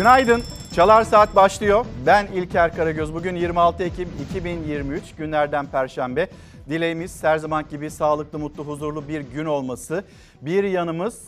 Günaydın. Çalar Saat başlıyor. Ben İlker Karagöz. Bugün 26 Ekim 2023 günlerden Perşembe. Dileğimiz her zaman gibi sağlıklı, mutlu, huzurlu bir gün olması. Bir yanımız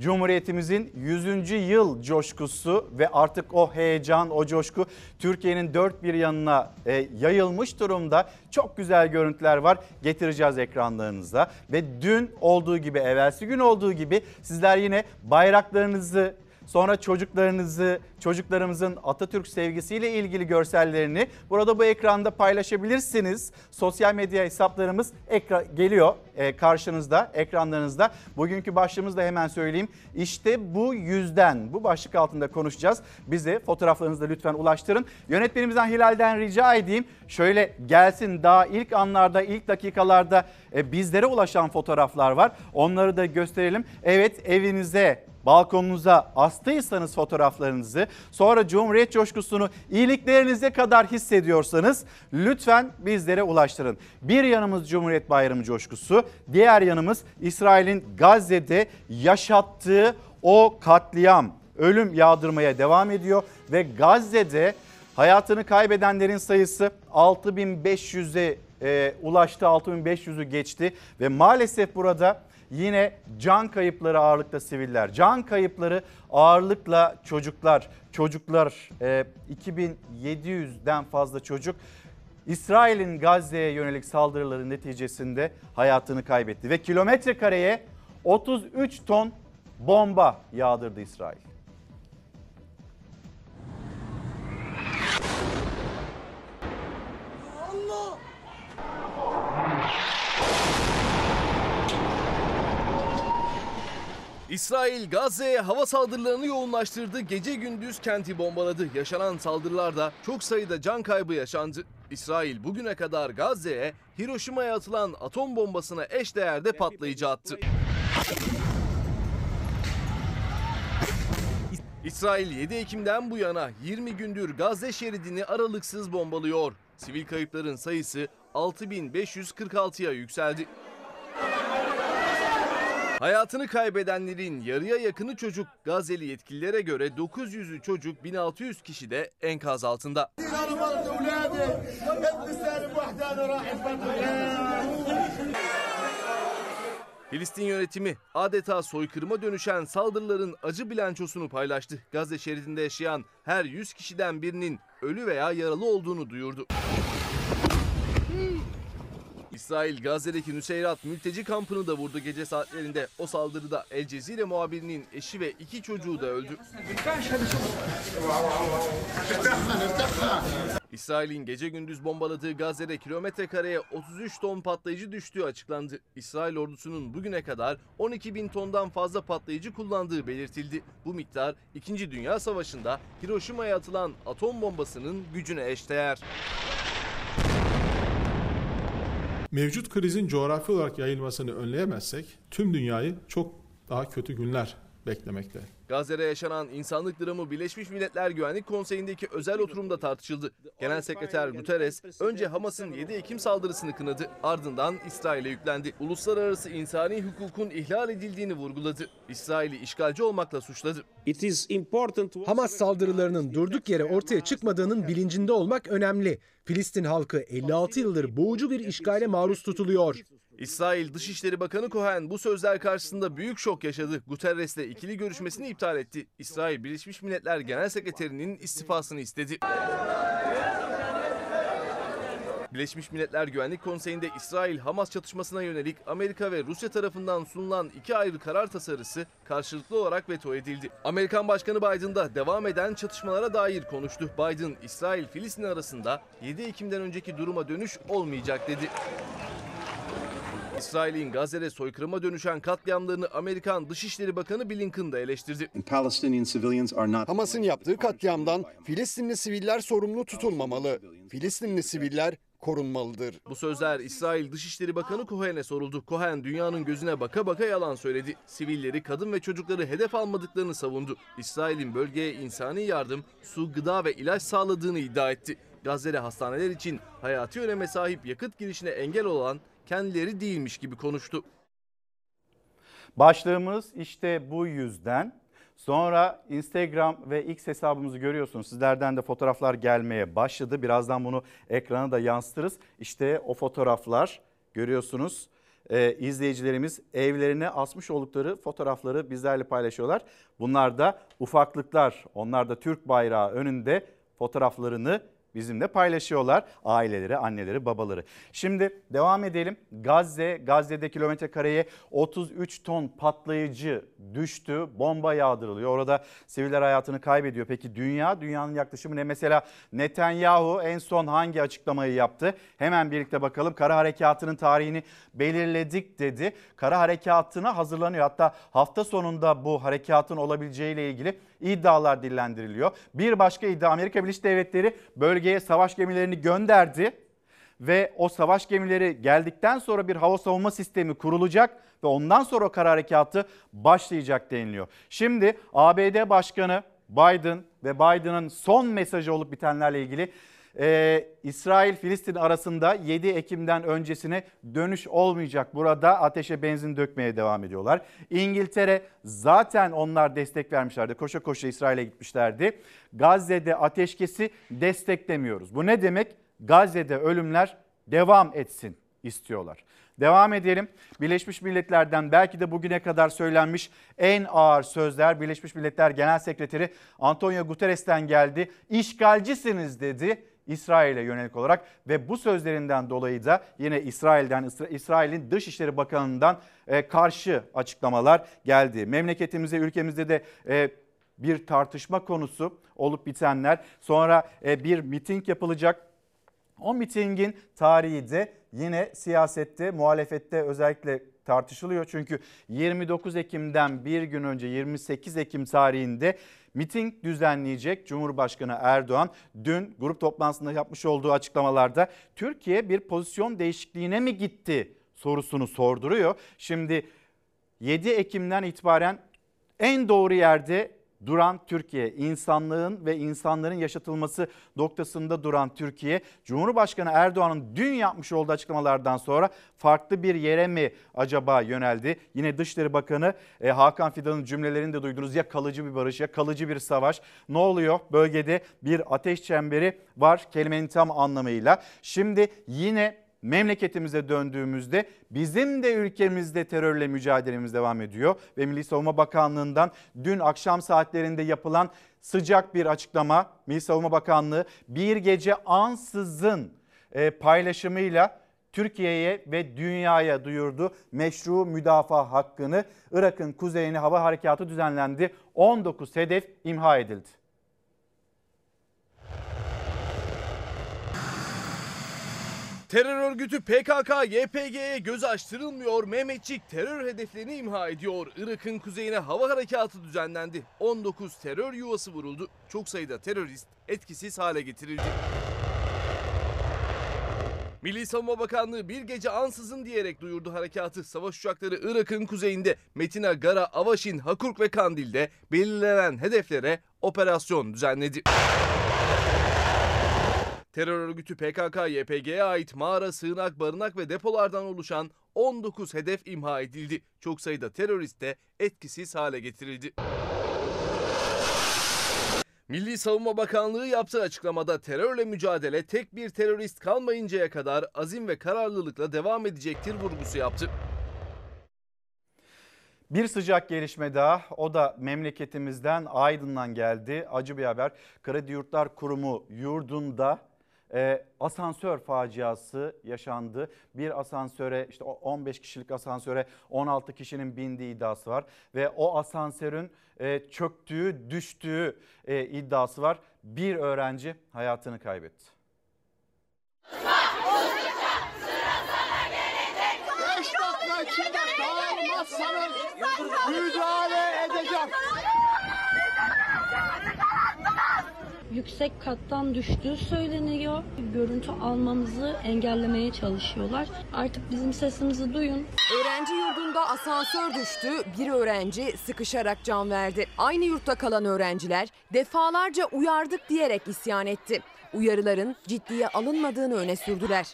Cumhuriyetimizin 100. yıl coşkusu ve artık o heyecan, o coşku Türkiye'nin dört bir yanına e, yayılmış durumda. Çok güzel görüntüler var. Getireceğiz ekranlarınıza. Ve dün olduğu gibi, evvelsi gün olduğu gibi sizler yine bayraklarınızı Sonra çocuklarınızı, çocuklarımızın Atatürk sevgisiyle ilgili görsellerini burada bu ekranda paylaşabilirsiniz. Sosyal medya hesaplarımız ekra geliyor e, karşınızda, ekranlarınızda. Bugünkü başlığımızı da hemen söyleyeyim. İşte bu yüzden, bu başlık altında konuşacağız. Bize fotoğraflarınızı da lütfen ulaştırın. Yönetmenimizden Hilal'den rica edeyim. Şöyle gelsin daha ilk anlarda, ilk dakikalarda e, bizlere ulaşan fotoğraflar var. Onları da gösterelim. Evet evinize, balkonunuza astıysanız fotoğraflarınızı sonra Cumhuriyet coşkusunu iyiliklerinize kadar hissediyorsanız lütfen bizlere ulaştırın. Bir yanımız Cumhuriyet Bayramı coşkusu, diğer yanımız İsrail'in Gazze'de yaşattığı o katliam, ölüm yağdırmaya devam ediyor ve Gazze'de hayatını kaybedenlerin sayısı 6500'e e, ulaştı, 6500'ü geçti ve maalesef burada Yine can kayıpları ağırlıkla siviller, can kayıpları ağırlıkla çocuklar. Çocuklar 2700'den e, fazla çocuk İsrail'in Gazze'ye yönelik saldırıları neticesinde hayatını kaybetti ve kilometre kareye 33 ton bomba yağdırdı İsrail. İsrail Gazze'ye hava saldırılarını yoğunlaştırdı. Gece gündüz kenti bombaladı. Yaşanan saldırılarda çok sayıda can kaybı yaşandı. İsrail bugüne kadar Gazze'ye Hiroşima'ya atılan atom bombasına eş değerde patlayıcı attı. İsrail 7 Ekim'den bu yana 20 gündür Gazze şeridini aralıksız bombalıyor. Sivil kayıpların sayısı 6546'ya yükseldi. Hayatını kaybedenlerin yarıya yakını çocuk. Gazeli yetkililere göre 900'ü çocuk 1600 kişi de enkaz altında. Filistin yönetimi adeta soykırıma dönüşen saldırıların acı bilançosunu paylaştı. Gazze şeridinde yaşayan her 100 kişiden birinin ölü veya yaralı olduğunu duyurdu. İsrail Gazze'deki Nuseyrat mülteci kampını da vurdu gece saatlerinde. O saldırıda El Cezire muhabirinin eşi ve iki çocuğu da öldü. İsrail'in gece gündüz bombaladığı Gazze'de kilometre kareye 33 ton patlayıcı düştüğü açıklandı. İsrail ordusunun bugüne kadar 12 bin tondan fazla patlayıcı kullandığı belirtildi. Bu miktar 2. Dünya Savaşı'nda Hiroşima'ya atılan atom bombasının gücüne eşdeğer mevcut krizin coğrafi olarak yayılmasını önleyemezsek tüm dünyayı çok daha kötü günler beklemekte. Gazze'de yaşanan insanlık dramı Birleşmiş Milletler Güvenlik Konseyi'ndeki özel oturumda tartışıldı. Genel Sekreter Guterres önce Hamas'ın 7 Ekim saldırısını kınadı, ardından İsrail'e yüklendi. Uluslararası insani hukukun ihlal edildiğini vurguladı. İsrail'i işgalci olmakla suçladı. Hamas saldırılarının durduk yere ortaya çıkmadığının bilincinde olmak önemli. Filistin halkı 56 yıldır boğucu bir işgale maruz tutuluyor. İsrail Dışişleri Bakanı Cohen bu sözler karşısında büyük şok yaşadı. Guterres'le ikili görüşmesini iptal etti. İsrail Birleşmiş Milletler Genel Sekreterinin istifasını istedi. Birleşmiş Milletler Güvenlik Konseyi'nde İsrail-Hamas çatışmasına yönelik Amerika ve Rusya tarafından sunulan iki ayrı karar tasarısı karşılıklı olarak veto edildi. Amerikan Başkanı Biden da devam eden çatışmalara dair konuştu. Biden, İsrail-Filistin arasında 7 Ekim'den önceki duruma dönüş olmayacak dedi. İsrail'in Gazze'de soykırıma dönüşen katliamlarını Amerikan Dışişleri Bakanı Blinken da eleştirdi. Hamas'ın yaptığı katliamdan Filistinli siviller sorumlu tutulmamalı. Filistinli siviller korunmalıdır. Bu sözler İsrail Dışişleri Bakanı Cohen'e soruldu. Cohen dünyanın gözüne baka baka yalan söyledi. Sivilleri, kadın ve çocukları hedef almadıklarını savundu. İsrail'in bölgeye insani yardım, su, gıda ve ilaç sağladığını iddia etti. Gazze'de hastaneler için hayati öneme sahip yakıt girişine engel olan kendileri değilmiş gibi konuştu. Başlığımız işte bu yüzden Sonra Instagram ve X hesabımızı görüyorsunuz. Sizlerden de fotoğraflar gelmeye başladı. Birazdan bunu ekrana da yansıtırız. İşte o fotoğraflar görüyorsunuz. Ee, izleyicilerimiz evlerine asmış oldukları fotoğrafları bizlerle paylaşıyorlar. Bunlar da ufaklıklar. Onlar da Türk bayrağı önünde fotoğraflarını bizimle paylaşıyorlar. Aileleri, anneleri, babaları. Şimdi devam edelim. Gazze, Gazze'de kilometre kareye 33 ton patlayıcı düştü. Bomba yağdırılıyor. Orada siviller hayatını kaybediyor. Peki dünya, dünyanın yaklaşımı ne? Mesela Netanyahu en son hangi açıklamayı yaptı? Hemen birlikte bakalım. Kara harekatının tarihini belirledik dedi. Kara harekatına hazırlanıyor. Hatta hafta sonunda bu harekatın olabileceğiyle ilgili iddialar dillendiriliyor. Bir başka iddia Amerika Birleşik Devletleri bölgeye savaş gemilerini gönderdi ve o savaş gemileri geldikten sonra bir hava savunma sistemi kurulacak ve ondan sonra o kara harekatı başlayacak deniliyor. Şimdi ABD Başkanı Biden ve Biden'ın son mesajı olup bitenlerle ilgili ee, İsrail-Filistin arasında 7 Ekim'den öncesine dönüş olmayacak. Burada ateşe benzin dökmeye devam ediyorlar. İngiltere zaten onlar destek vermişlerdi. Koşa koşa İsrail'e gitmişlerdi. Gazze'de ateşkesi desteklemiyoruz. Bu ne demek? Gazze'de ölümler devam etsin istiyorlar. Devam edelim. Birleşmiş Milletler'den belki de bugüne kadar söylenmiş en ağır sözler Birleşmiş Milletler Genel Sekreteri Antonio Guterres'ten geldi. İşgalcisiniz dedi. İsrail'e yönelik olarak ve bu sözlerinden dolayı da yine İsrail'den İsrail'in Dışişleri Bakanı'ndan e, karşı açıklamalar geldi. Memleketimize ülkemizde de e, bir tartışma konusu olup bitenler sonra e, bir miting yapılacak. O mitingin tarihi de yine siyasette, muhalefette özellikle tartışılıyor. Çünkü 29 Ekim'den bir gün önce 28 Ekim tarihinde miting düzenleyecek Cumhurbaşkanı Erdoğan dün grup toplantısında yapmış olduğu açıklamalarda Türkiye bir pozisyon değişikliğine mi gitti sorusunu sorduruyor. Şimdi 7 Ekim'den itibaren en doğru yerde duran Türkiye, insanlığın ve insanların yaşatılması noktasında duran Türkiye, Cumhurbaşkanı Erdoğan'ın dün yapmış olduğu açıklamalardan sonra farklı bir yere mi acaba yöneldi? Yine Dışişleri Bakanı e, Hakan Fidan'ın cümlelerini de duydunuz. Ya kalıcı bir barış ya kalıcı bir savaş. Ne oluyor? Bölgede bir ateş çemberi var kelimenin tam anlamıyla. Şimdi yine memleketimize döndüğümüzde bizim de ülkemizde terörle mücadelemiz devam ediyor. Ve Milli Savunma Bakanlığı'ndan dün akşam saatlerinde yapılan sıcak bir açıklama Milli Savunma Bakanlığı bir gece ansızın e, paylaşımıyla Türkiye'ye ve dünyaya duyurdu meşru müdafaa hakkını. Irak'ın kuzeyine hava harekatı düzenlendi. 19 hedef imha edildi. Terör örgütü PKK, YPG'ye göz açtırılmıyor. Mehmetçik terör hedeflerini imha ediyor. Irak'ın kuzeyine hava harekatı düzenlendi. 19 terör yuvası vuruldu. Çok sayıda terörist etkisiz hale getirildi. Milli Savunma Bakanlığı bir gece ansızın diyerek duyurdu harekatı. Savaş uçakları Irak'ın kuzeyinde Metina, Gara, Avaşin, Hakurk ve Kandil'de belirlenen hedeflere operasyon düzenledi. Terör örgütü PKK, YPG'ye ait mağara, sığınak, barınak ve depolardan oluşan 19 hedef imha edildi. Çok sayıda terörist de etkisiz hale getirildi. Milli Savunma Bakanlığı yaptığı açıklamada terörle mücadele tek bir terörist kalmayıncaya kadar azim ve kararlılıkla devam edecektir vurgusu yaptı. Bir sıcak gelişme daha o da memleketimizden Aydın'dan geldi. Acı bir haber. Kredi Yurtlar Kurumu yurdunda e, asansör faciası yaşandı. Bir asansöre işte 15 kişilik asansöre 16 kişinin bindiği iddiası var. Ve o asansörün e, çöktüğü düştüğü e, iddiası var. Bir öğrenci hayatını kaybetti. müdahale yüksek kattan düştüğü söyleniyor. Görüntü almamızı engellemeye çalışıyorlar. Artık bizim sesimizi duyun. Öğrenci yurdunda asansör düştü, bir öğrenci sıkışarak can verdi. Aynı yurtta kalan öğrenciler defalarca uyardık diyerek isyan etti. Uyarıların ciddiye alınmadığını öne sürdüler.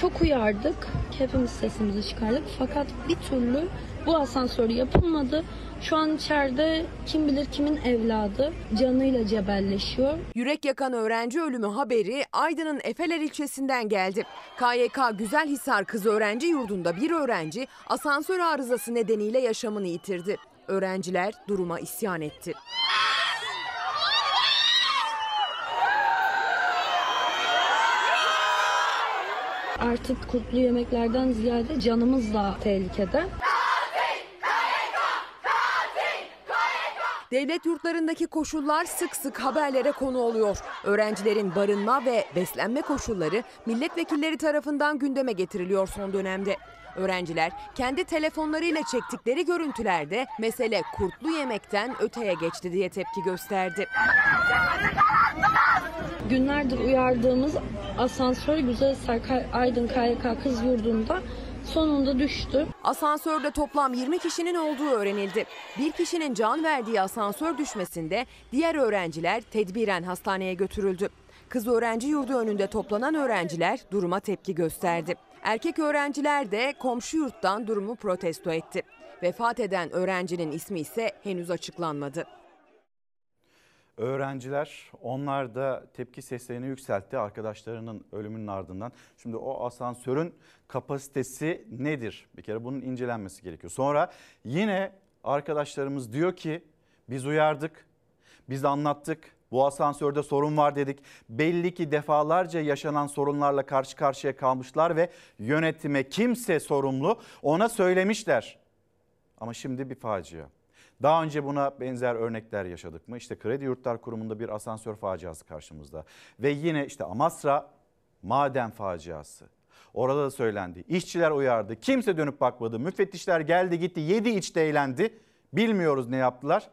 Çok uyardık. hepimiz sesimizi çıkardık. Fakat bir türlü bu asansör yapılmadı. Şu an içeride kim bilir kimin evladı canıyla cebelleşiyor. Yürek yakan öğrenci ölümü haberi Aydın'ın Efeler ilçesinden geldi. KYK Güzelhisar Kız Öğrenci Yurdu'nda bir öğrenci asansör arızası nedeniyle yaşamını yitirdi. Öğrenciler duruma isyan etti. Artık kutlu yemeklerden ziyade canımız da tehlikede. Devlet yurtlarındaki koşullar sık sık haberlere konu oluyor. Öğrencilerin barınma ve beslenme koşulları milletvekilleri tarafından gündeme getiriliyor son dönemde. Öğrenciler kendi telefonlarıyla çektikleri görüntülerde mesele kurtlu yemekten öteye geçti diye tepki gösterdi. Günlerdir uyardığımız asansör Güzel Aydın KYK Kız Yurdu'nda sonunda düştü. Asansörde toplam 20 kişinin olduğu öğrenildi. Bir kişinin can verdiği asansör düşmesinde diğer öğrenciler tedbiren hastaneye götürüldü. Kız öğrenci yurdu önünde toplanan öğrenciler duruma tepki gösterdi. Erkek öğrenciler de komşu yurttan durumu protesto etti. Vefat eden öğrencinin ismi ise henüz açıklanmadı. Öğrenciler onlar da tepki seslerini yükseltti arkadaşlarının ölümünün ardından. Şimdi o asansörün kapasitesi nedir? Bir kere bunun incelenmesi gerekiyor. Sonra yine arkadaşlarımız diyor ki biz uyardık, biz anlattık. Bu asansörde sorun var dedik. Belli ki defalarca yaşanan sorunlarla karşı karşıya kalmışlar ve yönetime kimse sorumlu ona söylemişler. Ama şimdi bir facia. Daha önce buna benzer örnekler yaşadık mı? İşte Kredi Yurtlar Kurumu'nda bir asansör faciası karşımızda. Ve yine işte Amasra maden faciası. Orada da söylendi. İşçiler uyardı. Kimse dönüp bakmadı. Müfettişler geldi gitti yedi içte eğlendi. Bilmiyoruz ne yaptılar.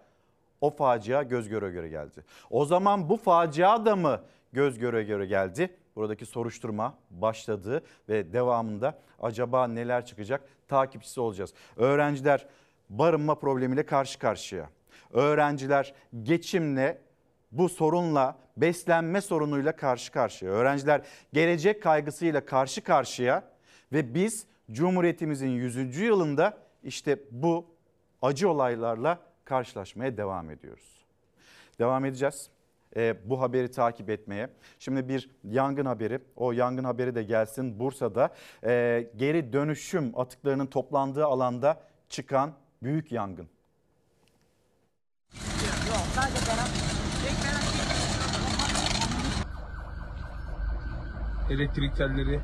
O facia göz göre göre geldi. O zaman bu facia da mı göz göre göre geldi? Buradaki soruşturma başladı ve devamında acaba neler çıkacak takipçisi olacağız. Öğrenciler barınma problemiyle karşı karşıya. Öğrenciler geçimle bu sorunla beslenme sorunuyla karşı karşıya. Öğrenciler gelecek kaygısıyla karşı karşıya ve biz Cumhuriyetimizin 100. yılında işte bu acı olaylarla karşılaşmaya devam ediyoruz. Devam edeceğiz e, bu haberi takip etmeye. Şimdi bir yangın haberi, o yangın haberi de gelsin. Bursa'da e, geri dönüşüm atıklarının toplandığı alanda çıkan büyük yangın. Elektrik telleri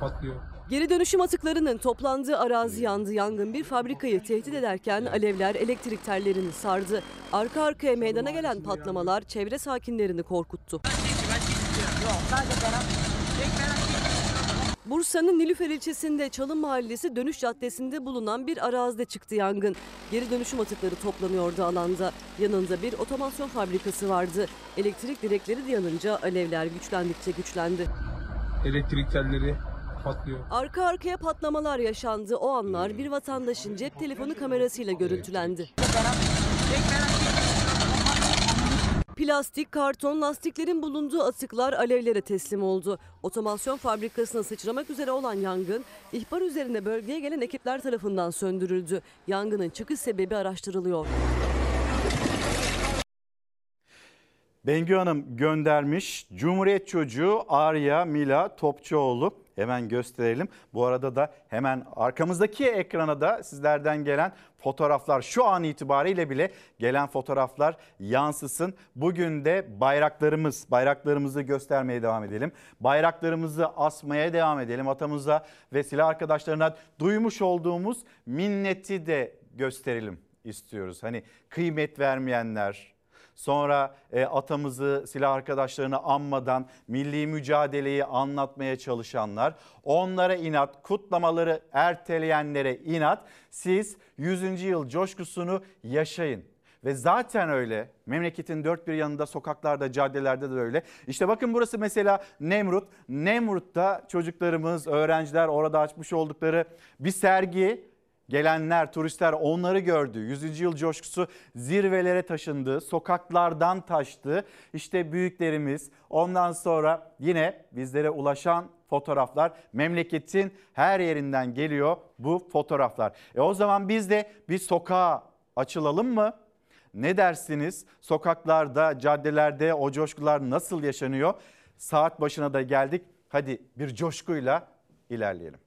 patlıyor. Geri dönüşüm atıklarının toplandığı arazi yandı. Yangın bir fabrikayı tehdit ederken alevler elektrik tellerini sardı. Arka arkaya meydana gelen patlamalar çevre sakinlerini korkuttu. Bursa'nın Nilüfer ilçesinde Çalın Mahallesi dönüş caddesinde bulunan bir arazide çıktı yangın. Geri dönüşüm atıkları toplanıyordu alanda. Yanında bir otomasyon fabrikası vardı. Elektrik direkleri de yanınca alevler güçlendikçe güçlendi. Elektrik telleri patlıyor. Arka arkaya patlamalar yaşandı. O anlar bir vatandaşın cep telefonu kamerasıyla görüntülendi. Plastik, karton, lastiklerin bulunduğu atıklar alevlere teslim oldu. Otomasyon fabrikasına sıçramak üzere olan yangın, ihbar üzerine bölgeye gelen ekipler tarafından söndürüldü. Yangının çıkış sebebi araştırılıyor. Bengü Hanım göndermiş. Cumhuriyet çocuğu Arya Mila Topçuoğlu. Hemen gösterelim. Bu arada da hemen arkamızdaki ekrana da sizlerden gelen fotoğraflar şu an itibariyle bile gelen fotoğraflar yansısın. Bugün de bayraklarımız, bayraklarımızı göstermeye devam edelim. Bayraklarımızı asmaya devam edelim. Atamıza ve silah arkadaşlarına duymuş olduğumuz minneti de gösterelim istiyoruz. Hani kıymet vermeyenler, Sonra e, atamızı silah arkadaşlarını anmadan milli mücadeleyi anlatmaya çalışanlar, onlara inat, kutlamaları erteleyenlere inat. Siz 100. yıl coşkusunu yaşayın. Ve zaten öyle memleketin dört bir yanında sokaklarda caddelerde de öyle. İşte bakın burası mesela Nemrut. Nemrut'ta çocuklarımız öğrenciler orada açmış oldukları bir sergi Gelenler, turistler onları gördü. 100. yıl coşkusu zirvelere taşındı, sokaklardan taştı. İşte büyüklerimiz ondan sonra yine bizlere ulaşan fotoğraflar memleketin her yerinden geliyor bu fotoğraflar. E o zaman biz de bir sokağa açılalım mı? Ne dersiniz? Sokaklarda, caddelerde o coşkular nasıl yaşanıyor? Saat başına da geldik. Hadi bir coşkuyla ilerleyelim.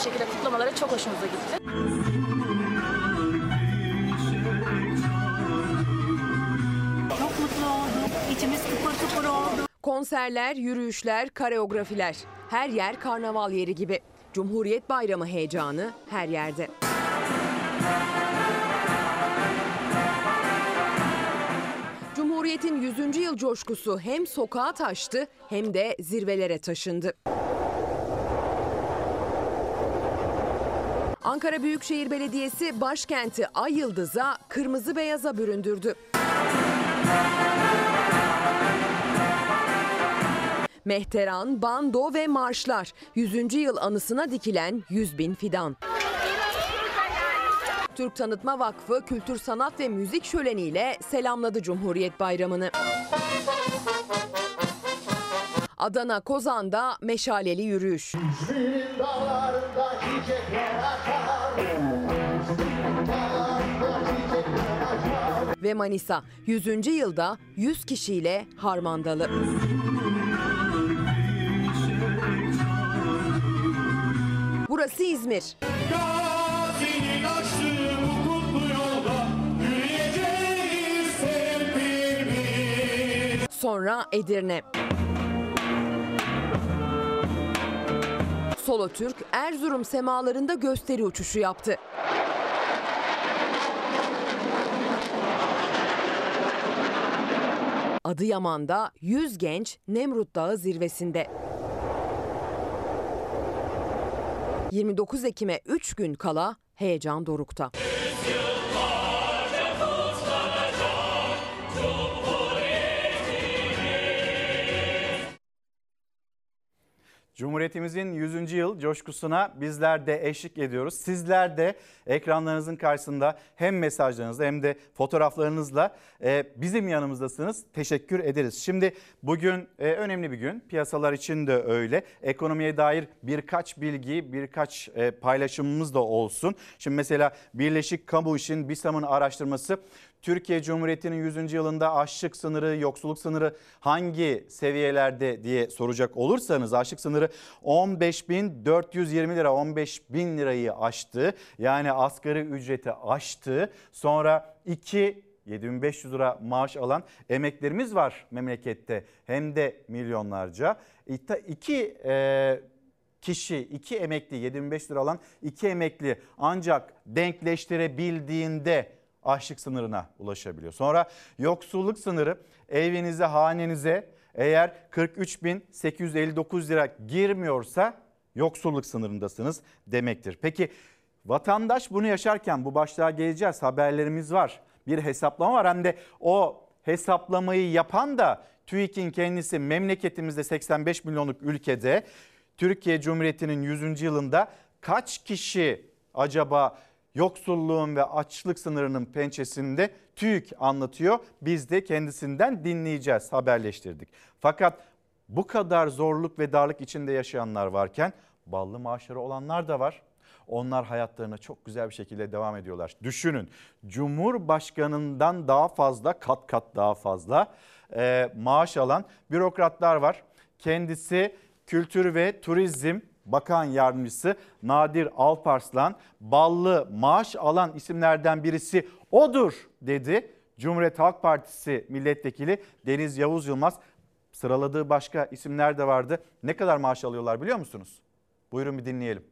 Şekilde kutlamaları çok hoşumuza gitti. Çok mutlu olduk. İçimiz kıpır kıpır oldu. Konserler, yürüyüşler, kareografiler. Her yer karnaval yeri gibi. Cumhuriyet Bayramı heyecanı her yerde. Cumhuriyet'in 100. yıl coşkusu hem sokağa taştı hem de zirvelere taşındı. Ankara Büyükşehir Belediyesi başkenti Ay Yıldız'a kırmızı beyaza büründürdü. Mehteran, bando ve marşlar 100. yıl anısına dikilen 100 bin fidan. Türk Tanıtma Vakfı Kültür Sanat ve Müzik Şöleni'yle selamladı Cumhuriyet Bayramı'nı. Adana Kozan'da meşaleli yürüyüş. Ve Manisa 100. yılda 100 kişiyle harmandalı. Burası İzmir. Sonra Edirne. Solo Türk Erzurum semalarında gösteri uçuşu yaptı. Adıyaman'da 100 genç Nemrut Dağı zirvesinde. 29 Ekim'e 3 gün kala heyecan dorukta. Cumhuriyetimizin 100. yıl coşkusuna bizler de eşlik ediyoruz. Sizler de ekranlarınızın karşısında hem mesajlarınızla hem de fotoğraflarınızla e, bizim yanımızdasınız. Teşekkür ederiz. Şimdi bugün e, önemli bir gün. Piyasalar için de öyle. Ekonomiye dair birkaç bilgi, birkaç e, paylaşımımız da olsun. Şimdi mesela Birleşik Kamu İş'in BİSAM'ın araştırması Türkiye Cumhuriyeti'nin 100. yılında açlık sınırı, yoksulluk sınırı hangi seviyelerde diye soracak olursanız açlık sınırı 15.420 lira 15.000 lirayı aştı. Yani asgari ücreti aştı. Sonra 2 7500 lira maaş alan emeklerimiz var memlekette hem de milyonlarca. İki e, kişi, iki emekli 75 lira alan iki emekli ancak denkleştirebildiğinde açlık sınırına ulaşabiliyor. Sonra yoksulluk sınırı evinize, hanenize eğer 43.859 lira girmiyorsa yoksulluk sınırındasınız demektir. Peki vatandaş bunu yaşarken bu başlığa geleceğiz. Haberlerimiz var. Bir hesaplama var hem de o hesaplamayı yapan da TÜİK'in kendisi memleketimizde 85 milyonluk ülkede Türkiye Cumhuriyeti'nin 100. yılında kaç kişi acaba yoksulluğun ve açlık sınırının pençesinde TÜİK anlatıyor. Biz de kendisinden dinleyeceğiz, haberleştirdik. Fakat bu kadar zorluk ve darlık içinde yaşayanlar varken ballı maaşları olanlar da var. Onlar hayatlarına çok güzel bir şekilde devam ediyorlar. Düşünün Cumhurbaşkanından daha fazla kat kat daha fazla e, maaş alan bürokratlar var. Kendisi Kültür ve Turizm Bakan Yardımcısı Nadir Alparslan ballı maaş alan isimlerden birisi odur dedi. Cumhuriyet Halk Partisi milletvekili Deniz Yavuz Yılmaz sıraladığı başka isimler de vardı. Ne kadar maaş alıyorlar biliyor musunuz? Buyurun bir dinleyelim.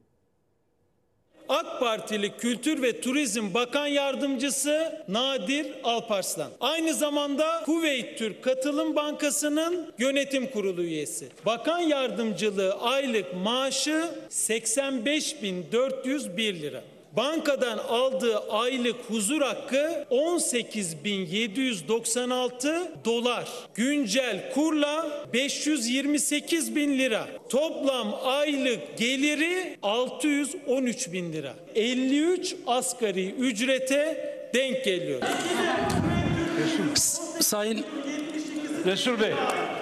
AK Partili Kültür ve Turizm Bakan Yardımcısı Nadir Alparslan. Aynı zamanda Kuveyt Türk Katılım Bankası'nın yönetim kurulu üyesi. Bakan yardımcılığı aylık maaşı 85.401 lira. Bankadan aldığı aylık huzur hakkı 18.796 dolar. Güncel kurla 528 bin lira. Toplam aylık geliri 613 bin lira. 53 asgari ücrete denk geliyor. Sayın Resul Bey.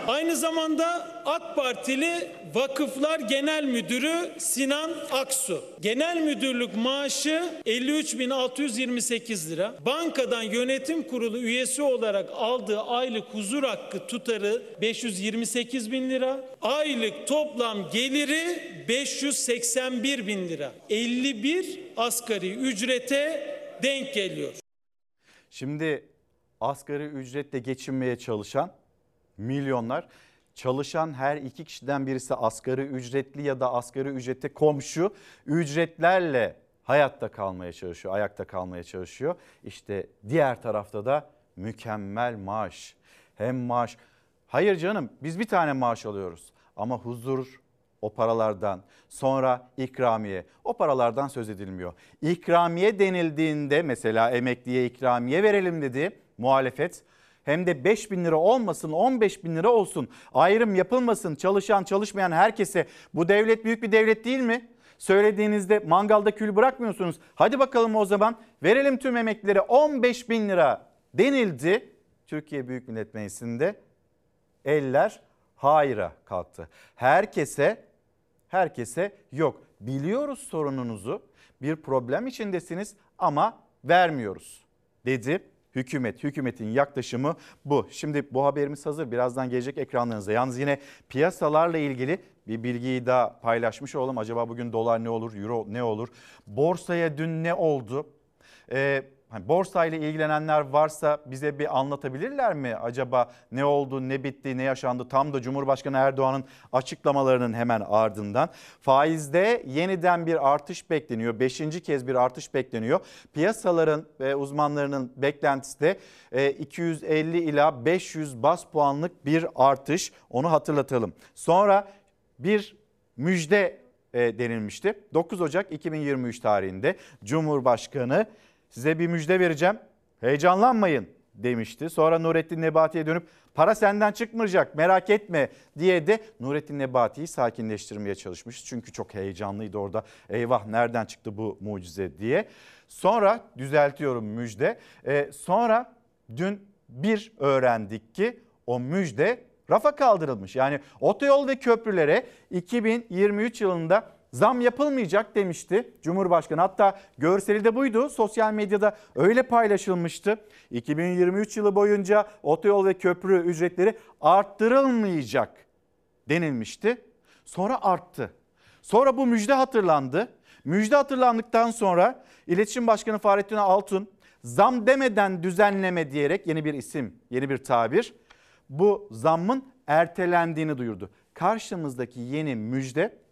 Aynı zamanda AK Partili Vakıflar Genel Müdürü Sinan Aksu. Genel müdürlük maaşı 53.628 lira. Bankadan yönetim kurulu üyesi olarak aldığı aylık huzur hakkı tutarı 528 bin lira. Aylık toplam geliri 581 bin lira. 51 asgari ücrete denk geliyor. Şimdi asgari ücretle geçinmeye çalışan milyonlar çalışan her iki kişiden birisi asgari ücretli ya da asgari ücrete komşu ücretlerle hayatta kalmaya çalışıyor, ayakta kalmaya çalışıyor. İşte diğer tarafta da mükemmel maaş. Hem maaş. Hayır canım biz bir tane maaş alıyoruz ama huzur o paralardan sonra ikramiye o paralardan söz edilmiyor. İkramiye denildiğinde mesela emekliye ikramiye verelim dedi muhalefet hem de 5 bin lira olmasın 15 bin lira olsun ayrım yapılmasın çalışan çalışmayan herkese bu devlet büyük bir devlet değil mi? Söylediğinizde mangalda kül bırakmıyorsunuz. Hadi bakalım o zaman verelim tüm emeklilere 15 bin lira denildi. Türkiye Büyük Millet Meclisi'nde eller hayra kalktı. Herkese herkese yok. Biliyoruz sorununuzu bir problem içindesiniz ama vermiyoruz dedi hükümet. Hükümetin yaklaşımı bu. Şimdi bu haberimiz hazır. Birazdan gelecek ekranlarınıza. Yalnız yine piyasalarla ilgili bir bilgiyi daha paylaşmış olalım. Acaba bugün dolar ne olur, euro ne olur? Borsaya dün ne oldu? Ee, hani borsayla ilgilenenler varsa bize bir anlatabilirler mi? Acaba ne oldu, ne bitti, ne yaşandı? Tam da Cumhurbaşkanı Erdoğan'ın açıklamalarının hemen ardından. Faizde yeniden bir artış bekleniyor. Beşinci kez bir artış bekleniyor. Piyasaların ve uzmanlarının beklentisi de 250 ila 500 bas puanlık bir artış. Onu hatırlatalım. Sonra bir müjde e, denilmişti. 9 Ocak 2023 tarihinde Cumhurbaşkanı size bir müjde vereceğim. Heyecanlanmayın demişti. Sonra Nurettin Nebati'ye dönüp para senden çıkmayacak merak etme diye de Nurettin Nebati'yi sakinleştirmeye çalışmış. Çünkü çok heyecanlıydı orada. Eyvah nereden çıktı bu mucize diye. Sonra düzeltiyorum müjde. Ee, sonra dün bir öğrendik ki o müjde rafa kaldırılmış. Yani otoyol ve köprülere 2023 yılında zam yapılmayacak demişti Cumhurbaşkanı. Hatta görseli de buydu. Sosyal medyada öyle paylaşılmıştı. 2023 yılı boyunca otoyol ve köprü ücretleri arttırılmayacak denilmişti. Sonra arttı. Sonra bu müjde hatırlandı. Müjde hatırlandıktan sonra İletişim Başkanı Fahrettin Altun zam demeden düzenleme diyerek yeni bir isim, yeni bir tabir bu zammın ertelendiğini duyurdu. Karşımızdaki yeni müjde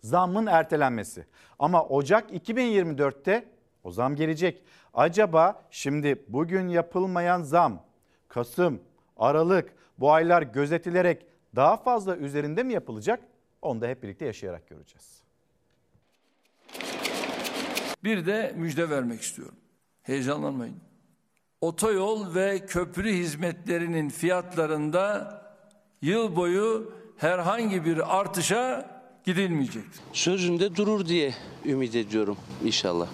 zammın ertelenmesi. Ama Ocak 2024'te o zam gelecek. Acaba şimdi bugün yapılmayan zam Kasım, Aralık bu aylar gözetilerek daha fazla üzerinde mi yapılacak? Onu da hep birlikte yaşayarak göreceğiz. Bir de müjde vermek istiyorum. Heyecanlanmayın. Otoyol ve köprü hizmetlerinin fiyatlarında yıl boyu herhangi bir artışa gidilmeyecektir. Sözünde durur diye ümit ediyorum inşallah.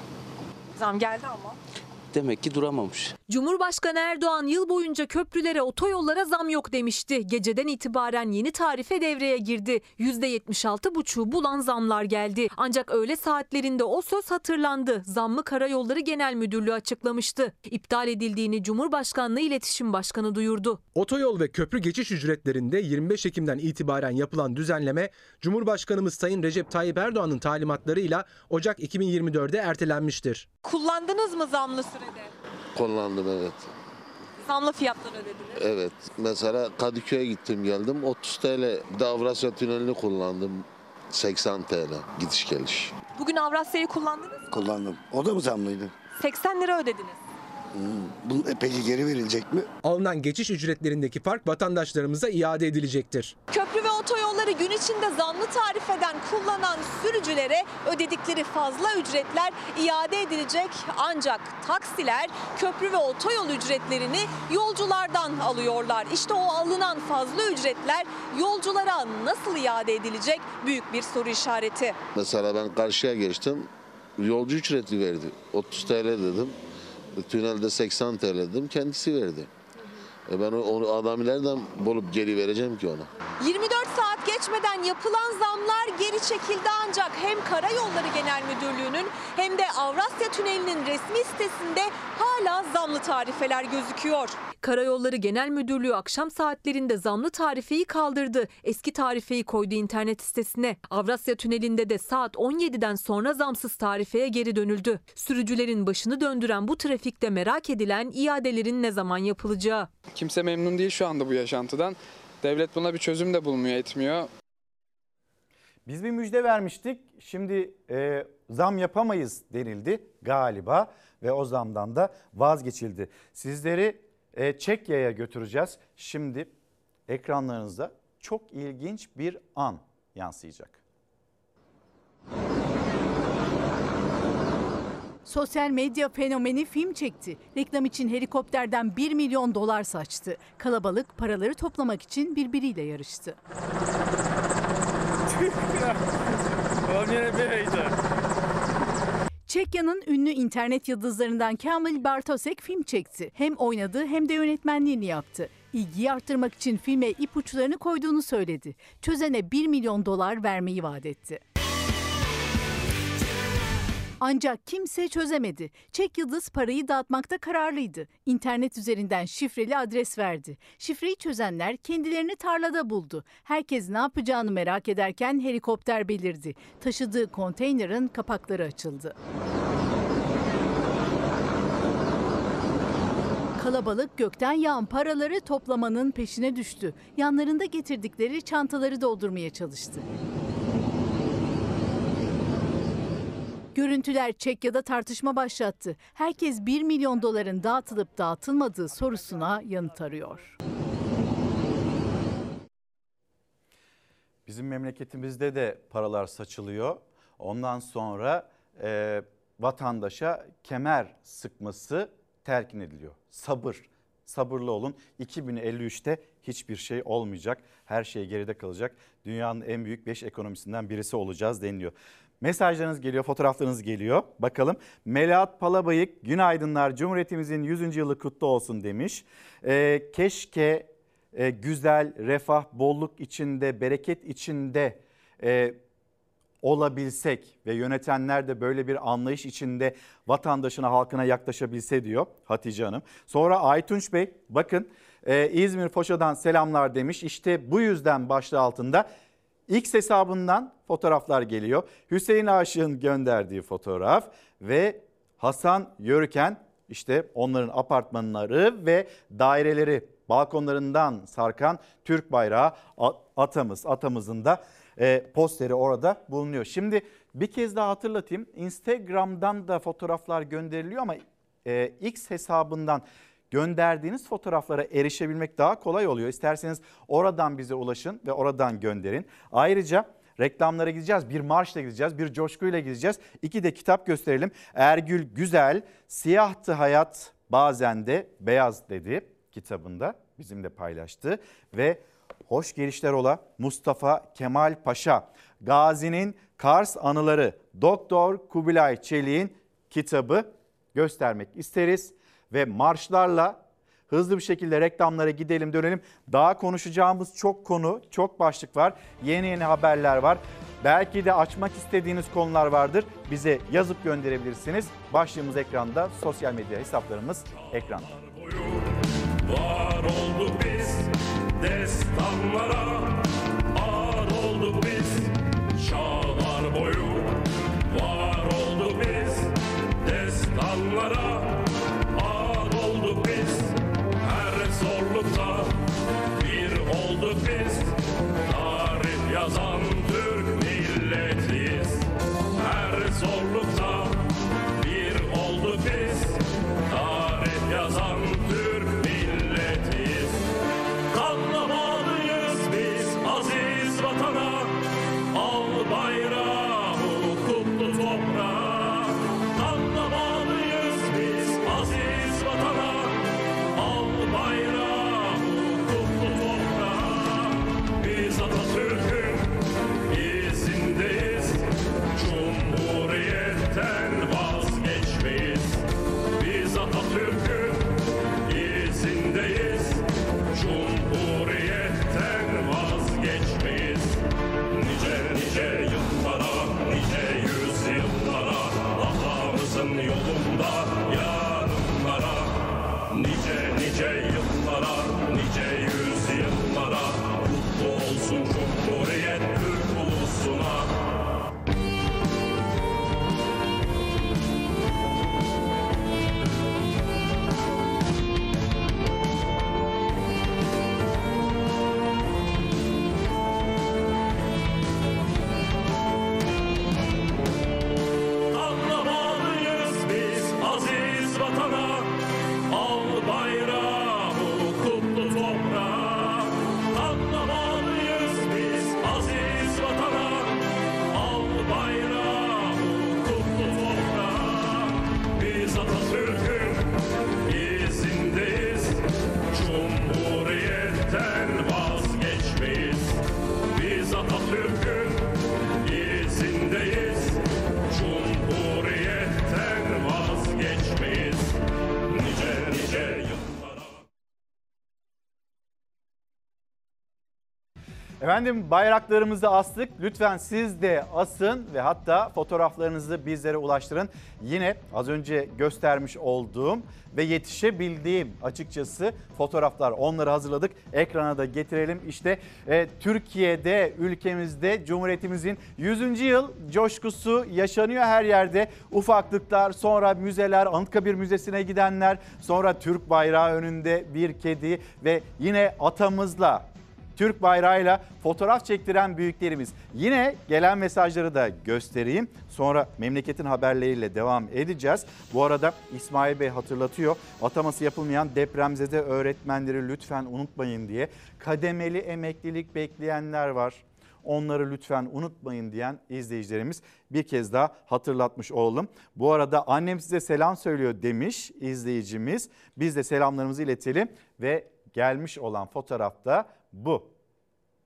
Zam geldi ama. Demek ki duramamış. Cumhurbaşkanı Erdoğan yıl boyunca köprülere, otoyollara zam yok demişti. Geceden itibaren yeni tarife devreye girdi. %76,5'u bulan zamlar geldi. Ancak öğle saatlerinde o söz hatırlandı. Zammı Karayolları Genel Müdürlüğü açıklamıştı. İptal edildiğini Cumhurbaşkanlığı İletişim Başkanı duyurdu. Otoyol ve köprü geçiş ücretlerinde 25 Ekim'den itibaren yapılan düzenleme Cumhurbaşkanımız Sayın Recep Tayyip Erdoğan'ın talimatlarıyla Ocak 2024'de ertelenmiştir. Kullandınız mı zamlı sürede? Kullandım evet. Zamlı fiyatlar ödediniz. Evet. Mesela Kadıköy'e gittim geldim 30 TL. Bir de Avrasya Tüneli'ni kullandım 80 TL gidiş geliş. Bugün Avrasya'yı kullandınız mı? Kullandım. O da mı zamlıydı? 80 lira ödediniz. Bunun peki geri verilecek mi? Alınan geçiş ücretlerindeki fark vatandaşlarımıza iade edilecektir. Köprü ve otoyolları gün içinde zamlı tarifeden kullanan sürücülere ödedikleri fazla ücretler iade edilecek. Ancak taksiler köprü ve otoyol ücretlerini yolculardan alıyorlar. İşte o alınan fazla ücretler yolculara nasıl iade edilecek büyük bir soru işareti. Mesela ben karşıya geçtim. Yolcu ücreti verdi. 30 TL dedim. Tünelde 80 TL dedim. Kendisi verdi. E ben onu adamı nereden bulup geri vereceğim ki ona? 24 saat geçmeden yapılan zamlar geri çekildi ancak hem Karayolları Genel Müdürlüğü'nün hem de Avrasya Tüneli'nin resmi sitesinde hala zamlı tarifeler gözüküyor. Karayolları Genel Müdürlüğü akşam saatlerinde zamlı tarifeyi kaldırdı. Eski tarifeyi koydu internet sitesine. Avrasya Tüneli'nde de saat 17'den sonra zamsız tarifeye geri dönüldü. Sürücülerin başını döndüren bu trafikte merak edilen iadelerin ne zaman yapılacağı. Kimse memnun değil şu anda bu yaşantıdan. Devlet buna bir çözüm de bulmuyor, etmiyor. Biz bir müjde vermiştik. Şimdi e, zam yapamayız denildi galiba ve o zamdan da vazgeçildi. Sizleri e, Çekya'ya götüreceğiz. Şimdi ekranlarınızda çok ilginç bir an yansıyacak. Sosyal medya fenomeni film çekti. Reklam için helikopterden 1 milyon dolar saçtı. Kalabalık paraları toplamak için birbiriyle yarıştı. Çekya'nın ünlü internet yıldızlarından Kamil Bartosek film çekti. Hem oynadı hem de yönetmenliğini yaptı. İlgiyi arttırmak için filme ipuçlarını koyduğunu söyledi. Çözene 1 milyon dolar vermeyi vaat etti. Ancak kimse çözemedi. Çek Yıldız parayı dağıtmakta kararlıydı. İnternet üzerinden şifreli adres verdi. Şifreyi çözenler kendilerini tarlada buldu. Herkes ne yapacağını merak ederken helikopter belirdi. Taşıdığı konteynerin kapakları açıldı. Kalabalık gökten yağan paraları toplamanın peşine düştü. Yanlarında getirdikleri çantaları doldurmaya çalıştı. Görüntüler Çekya'da tartışma başlattı. Herkes 1 milyon doların dağıtılıp dağıtılmadığı sorusuna yanıt arıyor. Bizim memleketimizde de paralar saçılıyor. Ondan sonra e, vatandaşa kemer sıkması telkin ediliyor. Sabır, sabırlı olun. 2053'te hiçbir şey olmayacak. Her şey geride kalacak. Dünyanın en büyük 5 ekonomisinden birisi olacağız deniliyor. Mesajlarınız geliyor, fotoğraflarınız geliyor. Bakalım. Melahat Palabayık, günaydınlar Cumhuriyetimizin 100. yılı kutlu olsun demiş. Ee, keşke e, güzel, refah, bolluk içinde, bereket içinde e, olabilsek ve yönetenler de böyle bir anlayış içinde vatandaşına, halkına yaklaşabilse diyor Hatice Hanım. Sonra Aytunç Bey bakın e, İzmir Foşa'dan selamlar demiş. İşte bu yüzden başlığı altında X hesabından fotoğraflar geliyor. Hüseyin Aşık'ın gönderdiği fotoğraf ve Hasan Yörüken işte onların apartmanları ve daireleri balkonlarından sarkan Türk bayrağı atamız atamızın da e, posteri orada bulunuyor. Şimdi bir kez daha hatırlatayım Instagram'dan da fotoğraflar gönderiliyor ama e, X hesabından gönderdiğiniz fotoğraflara erişebilmek daha kolay oluyor. İsterseniz oradan bize ulaşın ve oradan gönderin. Ayrıca reklamlara gideceğiz. Bir marşla gideceğiz, bir coşkuyla gideceğiz. İki de kitap gösterelim. Ergül Güzel, Siyahtı Hayat Bazen de Beyaz dedi kitabında bizimle paylaştı. Ve hoş gelişler ola Mustafa Kemal Paşa, Gazi'nin Kars Anıları, Doktor Kubilay Çelik'in kitabı göstermek isteriz ve marşlarla hızlı bir şekilde reklamlara gidelim dönelim. Daha konuşacağımız çok konu, çok başlık var. Yeni yeni haberler var. Belki de açmak istediğiniz konular vardır. Bize yazıp gönderebilirsiniz. Başlığımız ekranda, sosyal medya hesaplarımız ekranda. Var olduk biz destanlara, ağır olduk biz çağlar boyu. Var olduk biz destanlara, Tarih yazan Efendim bayraklarımızı astık. Lütfen siz de asın ve hatta fotoğraflarınızı bizlere ulaştırın. Yine az önce göstermiş olduğum ve yetişebildiğim açıkçası fotoğraflar onları hazırladık. Ekrana da getirelim. İşte e, Türkiye'de, ülkemizde Cumhuriyetimizin 100. yıl coşkusu yaşanıyor her yerde. Ufaklıklar, sonra müzeler, Anıtkabir Müzesi'ne gidenler, sonra Türk bayrağı önünde bir kedi ve yine atamızla Türk bayrağıyla fotoğraf çektiren büyüklerimiz. Yine gelen mesajları da göstereyim. Sonra memleketin haberleriyle devam edeceğiz. Bu arada İsmail Bey hatırlatıyor. Ataması yapılmayan depremzede öğretmenleri lütfen unutmayın diye. Kademeli emeklilik bekleyenler var. Onları lütfen unutmayın diyen izleyicilerimiz bir kez daha hatırlatmış olalım. Bu arada annem size selam söylüyor demiş izleyicimiz. Biz de selamlarımızı iletelim ve gelmiş olan fotoğrafta bu.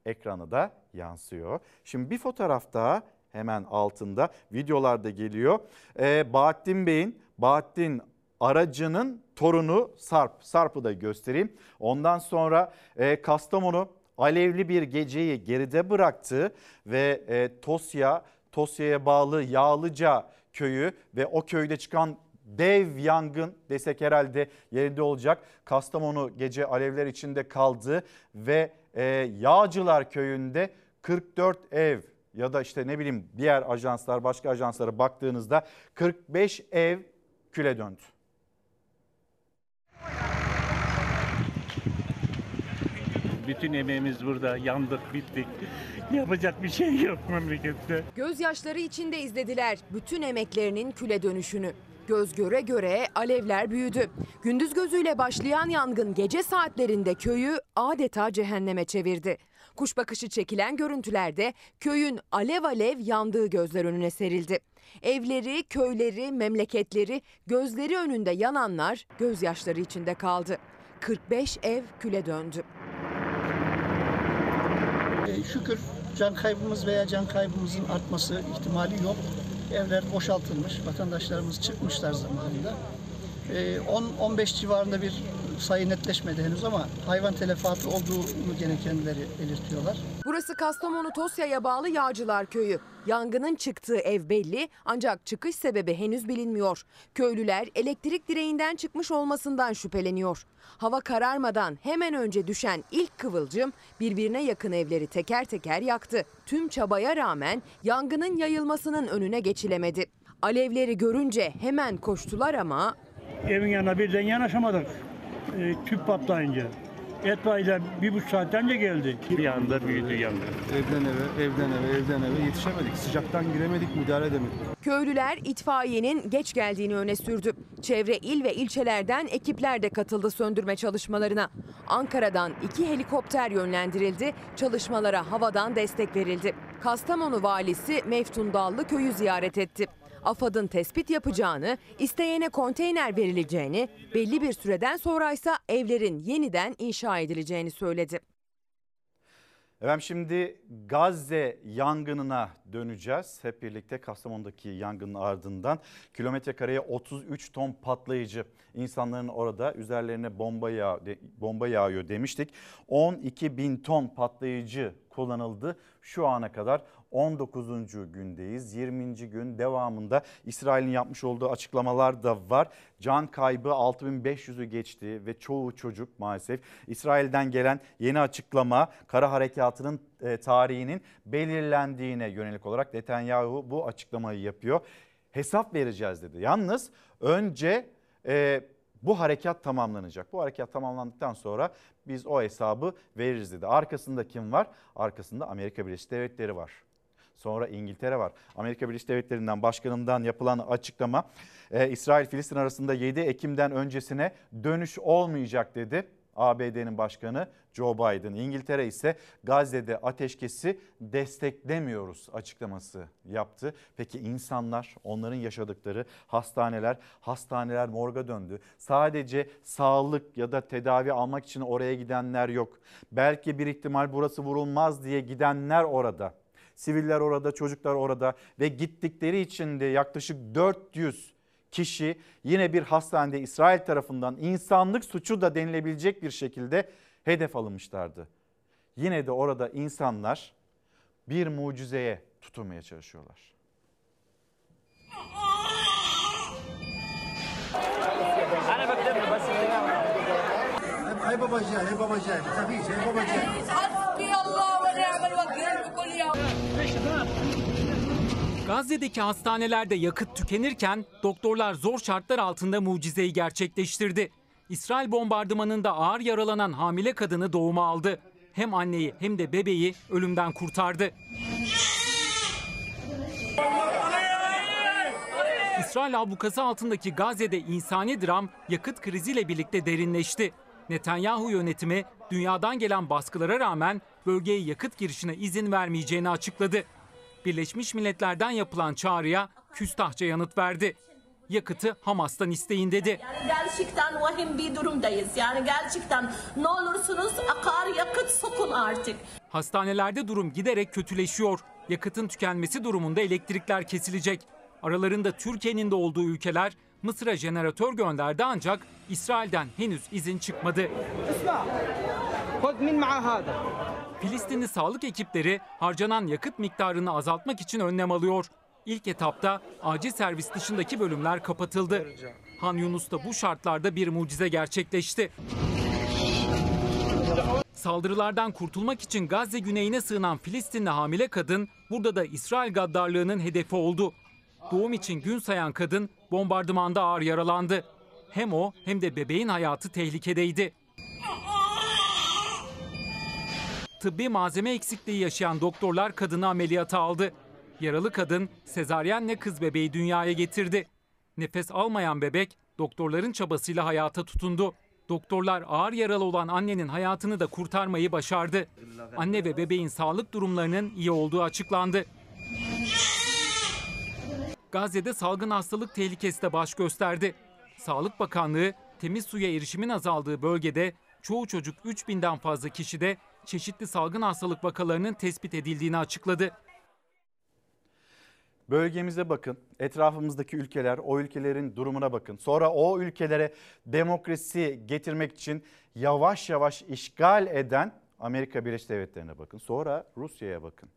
Ekrana da yansıyor. Şimdi bir fotoğraf daha hemen altında videolarda geliyor. Ee, Bahattin Bey'in, Bahattin aracının torunu Sarp. Sarp'ı da göstereyim. Ondan sonra e, Kastamonu alevli bir geceyi geride bıraktı ve e, Tosya, Tosya'ya bağlı Yağlıca köyü ve o köyde çıkan dev yangın desek herhalde yerinde olacak. Kastamonu gece alevler içinde kaldı ve e, Yağcılar köyünde 44 ev ya da işte ne bileyim diğer ajanslar başka ajanslara baktığınızda 45 ev küle döndü. Bütün emeğimiz burada. Yandık, bittik. Yapacak bir şey yok memlekette. Gözyaşları içinde izlediler bütün emeklerinin küle dönüşünü. Göz göre göre alevler büyüdü. Gündüz gözüyle başlayan yangın gece saatlerinde köyü adeta cehenneme çevirdi. Kuş bakışı çekilen görüntülerde köyün alev alev yandığı gözler önüne serildi. Evleri, köyleri, memleketleri gözleri önünde yananlar gözyaşları içinde kaldı. 45 ev küle döndü. Ee, Şükür can kaybımız veya can kaybımızın artması ihtimali yok. Evler boşaltılmış, vatandaşlarımız çıkmışlar zamanında. Ee, 10-15 civarında bir sayı netleşmedi henüz ama hayvan telefatı olduğunu gene kendileri belirtiyorlar. Burası Kastamonu Tosya'ya bağlı Yağcılar Köyü. Yangının çıktığı ev belli ancak çıkış sebebi henüz bilinmiyor. Köylüler elektrik direğinden çıkmış olmasından şüpheleniyor. Hava kararmadan hemen önce düşen ilk kıvılcım birbirine yakın evleri teker teker yaktı. Tüm çabaya rağmen yangının yayılmasının önüne geçilemedi. Alevleri görünce hemen koştular ama Evin yanına birden yanaşamadık. Ee, tüp patlayınca. Etfaiyeler bir buçuk saatten önce geldi. Bir anda büyüdü yangın. Evden eve, evden eve, evden eve yetişemedik. Sıcaktan giremedik, müdahale edemedik. Köylüler itfaiyenin geç geldiğini öne sürdü. Çevre il ve ilçelerden ekipler de katıldı söndürme çalışmalarına. Ankara'dan iki helikopter yönlendirildi, çalışmalara havadan destek verildi. Kastamonu valisi Meftun Dallı köyü ziyaret etti. AFAD'ın tespit yapacağını, isteyene konteyner verileceğini, belli bir süreden sonraysa evlerin yeniden inşa edileceğini söyledi. Efendim şimdi Gazze yangınına döneceğiz. Hep birlikte Kastamonu'daki yangının ardından kilometre kareye 33 ton patlayıcı insanların orada üzerlerine bomba, yağ, bomba yağıyor demiştik. 12 bin ton patlayıcı kullanıldı şu ana kadar. 19. gündeyiz. 20. gün devamında İsrail'in yapmış olduğu açıklamalar da var. Can kaybı 6500'ü geçti ve çoğu çocuk maalesef İsrail'den gelen yeni açıklama kara harekatının e, tarihinin belirlendiğine yönelik olarak Netanyahu bu açıklamayı yapıyor. Hesap vereceğiz dedi. Yalnız önce e, bu harekat tamamlanacak. Bu harekat tamamlandıktan sonra biz o hesabı veririz dedi. Arkasında kim var? Arkasında Amerika Birleşik Devletleri var. Sonra İngiltere var. Amerika Birleşik Devletleri'nden başkanından yapılan açıklama e, İsrail-Filistin arasında 7 Ekim'den öncesine dönüş olmayacak dedi. ABD'nin başkanı Joe Biden. İngiltere ise Gazze'de ateşkesi desteklemiyoruz açıklaması yaptı. Peki insanlar, onların yaşadıkları hastaneler, hastaneler morga döndü. Sadece sağlık ya da tedavi almak için oraya gidenler yok. Belki bir ihtimal burası vurulmaz diye gidenler orada. Siviller orada, çocuklar orada ve gittikleri için de yaklaşık 400 kişi yine bir hastanede İsrail tarafından insanlık suçu da denilebilecek bir şekilde hedef alınmışlardı. Yine de orada insanlar bir mucizeye tutunmaya çalışıyorlar. هاي بابا جاي هاي بابا جاي ما تخافيش هاي بابا جاي Gazze'deki hastanelerde yakıt tükenirken doktorlar zor şartlar altında mucizeyi gerçekleştirdi. İsrail bombardımanında ağır yaralanan hamile kadını doğuma aldı. Hem anneyi hem de bebeği ölümden kurtardı. İsrail ablukası altındaki Gazze'de insani dram yakıt kriziyle birlikte derinleşti. Netanyahu yönetimi dünyadan gelen baskılara rağmen bölgeye yakıt girişine izin vermeyeceğini açıkladı. Birleşmiş Milletler'den yapılan çağrıya küstahça yanıt verdi. Yakıtı Hamas'tan isteyin dedi. Yani gerçekten vahim bir durumdayız. Yani gerçekten ne olursunuz akaryakıt sokun artık. Hastanelerde durum giderek kötüleşiyor. Yakıtın tükenmesi durumunda elektrikler kesilecek. Aralarında Türkiye'nin de olduğu ülkeler Mısır'a jeneratör gönderdi ancak İsrail'den henüz izin çıkmadı. Filistinli sağlık ekipleri harcanan yakıt miktarını azaltmak için önlem alıyor. İlk etapta acil servis dışındaki bölümler kapatıldı. Han Yunus'ta bu şartlarda bir mucize gerçekleşti. Saldırılardan kurtulmak için Gazze güneyine sığınan Filistinli hamile kadın burada da İsrail gaddarlığının hedefi oldu. Doğum için gün sayan kadın bombardımanda ağır yaralandı. Hem o hem de bebeğin hayatı tehlikedeydi. Tıbbi malzeme eksikliği yaşayan doktorlar kadını ameliyata aldı. Yaralı kadın sezaryenle kız bebeği dünyaya getirdi. Nefes almayan bebek doktorların çabasıyla hayata tutundu. Doktorlar ağır yaralı olan annenin hayatını da kurtarmayı başardı. Anne ve bebeğin sağlık durumlarının iyi olduğu açıklandı. Gazze'de salgın hastalık tehlikesi de baş gösterdi. Sağlık Bakanlığı temiz suya erişimin azaldığı bölgede çoğu çocuk 3000'den fazla kişide çeşitli salgın hastalık vakalarının tespit edildiğini açıkladı. Bölgemize bakın, etrafımızdaki ülkeler, o ülkelerin durumuna bakın. Sonra o ülkelere demokrasi getirmek için yavaş yavaş işgal eden Amerika Birleşik Devletleri'ne bakın. Sonra Rusya'ya bakın.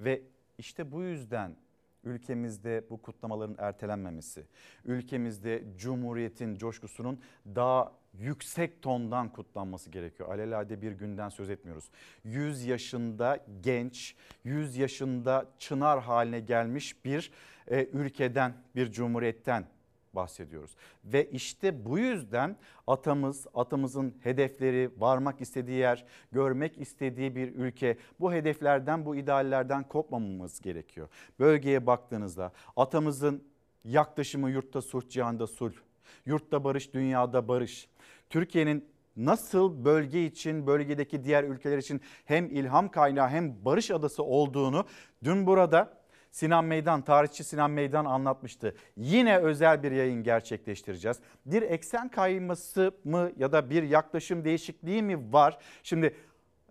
Ve işte bu yüzden ülkemizde bu kutlamaların ertelenmemesi, ülkemizde Cumhuriyet'in coşkusunun daha yüksek tondan kutlanması gerekiyor. Alelade bir günden söz etmiyoruz. 100 yaşında genç, 100 yaşında çınar haline gelmiş bir e, ülkeden, bir cumhuriyetten bahsediyoruz. Ve işte bu yüzden atamız, atamızın hedefleri, varmak istediği yer, görmek istediği bir ülke. Bu hedeflerden, bu ideallerden kopmamamız gerekiyor. Bölgeye baktığınızda atamızın yaklaşımı yurtta sulh, cihanda sulh. Yurtta barış, dünyada barış. Türkiye'nin nasıl bölge için, bölgedeki diğer ülkeler için hem ilham kaynağı hem barış adası olduğunu dün burada Sinan Meydan, tarihçi Sinan Meydan anlatmıştı. Yine özel bir yayın gerçekleştireceğiz. Bir eksen kayması mı ya da bir yaklaşım değişikliği mi var? Şimdi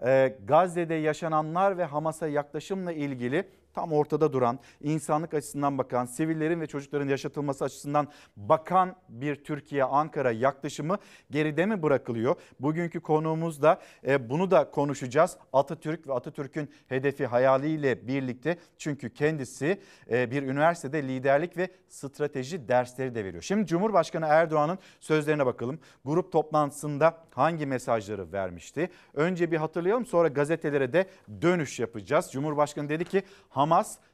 e, Gazze'de yaşananlar ve Hamas'a yaklaşımla ilgili tam ortada duran, insanlık açısından bakan, sivillerin ve çocukların yaşatılması açısından bakan bir Türkiye Ankara yaklaşımı geride mi bırakılıyor? Bugünkü konuğumuz da e, bunu da konuşacağız. Atatürk ve Atatürk'ün hedefi hayaliyle birlikte çünkü kendisi e, bir üniversitede liderlik ve strateji dersleri de veriyor. Şimdi Cumhurbaşkanı Erdoğan'ın sözlerine bakalım. Grup toplantısında hangi mesajları vermişti? Önce bir hatırlayalım sonra gazetelere de dönüş yapacağız. Cumhurbaşkanı dedi ki Hamas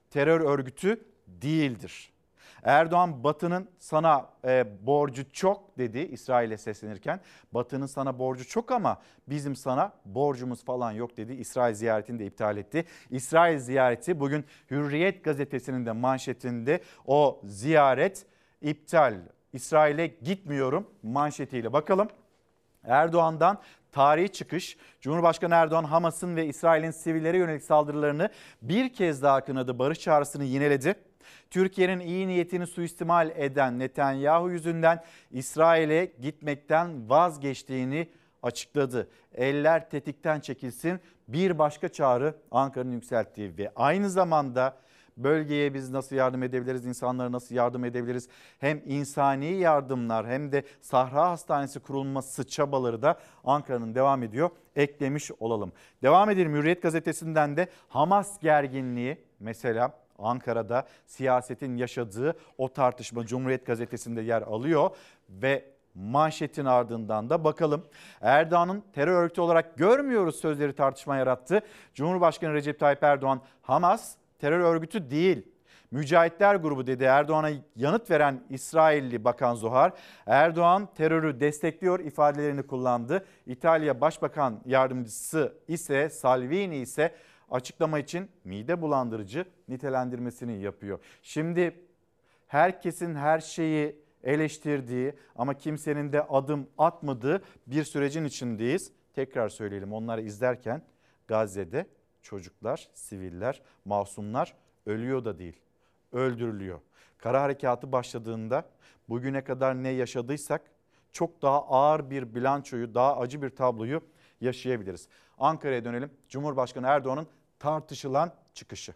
terör örgütü değildir. Erdoğan Batı'nın sana e, borcu çok dedi İsrail'e seslenirken. Batı'nın sana borcu çok ama bizim sana borcumuz falan yok dedi. İsrail ziyaretini de iptal etti. İsrail ziyareti bugün Hürriyet gazetesinin de manşetinde o ziyaret iptal. İsrail'e gitmiyorum manşetiyle bakalım. Erdoğan'dan tarihi çıkış. Cumhurbaşkanı Erdoğan Hamas'ın ve İsrail'in sivillere yönelik saldırılarını bir kez daha kınadı. Barış çağrısını yineledi. Türkiye'nin iyi niyetini suistimal eden Netanyahu yüzünden İsrail'e gitmekten vazgeçtiğini açıkladı. Eller tetikten çekilsin. Bir başka çağrı Ankara'nın yükselttiği ve aynı zamanda bölgeye biz nasıl yardım edebiliriz, insanlara nasıl yardım edebiliriz? Hem insani yardımlar hem de Sahra Hastanesi kurulması çabaları da Ankara'nın devam ediyor. Eklemiş olalım. Devam edelim Hürriyet gazetesinden de Hamas gerginliği mesela Ankara'da siyasetin yaşadığı o tartışma Cumhuriyet gazetesinde yer alıyor ve manşetin ardından da bakalım. Erdoğan'ın terör örgütü olarak görmüyoruz sözleri tartışma yarattı. Cumhurbaşkanı Recep Tayyip Erdoğan Hamas terör örgütü değil. Mücahitler grubu dedi Erdoğan'a yanıt veren İsrailli Bakan Zuhar. Erdoğan terörü destekliyor ifadelerini kullandı. İtalya Başbakan Yardımcısı ise Salvini ise açıklama için mide bulandırıcı nitelendirmesini yapıyor. Şimdi herkesin her şeyi eleştirdiği ama kimsenin de adım atmadığı bir sürecin içindeyiz. Tekrar söyleyelim onları izlerken Gazze'de çocuklar, siviller, masumlar ölüyor da değil, öldürülüyor. Kara harekatı başladığında bugüne kadar ne yaşadıysak çok daha ağır bir bilançoyu, daha acı bir tabloyu yaşayabiliriz. Ankara'ya dönelim. Cumhurbaşkanı Erdoğan'ın tartışılan çıkışı.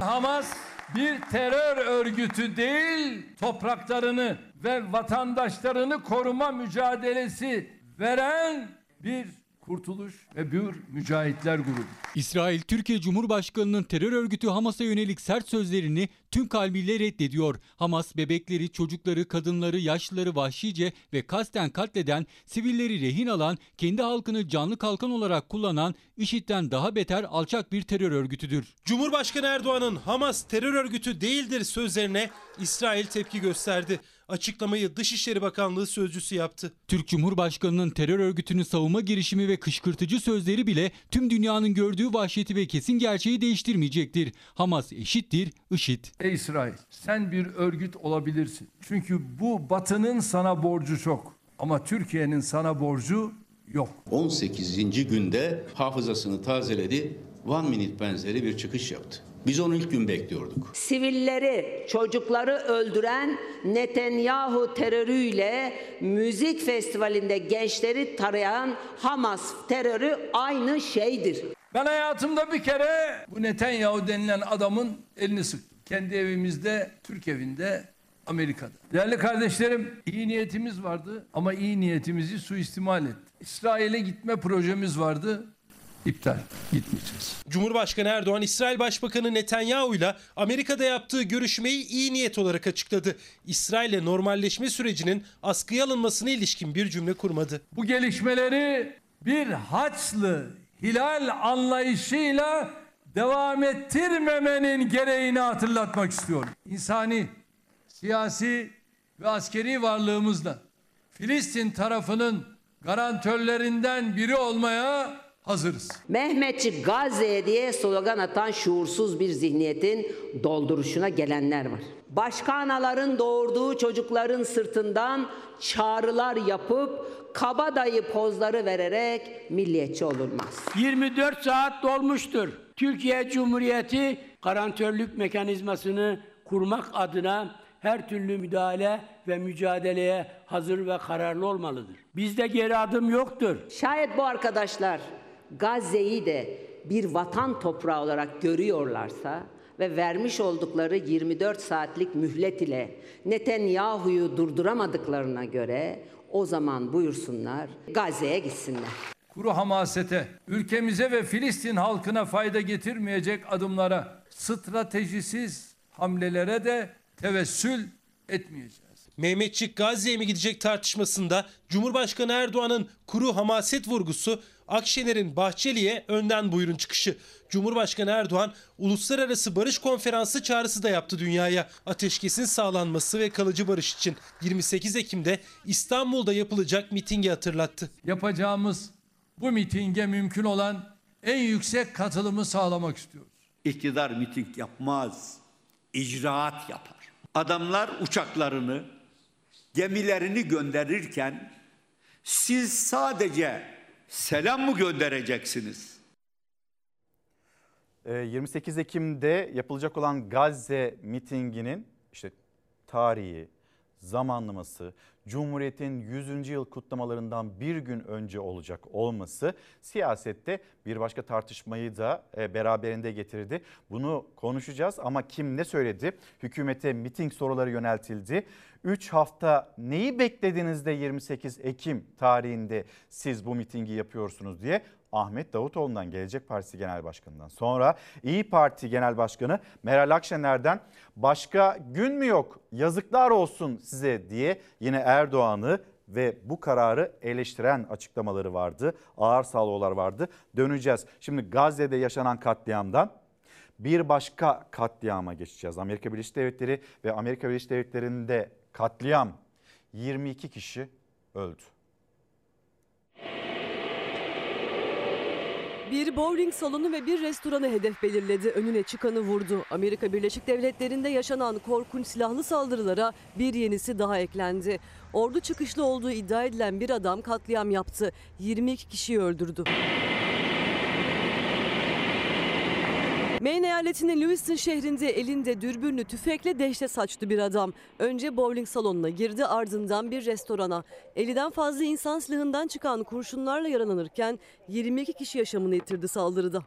Hamas bir terör örgütü değil, topraklarını ve vatandaşlarını koruma mücadelesi veren bir kurtuluş ve bir mücahitler grubu. İsrail, Türkiye Cumhurbaşkanı'nın terör örgütü Hamas'a yönelik sert sözlerini tüm kalbiyle reddediyor. Hamas bebekleri, çocukları, kadınları, yaşlıları vahşice ve kasten katleden, sivilleri rehin alan, kendi halkını canlı kalkan olarak kullanan, IŞİD'den daha beter alçak bir terör örgütüdür. Cumhurbaşkanı Erdoğan'ın Hamas terör örgütü değildir sözlerine İsrail tepki gösterdi. Açıklamayı Dışişleri Bakanlığı sözcüsü yaptı. Türk Cumhurbaşkanı'nın terör örgütünü savunma girişimi ve kışkırtıcı sözleri bile tüm dünyanın gördüğü vahşeti ve kesin gerçeği değiştirmeyecektir. Hamas eşittir IŞİD. Ey İsrail sen bir örgüt olabilirsin. Çünkü bu batının sana borcu çok. Ama Türkiye'nin sana borcu yok. 18. günde hafızasını tazeledi. One Minute benzeri bir çıkış yaptı. Biz onu ilk gün bekliyorduk. Sivilleri, çocukları öldüren Netanyahu terörüyle müzik festivalinde gençleri tarayan Hamas terörü aynı şeydir. Ben hayatımda bir kere bu Netanyahu denilen adamın elini sıktım. Kendi evimizde, Türk evinde, Amerika'da. Değerli kardeşlerim, iyi niyetimiz vardı ama iyi niyetimizi suistimal etti. İsrail'e gitme projemiz vardı. İptal. Gitmeyeceğiz. Cumhurbaşkanı Erdoğan İsrail Başbakanı Netanyahu ile Amerika'da yaptığı görüşmeyi iyi niyet olarak açıkladı. İsrail'le normalleşme sürecinin askıya alınmasına ilişkin bir cümle kurmadı. Bu gelişmeleri bir haçlı hilal anlayışıyla devam ettirmemenin gereğini hatırlatmak istiyorum. İnsani, siyasi ve askeri varlığımızla Filistin tarafının garantörlerinden biri olmaya hazırız. Mehmetçik Gazze'ye diye slogan atan şuursuz bir zihniyetin dolduruşuna gelenler var. Başka anaların doğurduğu çocukların sırtından çağrılar yapıp kabadayı pozları vererek milliyetçi olunmaz. 24 saat dolmuştur. Türkiye Cumhuriyeti garantörlük mekanizmasını kurmak adına her türlü müdahale ve mücadeleye hazır ve kararlı olmalıdır. Bizde geri adım yoktur. Şayet bu arkadaşlar Gazze'yi de bir vatan toprağı olarak görüyorlarsa ve vermiş oldukları 24 saatlik mühlet ile Netanyahu'yu durduramadıklarına göre o zaman buyursunlar Gazze'ye gitsinler. Kuru hamasete, ülkemize ve Filistin halkına fayda getirmeyecek adımlara, stratejisiz hamlelere de tevessül etmeyeceğiz. Mehmetçik Gazze'ye mi gidecek tartışmasında Cumhurbaşkanı Erdoğan'ın kuru hamaset vurgusu, Akşener'in Bahçeli'ye önden buyurun çıkışı. Cumhurbaşkanı Erdoğan uluslararası barış konferansı çağrısı da yaptı dünyaya. Ateşkesin sağlanması ve kalıcı barış için 28 Ekim'de İstanbul'da yapılacak mitingi hatırlattı. Yapacağımız bu mitinge mümkün olan en yüksek katılımı sağlamak istiyoruz. İktidar miting yapmaz, icraat yapar. Adamlar uçaklarını, gemilerini gönderirken siz sadece selam mı göndereceksiniz? Ee, 28 Ekim'de yapılacak olan Gazze mitinginin işte tarihi, zamanlaması, Cumhuriyet'in 100. yıl kutlamalarından bir gün önce olacak olması siyasette bir başka tartışmayı da e, beraberinde getirdi. Bunu konuşacağız ama kim ne söyledi? Hükümete miting soruları yöneltildi. 3 hafta neyi beklediniz de 28 Ekim tarihinde siz bu mitingi yapıyorsunuz diye Ahmet Davutoğlu'ndan Gelecek Partisi Genel Başkanı'ndan sonra İyi Parti Genel Başkanı Meral Akşener'den başka gün mü yok yazıklar olsun size diye yine Erdoğan'ı ve bu kararı eleştiren açıklamaları vardı. Ağır salvolar vardı. Döneceğiz. Şimdi Gazze'de yaşanan katliamdan bir başka katliama geçeceğiz. Amerika Birleşik Devletleri ve Amerika Birleşik Devletleri'nde katliam 22 kişi öldü. Bir bowling salonu ve bir restoranı hedef belirledi. Önüne çıkanı vurdu. Amerika Birleşik Devletleri'nde yaşanan korkunç silahlı saldırılara bir yenisi daha eklendi. Ordu çıkışlı olduğu iddia edilen bir adam katliam yaptı. 22 kişiyi öldürdü. Maine eyaletinin Lewiston şehrinde elinde dürbünlü tüfekle dehşet saçtı bir adam. Önce bowling salonuna girdi ardından bir restorana. 50'den fazla insan silahından çıkan kurşunlarla yaralanırken 22 kişi yaşamını yitirdi saldırıda.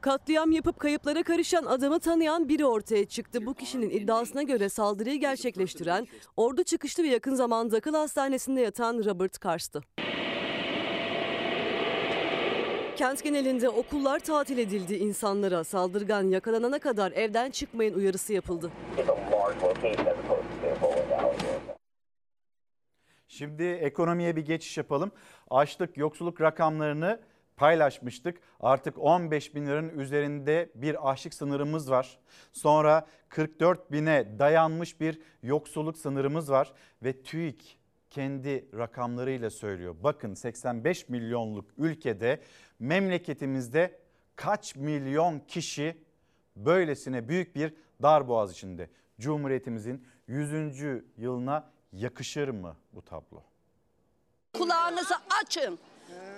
Katliam yapıp kayıplara karışan adamı tanıyan biri ortaya çıktı. Bu kişinin iddiasına göre saldırıyı gerçekleştiren ordu çıkışlı ve yakın zamanda akıl hastanesinde yatan Robert Kars'tı. Kent genelinde okullar tatil edildi. İnsanlara saldırgan yakalanana kadar evden çıkmayın uyarısı yapıldı. Şimdi ekonomiye bir geçiş yapalım. Açlık, yoksulluk rakamlarını paylaşmıştık. Artık 15 bin liranın üzerinde bir açlık sınırımız var. Sonra 44 bine dayanmış bir yoksulluk sınırımız var. Ve TÜİK kendi rakamlarıyla söylüyor. Bakın 85 milyonluk ülkede memleketimizde kaç milyon kişi böylesine büyük bir darboğaz içinde. Cumhuriyetimizin 100. yılına yakışır mı bu tablo? Kulağınızı açın.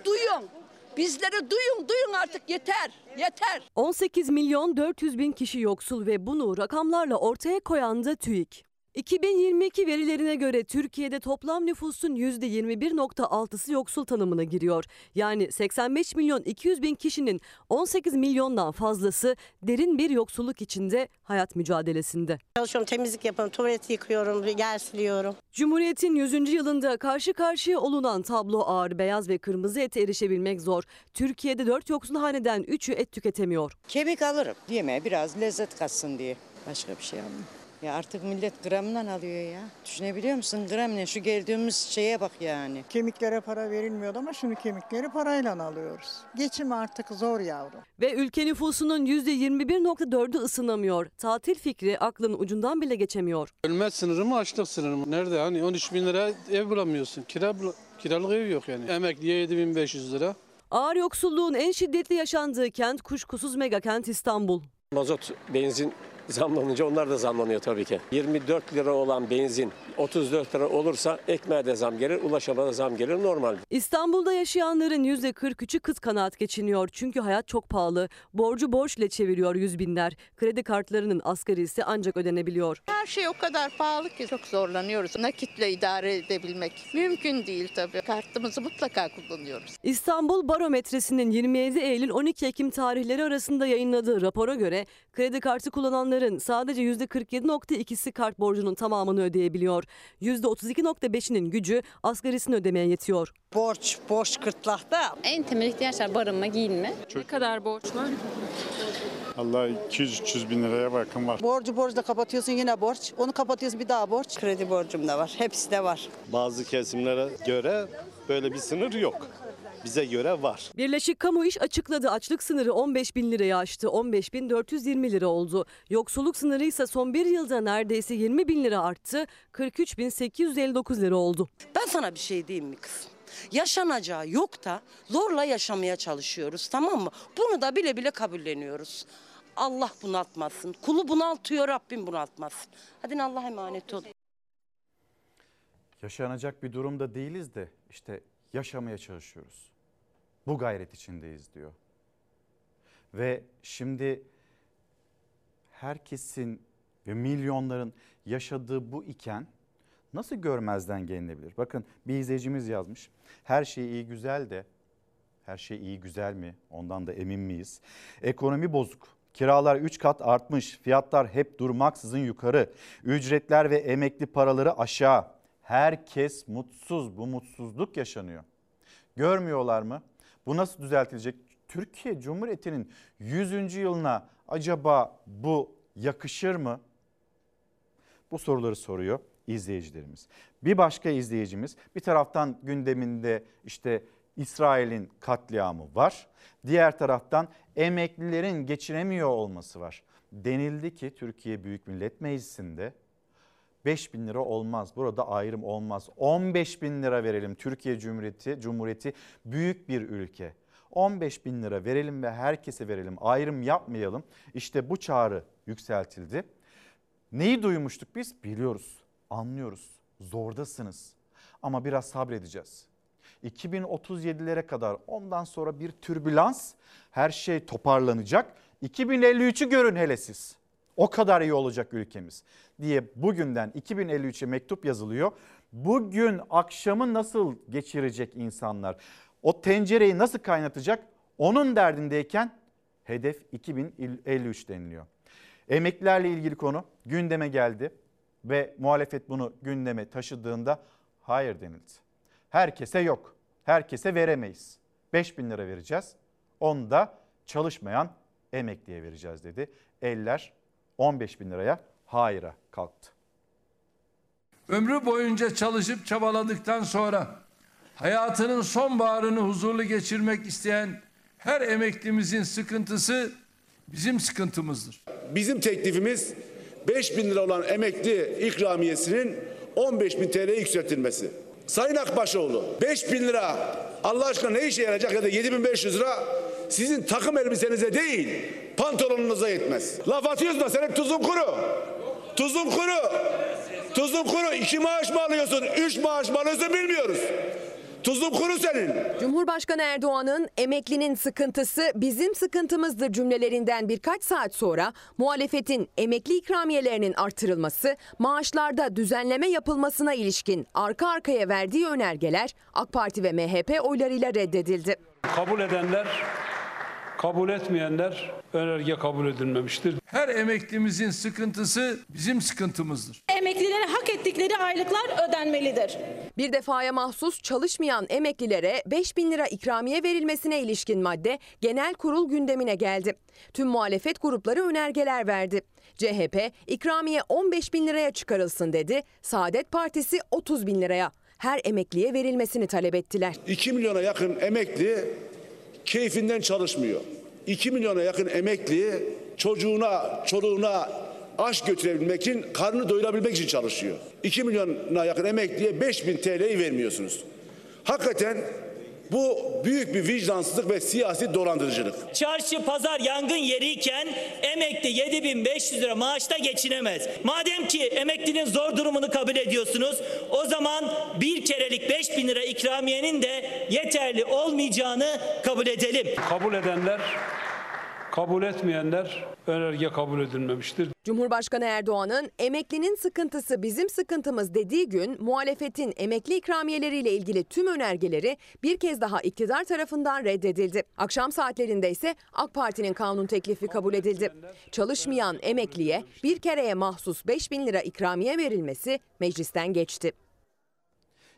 Duyun. Bizleri duyun, duyun artık yeter, yeter. 18 milyon 400 bin kişi yoksul ve bunu rakamlarla ortaya koyan da TÜİK. 2022 verilerine göre Türkiye'de toplam nüfusun %21.6'sı yoksul tanımına giriyor. Yani 85 milyon 200 bin kişinin 18 milyondan fazlası derin bir yoksulluk içinde hayat mücadelesinde. Çalışıyorum, temizlik yapıyorum, tuvaleti yıkıyorum, yer siliyorum. Cumhuriyet'in 100. yılında karşı karşıya olunan tablo ağır, beyaz ve kırmızı ete erişebilmek zor. Türkiye'de 4 yoksul haneden 3'ü et tüketemiyor. Kemik alırım. Yemeğe biraz lezzet katsın diye. Başka bir şey almam. Ya artık millet gramdan alıyor ya. Düşünebiliyor musun? Gram ne? Şu geldiğimiz şeye bak yani. Kemiklere para verilmiyordu ama şimdi kemikleri parayla alıyoruz. Geçim artık zor yavrum. Ve ülke nüfusunun %21.4'ü ısınamıyor. Tatil fikri aklın ucundan bile geçemiyor. Ölmez sınırı mı açlık sınırı mı? Nerede hani 13 bin lira ev bulamıyorsun. Kira, kiralık ev yok yani. Emekliye 7500 lira. Ağır yoksulluğun en şiddetli yaşandığı kent kuşkusuz mega kent İstanbul. Mazot, benzin zamlanınca onlar da zamlanıyor tabii ki. 24 lira olan benzin 34 lira olursa ekmeğe de zam gelir, ulaşıma da zam gelir normal. İstanbul'da yaşayanların %43'ü kıt kanaat geçiniyor. Çünkü hayat çok pahalı. Borcu borç ile çeviriyor yüz binler. Kredi kartlarının asgarisi ancak ödenebiliyor. Her şey o kadar pahalı ki çok zorlanıyoruz. Nakitle idare edebilmek mümkün değil tabii. Kartımızı mutlaka kullanıyoruz. İstanbul Barometresi'nin 27 Eylül 12 Ekim tarihleri arasında yayınladığı rapora göre kredi kartı kullananların sadece %47.2'si kart borcunun tamamını ödeyebiliyor. %32.5'inin gücü asgarisini ödemeye yetiyor. Borç, borç gırtlakta. En temel ihtiyaçlar barınma, giyinme. Ne kadar borç var? Allah 200-300 bin liraya bakın var. Borcu borçla kapatıyorsun yine borç. Onu kapatıyorsun bir daha borç. Kredi borcum da var. Hepsi de var. Bazı kesimlere göre böyle bir sınır yok. Bize göre var. Birleşik Kamu İş açıkladı. Açlık sınırı 15 bin liraya aştı. 15 bin 420 lira oldu. Yoksulluk sınırı ise son bir yılda neredeyse 20 bin lira arttı. 43 bin 859 lira oldu. Ben sana bir şey diyeyim mi kızım? Yaşanacağı yok da zorla yaşamaya çalışıyoruz tamam mı? Bunu da bile bile kabulleniyoruz. Allah bunaltmasın. Kulu bunaltıyor Rabbim bunaltmasın. Hadi Allah'a emanet olun. Yaşanacak bir durumda değiliz de işte yaşamaya çalışıyoruz. Bu gayret içindeyiz diyor. Ve şimdi herkesin ve milyonların yaşadığı bu iken nasıl görmezden gelinebilir? Bakın bir izleyicimiz yazmış. Her şey iyi güzel de her şey iyi güzel mi? Ondan da emin miyiz? Ekonomi bozuk. Kiralar 3 kat artmış. Fiyatlar hep durmaksızın yukarı. Ücretler ve emekli paraları aşağı. Herkes mutsuz. Bu mutsuzluk yaşanıyor. Görmüyorlar mı? Bu nasıl düzeltilecek? Türkiye Cumhuriyeti'nin 100. yılına acaba bu yakışır mı? Bu soruları soruyor izleyicilerimiz. Bir başka izleyicimiz bir taraftan gündeminde işte İsrail'in katliamı var. Diğer taraftan emeklilerin geçinemiyor olması var. Denildi ki Türkiye Büyük Millet Meclisi'nde 5 bin lira olmaz. Burada ayrım olmaz. 15 bin lira verelim. Türkiye Cumhuriyeti, Cumhuriyeti büyük bir ülke. 15 bin lira verelim ve herkese verelim. Ayrım yapmayalım. İşte bu çağrı yükseltildi. Neyi duymuştuk biz? Biliyoruz, anlıyoruz. Zordasınız. Ama biraz sabredeceğiz. 2037'lere kadar ondan sonra bir türbülans her şey toparlanacak. 2053'ü görün hele siz. O kadar iyi olacak ülkemiz diye bugünden 2053'e mektup yazılıyor. Bugün akşamı nasıl geçirecek insanlar? O tencereyi nasıl kaynatacak? Onun derdindeyken hedef 2053 deniliyor. Emeklilerle ilgili konu gündeme geldi ve muhalefet bunu gündeme taşıdığında hayır denildi. Herkese yok. Herkese veremeyiz. 5 bin lira vereceğiz. Onu da çalışmayan emekliye vereceğiz dedi. Eller 15 bin liraya hayıra kalktı. Ömrü boyunca çalışıp çabaladıktan sonra hayatının sonbaharını huzurlu geçirmek isteyen her emeklimizin sıkıntısı bizim sıkıntımızdır. Bizim teklifimiz 5 bin lira olan emekli ikramiyesinin 15 bin TL'ye yükseltilmesi. Sayın Akbaşoğlu 5 bin lira Allah aşkına ne işe yarayacak ya da 7500 lira sizin takım elbisenize değil pantolonunuza yetmez. Laf atıyorsun da senin tuzun kuru. Tuzun kuru. Tuzun kuru. İki maaş mı alıyorsun? Üç maaş mı alıyorsun bilmiyoruz. Tuzun kuru senin. Cumhurbaşkanı Erdoğan'ın emeklinin sıkıntısı bizim sıkıntımızdır cümlelerinden birkaç saat sonra muhalefetin emekli ikramiyelerinin artırılması, maaşlarda düzenleme yapılmasına ilişkin arka arkaya verdiği önergeler AK Parti ve MHP oylarıyla reddedildi. Kabul edenler, kabul etmeyenler önerge kabul edilmemiştir. Her emeklimizin sıkıntısı bizim sıkıntımızdır. Emeklilere hak ettikleri aylıklar ödenmelidir. Bir defaya mahsus çalışmayan emeklilere 5 bin lira ikramiye verilmesine ilişkin madde genel kurul gündemine geldi. Tüm muhalefet grupları önergeler verdi. CHP ikramiye 15 bin liraya çıkarılsın dedi. Saadet Partisi 30 bin liraya. Her emekliye verilmesini talep ettiler. 2 milyona yakın emekli keyfinden çalışmıyor. 2 milyona yakın emekli çocuğuna, çoluğuna aş götürebilmek için, karnını doyurabilmek için çalışıyor. 2 milyona yakın emekliye 5000 TL'yi vermiyorsunuz. Hakikaten Bu büyük bir vicdansızlık ve siyasi dolandırıcılık. Çarşı pazar yangın yeriyken emekli 7500 lira maaşta geçinemez. Madem ki emeklinin zor durumunu kabul ediyorsunuz o zaman bir kerelik 5000 lira ikramiyenin de yeterli olmayacağını kabul edelim. Kabul edenler, kabul etmeyenler önerge kabul edilmemiştir. Cumhurbaşkanı Erdoğan'ın emeklinin sıkıntısı bizim sıkıntımız dediği gün muhalefetin emekli ikramiyeleriyle ilgili tüm önergeleri bir kez daha iktidar tarafından reddedildi. Akşam saatlerinde ise AK Parti'nin kanun teklifi kabul edildi. Çalışmayan emekliye bir kereye mahsus 5 bin lira ikramiye verilmesi meclisten geçti.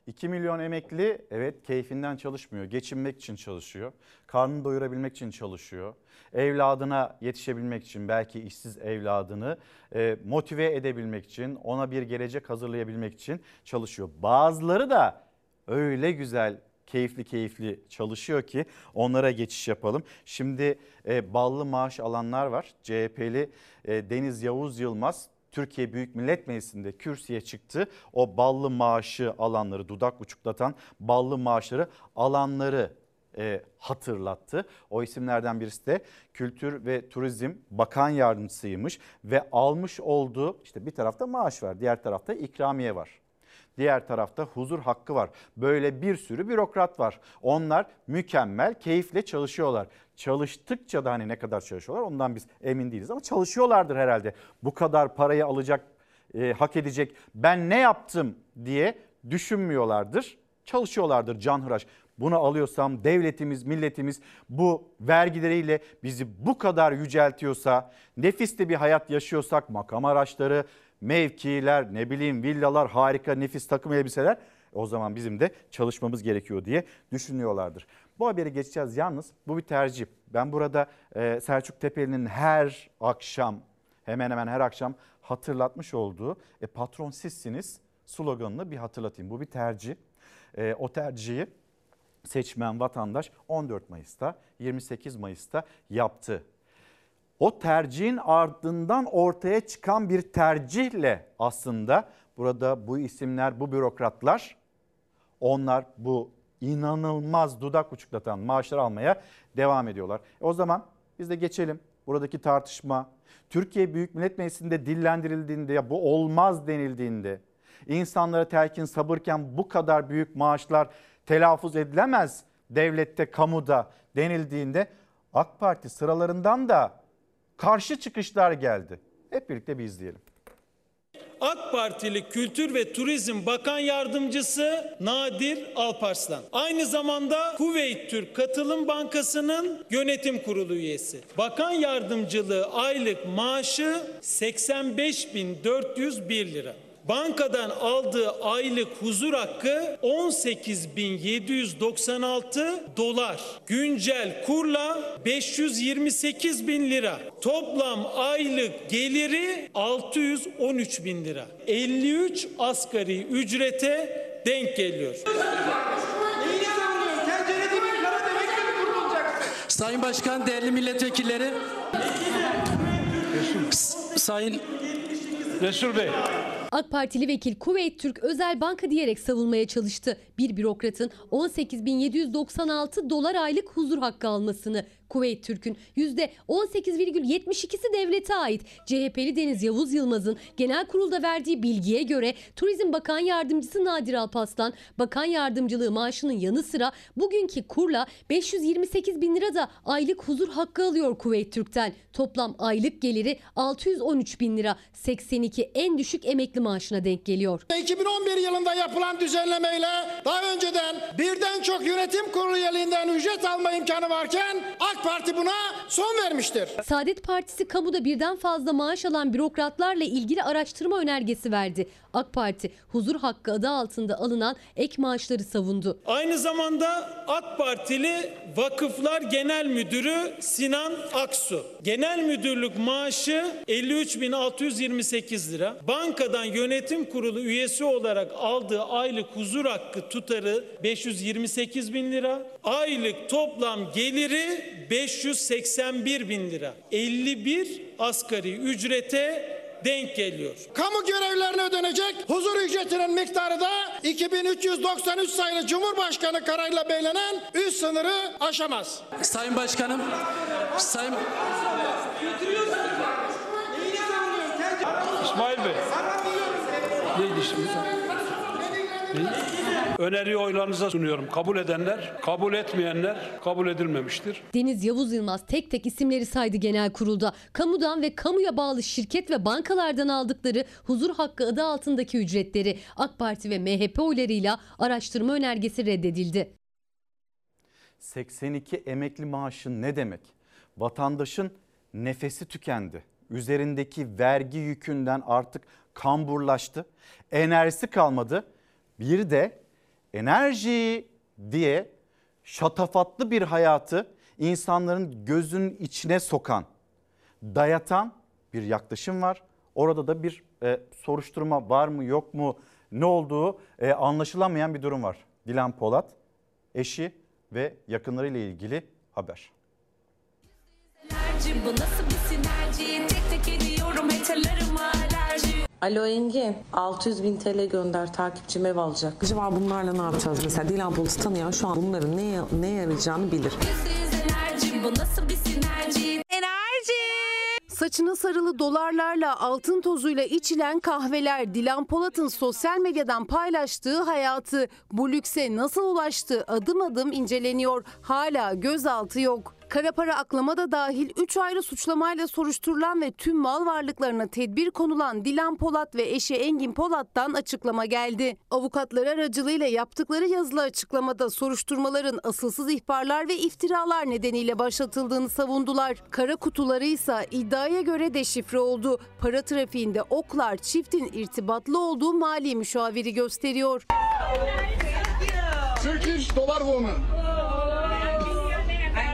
2 milyon emekli evet keyfinden çalışmıyor. Geçinmek için çalışıyor. Karnını doyurabilmek için çalışıyor. Evladına yetişebilmek için belki işsiz evladını e, motive edebilmek için ona bir gelecek hazırlayabilmek için çalışıyor. Bazıları da öyle güzel keyifli keyifli çalışıyor ki onlara geçiş yapalım. Şimdi e, ballı maaş alanlar var. CHP'li e, Deniz Yavuz Yılmaz Türkiye Büyük Millet Meclisi'nde kürsüye çıktı. O ballı maaşı alanları, dudak uçuklatan ballı maaşları alanları e, hatırlattı. O isimlerden birisi de Kültür ve Turizm Bakan Yardımcısıymış ve almış olduğu işte bir tarafta maaş var, diğer tarafta ikramiye var. Diğer tarafta huzur hakkı var. Böyle bir sürü bürokrat var. Onlar mükemmel, keyifle çalışıyorlar. Çalıştıkça da hani ne kadar çalışıyorlar ondan biz emin değiliz ama çalışıyorlardır herhalde. Bu kadar parayı alacak, e, hak edecek ben ne yaptım diye düşünmüyorlardır. Çalışıyorlardır canhıraş. Bunu alıyorsam devletimiz, milletimiz bu vergileriyle bizi bu kadar yüceltiyorsa, nefis de bir hayat yaşıyorsak makam araçları, mevkiler, ne bileyim villalar, harika nefis takım elbiseler o zaman bizim de çalışmamız gerekiyor diye düşünüyorlardır. Bu haberi geçeceğiz yalnız bu bir tercih. Ben burada e, Selçuk Tepeli'nin her akşam hemen hemen her akşam hatırlatmış olduğu e, patron sizsiniz sloganını bir hatırlatayım. Bu bir tercih. E, o tercihi seçmen vatandaş 14 Mayıs'ta 28 Mayıs'ta yaptı. O tercihin ardından ortaya çıkan bir tercihle aslında burada bu isimler, bu bürokratlar onlar bu inanılmaz dudak uçuklatan maaşlar almaya devam ediyorlar. E o zaman biz de geçelim buradaki tartışma. Türkiye Büyük Millet Meclisi'nde dillendirildiğinde ya bu olmaz denildiğinde insanlara telkin sabırken bu kadar büyük maaşlar telaffuz edilemez devlette, kamuda denildiğinde AK Parti sıralarından da karşı çıkışlar geldi. Hep birlikte bir izleyelim. AK Partili Kültür ve Turizm Bakan Yardımcısı Nadir Alparslan. Aynı zamanda Kuveyt Türk Katılım Bankası'nın yönetim kurulu üyesi. Bakan yardımcılığı aylık maaşı 85.401 lira. Bankadan aldığı aylık huzur hakkı 18.796 dolar. Güncel kurla 528 bin lira. Toplam aylık geliri 613 bin lira. 53 asgari ücrete denk geliyor. Sayın Başkan, değerli milletvekilleri. Sayın Resul Bey. AK Partili vekil Kuveyt Türk Özel Banka diyerek savunmaya çalıştı. Bir bürokratın 18.796 dolar aylık huzur hakkı almasını. Kuveyt Türk'ün %18,72'si devlete ait. CHP'li Deniz Yavuz Yılmaz'ın genel kurulda verdiği bilgiye göre Turizm Bakan Yardımcısı Nadir Alpaslan bakan yardımcılığı maaşının yanı sıra bugünkü kurla 528 bin lira da aylık huzur hakkı alıyor Kuveyt Türk'ten. Toplam aylık geliri 613 bin lira 82 en düşük emekli maaşına denk geliyor. 2011 yılında yapılan düzenlemeyle daha önceden birden çok yönetim kurulu üyeliğinden ücret alma imkanı varken AK Parti buna son vermiştir. Saadet Partisi kamuda birden fazla maaş alan bürokratlarla ilgili araştırma önergesi verdi. AK Parti huzur hakkı adı altında alınan ek maaşları savundu. Aynı zamanda AK Partili Vakıflar Genel Müdürü Sinan Aksu. Genel müdürlük maaşı 53.628 lira. Bankadan yönetim kurulu üyesi olarak aldığı aylık huzur hakkı tutarı 528 bin lira. Aylık toplam geliri 581 bin lira. 51 asgari ücrete denk geliyor. Kamu görevlilerine ödenecek huzur ücretinin miktarı da 2393 sayılı Cumhurbaşkanı kararıyla belirlenen üst sınırı aşamaz. Sayın Başkanım, Sayın İsmail Bey. Neydi şimdi? Ne? Öneriyi oylarınıza sunuyorum. Kabul edenler, kabul etmeyenler kabul edilmemiştir. Deniz Yavuz Yılmaz tek tek isimleri saydı genel kurulda. Kamudan ve kamuya bağlı şirket ve bankalardan aldıkları huzur hakkı adı altındaki ücretleri AK Parti ve MHP oylarıyla araştırma önergesi reddedildi. 82 emekli maaşı ne demek? Vatandaşın nefesi tükendi. Üzerindeki vergi yükünden artık kamburlaştı. Enerjisi kalmadı. Bir de enerji diye şatafatlı bir hayatı insanların gözünün içine sokan, dayatan bir yaklaşım var. Orada da bir e, soruşturma var mı yok mu ne olduğu e, anlaşılamayan bir durum var. Dilan Polat, eşi ve yakınlarıyla ilgili haber. Bu nasıl bir sinerji? Tek tek ediyorum haterlarıma alerji. Alo Engin, 600 bin TL gönder takipçim ev alacak. Acaba bunlarla ne yapacağız? Mesela Dilan Polat'ı tanıyan şu an bunların ne, ne yarayacağını bilir. Enerji bu nasıl bir sinerji? Enerji. Saçına sarılı dolarlarla altın tozuyla içilen kahveler Dilan Polat'ın sosyal medyadan paylaştığı hayatı bu lükse nasıl ulaştı adım adım inceleniyor. Hala gözaltı yok. Kara para aklama da dahil 3 ayrı suçlamayla soruşturulan ve tüm mal varlıklarına tedbir konulan Dilan Polat ve eşi Engin Polat'tan açıklama geldi. Avukatlar aracılığıyla yaptıkları yazılı açıklamada soruşturmaların asılsız ihbarlar ve iftiralar nedeniyle başlatıldığını savundular. Kara kutuları ise iddiaya göre deşifre oldu. Para trafiğinde oklar çiftin irtibatlı olduğu mali müşaviri gösteriyor. Turkish dollar woman.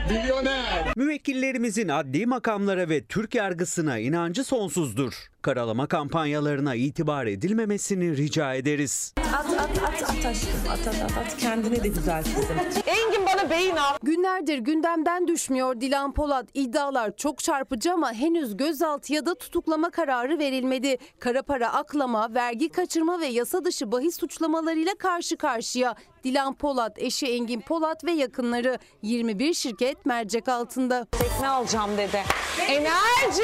Milyoner. Müvekkillerimizin adli makamlara ve Türk yargısına inancı sonsuzdur. Karalama kampanyalarına itibar edilmemesini rica ederiz. At at at at aşkım at at at at kendine de güzel kızım. Engin bana beyin al. Günlerdir gündemden düşmüyor Dilan Polat. İddialar çok çarpıcı ama henüz gözaltı ya da tutuklama kararı verilmedi. Kara para aklama, vergi kaçırma ve yasa dışı bahis suçlamalarıyla karşı karşıya. Dilan Polat, eşi Engin Polat ve yakınları 21 şirket mercek altında. Tekne alacağım dedi. Enerji.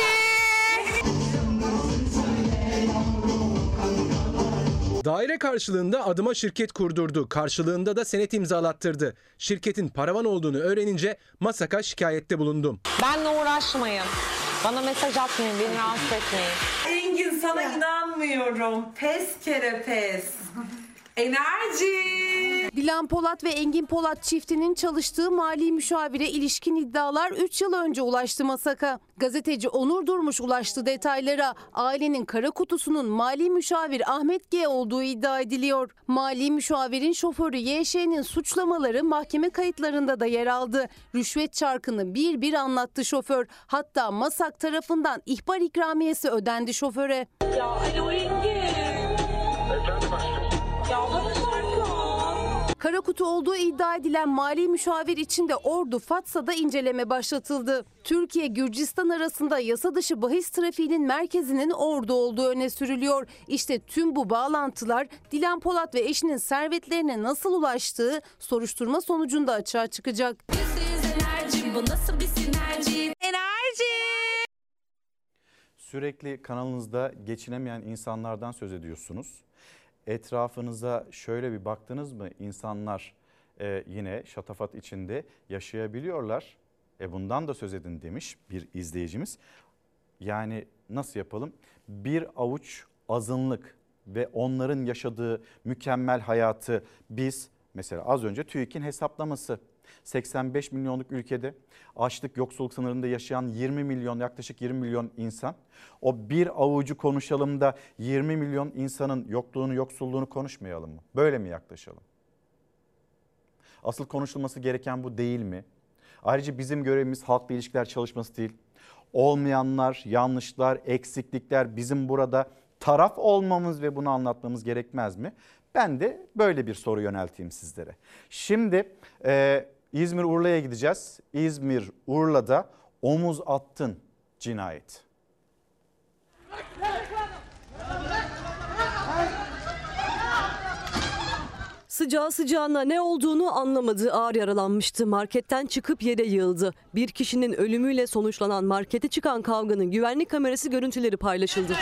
Daire karşılığında adıma şirket kurdurdu. Karşılığında da senet imzalattırdı. Şirketin paravan olduğunu öğrenince Masak'a şikayette bulundum. Benle uğraşmayın. Bana mesaj atmayın, beni rahatsız etmeyin. Engin sana inanmıyorum. Pes kere pes. Enerji. Dilan Polat ve Engin Polat çiftinin çalıştığı mali müşavire ilişkin iddialar 3 yıl önce ulaştı Masak'a. Gazeteci Onur Durmuş ulaştı detaylara. Ailenin kara kutusunun mali müşavir Ahmet G olduğu iddia ediliyor. Mali müşavirin şoförü YŞ'nin suçlamaları mahkeme kayıtlarında da yer aldı. Rüşvet çarkını bir bir anlattı şoför. Hatta Masak tarafından ihbar ikramiyesi ödendi şoföre. Ya alo Kara kutu olduğu iddia edilen mali müşavir için de Ordu Fatsa'da inceleme başlatıldı. Türkiye Gürcistan arasında yasa dışı bahis trafiğinin merkezinin Ordu olduğu öne sürülüyor. İşte tüm bu bağlantılar Dilan Polat ve eşinin servetlerine nasıl ulaştığı soruşturma sonucunda açığa çıkacak. Enerji bu nasıl bir sinerji? Enerji. Sürekli kanalınızda geçinemeyen insanlardan söz ediyorsunuz. Etrafınıza şöyle bir baktınız mı insanlar e, yine şatafat içinde yaşayabiliyorlar. E bundan da söz edin demiş bir izleyicimiz. Yani nasıl yapalım? Bir avuç azınlık ve onların yaşadığı mükemmel hayatı biz mesela az önce TÜİK'in hesaplaması 85 milyonluk ülkede açlık yoksulluk sınırında yaşayan 20 milyon yaklaşık 20 milyon insan. O bir avucu konuşalım da 20 milyon insanın yokluğunu yoksulluğunu konuşmayalım mı? Böyle mi yaklaşalım? Asıl konuşulması gereken bu değil mi? Ayrıca bizim görevimiz halkla ilişkiler çalışması değil. Olmayanlar, yanlışlar, eksiklikler bizim burada taraf olmamız ve bunu anlatmamız gerekmez mi? Ben de böyle bir soru yönelteyim sizlere. Şimdi e, İzmir Urla'ya gideceğiz. İzmir Urla'da omuz attın cinayet. Sıcağı sıcağına ne olduğunu anlamadı. Ağır yaralanmıştı. Marketten çıkıp yere yığıldı. Bir kişinin ölümüyle sonuçlanan markete çıkan kavganın güvenlik kamerası görüntüleri paylaşıldı.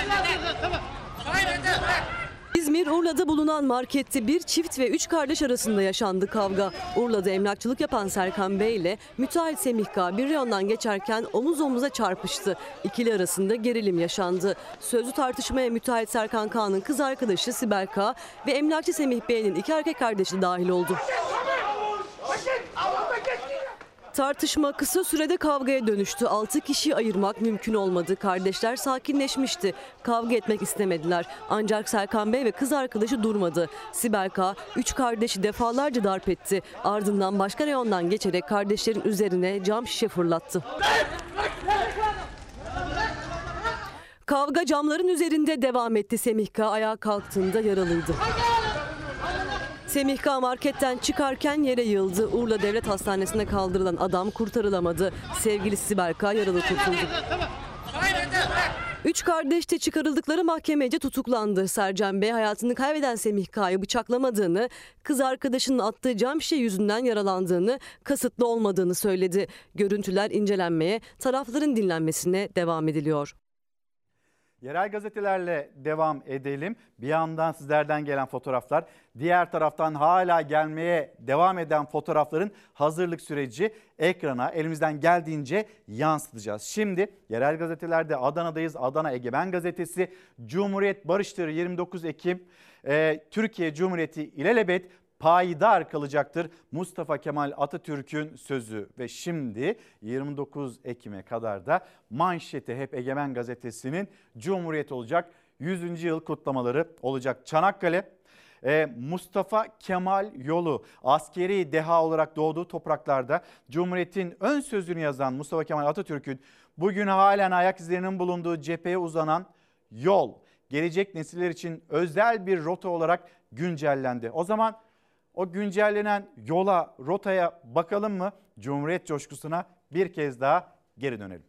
İzmir Urla'da bulunan markette bir çift ve üç kardeş arasında yaşandı kavga. Urla'da emlakçılık yapan Serkan Bey ile müteahhit Semih K bir reyondan geçerken omuz omuza çarpıştı. İkili arasında gerilim yaşandı. Sözlü tartışmaya müteahhit Serkan K'nın kız arkadaşı Sibel K ve emlakçı Semih Bey'in iki erkek kardeşi dahil oldu. Tartışma kısa sürede kavgaya dönüştü. 6 kişi ayırmak mümkün olmadı. Kardeşler sakinleşmişti. Kavga etmek istemediler. Ancak Serkan Bey ve kız arkadaşı durmadı. Sibel K. Üç kardeşi defalarca darp etti. Ardından başka reyondan geçerek kardeşlerin üzerine cam şişe fırlattı. Kavga camların üzerinde devam etti. Semih K. ayağa kalktığında yaralıydı. Semih K. marketten çıkarken yere yığıldı. Urla Devlet Hastanesi'ne kaldırılan adam kurtarılamadı. Sevgili Sibel yaralı kurtuldu. Üç kardeş de çıkarıldıkları mahkemece tutuklandı. Sercan Bey hayatını kaybeden Semih K'yı bıçaklamadığını, kız arkadaşının attığı cam şişe yüzünden yaralandığını, kasıtlı olmadığını söyledi. Görüntüler incelenmeye, tarafların dinlenmesine devam ediliyor. Yerel gazetelerle devam edelim. Bir yandan sizlerden gelen fotoğraflar, diğer taraftan hala gelmeye devam eden fotoğrafların hazırlık süreci ekrana elimizden geldiğince yansıtacağız. Şimdi yerel gazetelerde Adana'dayız. Adana Egemen Gazetesi, Cumhuriyet Barıştır 29 Ekim, e, Türkiye Cumhuriyeti ilelebet payidar kalacaktır. Mustafa Kemal Atatürk'ün sözü ve şimdi 29 Ekim'e kadar da manşeti hep Egemen Gazetesi'nin Cumhuriyet olacak. 100. yıl kutlamaları olacak. Çanakkale e, Mustafa Kemal yolu askeri deha olarak doğduğu topraklarda Cumhuriyet'in ön sözünü yazan Mustafa Kemal Atatürk'ün bugün halen ayak izlerinin bulunduğu cepheye uzanan yol gelecek nesiller için özel bir rota olarak güncellendi. O zaman o güncellenen yola, rotaya bakalım mı? Cumhuriyet coşkusuna bir kez daha geri dönelim.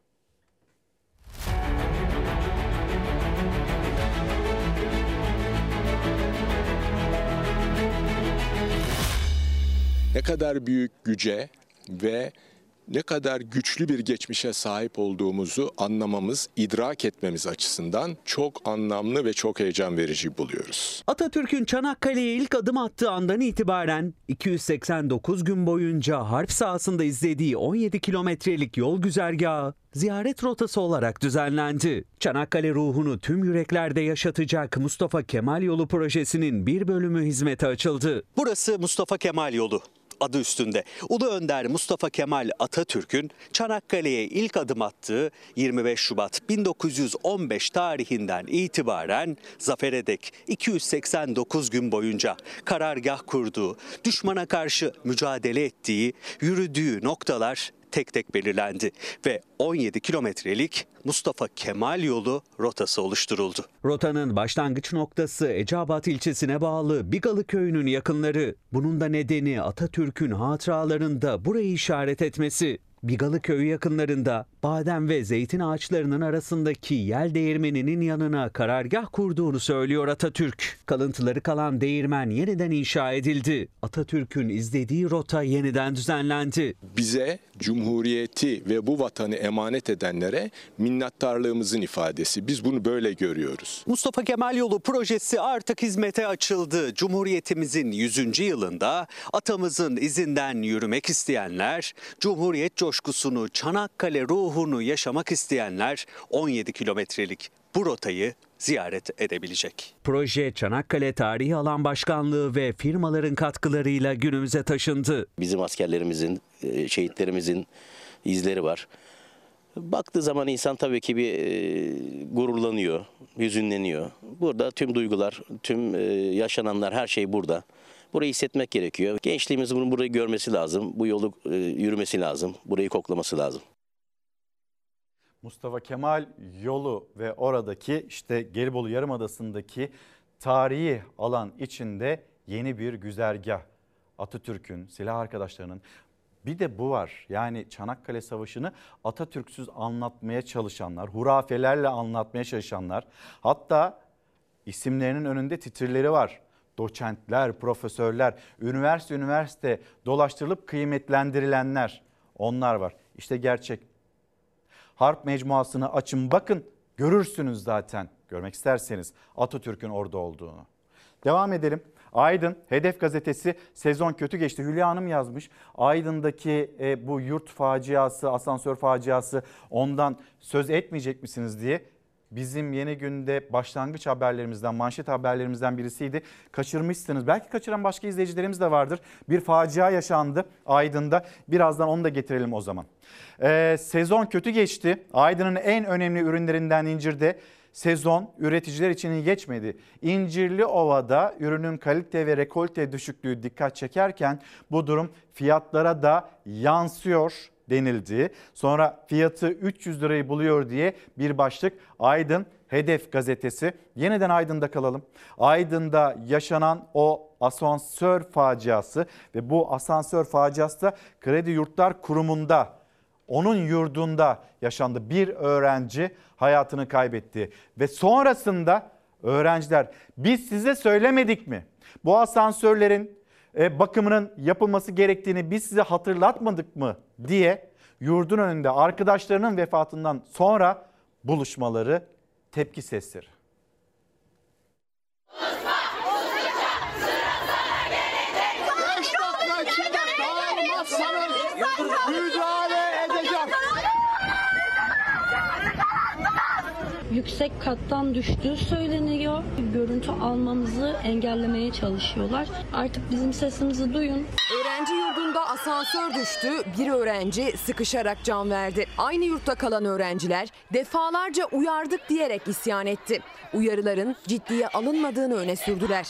ne kadar büyük güce ve ne kadar güçlü bir geçmişe sahip olduğumuzu anlamamız, idrak etmemiz açısından çok anlamlı ve çok heyecan verici buluyoruz. Atatürk'ün Çanakkale'ye ilk adım attığı andan itibaren 289 gün boyunca harp sahasında izlediği 17 kilometrelik yol güzergahı ziyaret rotası olarak düzenlendi. Çanakkale ruhunu tüm yüreklerde yaşatacak Mustafa Kemal Yolu projesinin bir bölümü hizmete açıldı. Burası Mustafa Kemal Yolu adı üstünde. Ulu Önder Mustafa Kemal Atatürk'ün Çanakkale'ye ilk adım attığı 25 Şubat 1915 tarihinden itibaren zafere dek 289 gün boyunca karargah kurduğu, düşmana karşı mücadele ettiği, yürüdüğü noktalar tek tek belirlendi ve 17 kilometrelik Mustafa Kemal yolu rotası oluşturuldu. Rotanın başlangıç noktası Eceabat ilçesine bağlı Bigalı köyünün yakınları. Bunun da nedeni Atatürk'ün hatıralarında burayı işaret etmesi. Bigalı köyü yakınlarında badem ve zeytin ağaçlarının arasındaki yel değirmeninin yanına karargah kurduğunu söylüyor Atatürk. Kalıntıları kalan değirmen yeniden inşa edildi. Atatürk'ün izlediği rota yeniden düzenlendi. Bize Cumhuriyeti ve bu vatanı emanet edenlere minnettarlığımızın ifadesi. Biz bunu böyle görüyoruz. Mustafa Kemal Yolu projesi artık hizmete açıldı. Cumhuriyetimizin 100. yılında atamızın izinden yürümek isteyenler, Cumhuriyet coşkusunu, Çanakkale ruhunu yaşamak isteyenler 17 kilometrelik bu rotayı ziyaret edebilecek. Proje Çanakkale Tarihi Alan Başkanlığı ve firmaların katkılarıyla günümüze taşındı. Bizim askerlerimizin, e, şehitlerimizin izleri var. Baktığı zaman insan tabii ki bir e, gururlanıyor, hüzünleniyor. Burada tüm duygular, tüm e, yaşananlar, her şey burada. Burayı hissetmek gerekiyor. Gençliğimizin bunu burayı görmesi lazım. Bu yolu yürümesi lazım. Burayı koklaması lazım. Mustafa Kemal yolu ve oradaki işte Gelibolu Yarımadası'ndaki tarihi alan içinde yeni bir güzergah. Atatürk'ün, silah arkadaşlarının bir de bu var. Yani Çanakkale Savaşı'nı Atatürk'süz anlatmaya çalışanlar, hurafelerle anlatmaya çalışanlar. Hatta isimlerinin önünde titirleri var. doçentler, profesörler, üniversite üniversite dolaştırılıp kıymetlendirilenler onlar var. İşte gerçek. Harp mecmuasını açın bakın görürsünüz zaten görmek isterseniz Atatürk'ün orada olduğunu. Devam edelim. Aydın Hedef Gazetesi sezon kötü geçti. Hülya Hanım yazmış. Aydın'daki e, bu yurt faciası, asansör faciası ondan söz etmeyecek misiniz diye bizim yeni günde başlangıç haberlerimizden, manşet haberlerimizden birisiydi. Kaçırmışsınız. Belki kaçıran başka izleyicilerimiz de vardır. Bir facia yaşandı Aydın'da. Birazdan onu da getirelim o zaman. Ee, sezon kötü geçti. Aydın'ın en önemli ürünlerinden incirde sezon üreticiler için geçmedi. İncirli Ova'da ürünün kalite ve rekolte düşüklüğü dikkat çekerken bu durum fiyatlara da yansıyor denildi. Sonra fiyatı 300 lirayı buluyor diye bir başlık Aydın Hedef gazetesi. Yeniden Aydın'da kalalım. Aydın'da yaşanan o asansör faciası ve bu asansör faciası da Kredi Yurtlar Kurumu'nda onun yurdunda yaşandı. Bir öğrenci hayatını kaybetti ve sonrasında öğrenciler biz size söylemedik mi? Bu asansörlerin bakımının yapılması gerektiğini biz size hatırlatmadık mı diye yurdun önünde arkadaşlarının vefatından sonra buluşmaları tepki sesleri. Beş dakika içinde dağılmazsanız müdahale edeceğim. Yüksek kattan düştüğü söyleniyor. Görüntü almamızı engellemeye çalışıyorlar. Artık bizim sesimizi duyun. Öğrenci yurdunda asansör düştü. Bir öğrenci sıkışarak can verdi. Aynı yurtta kalan öğrenciler defalarca uyardık diyerek isyan etti. Uyarıların ciddiye alınmadığını öne sürdüler.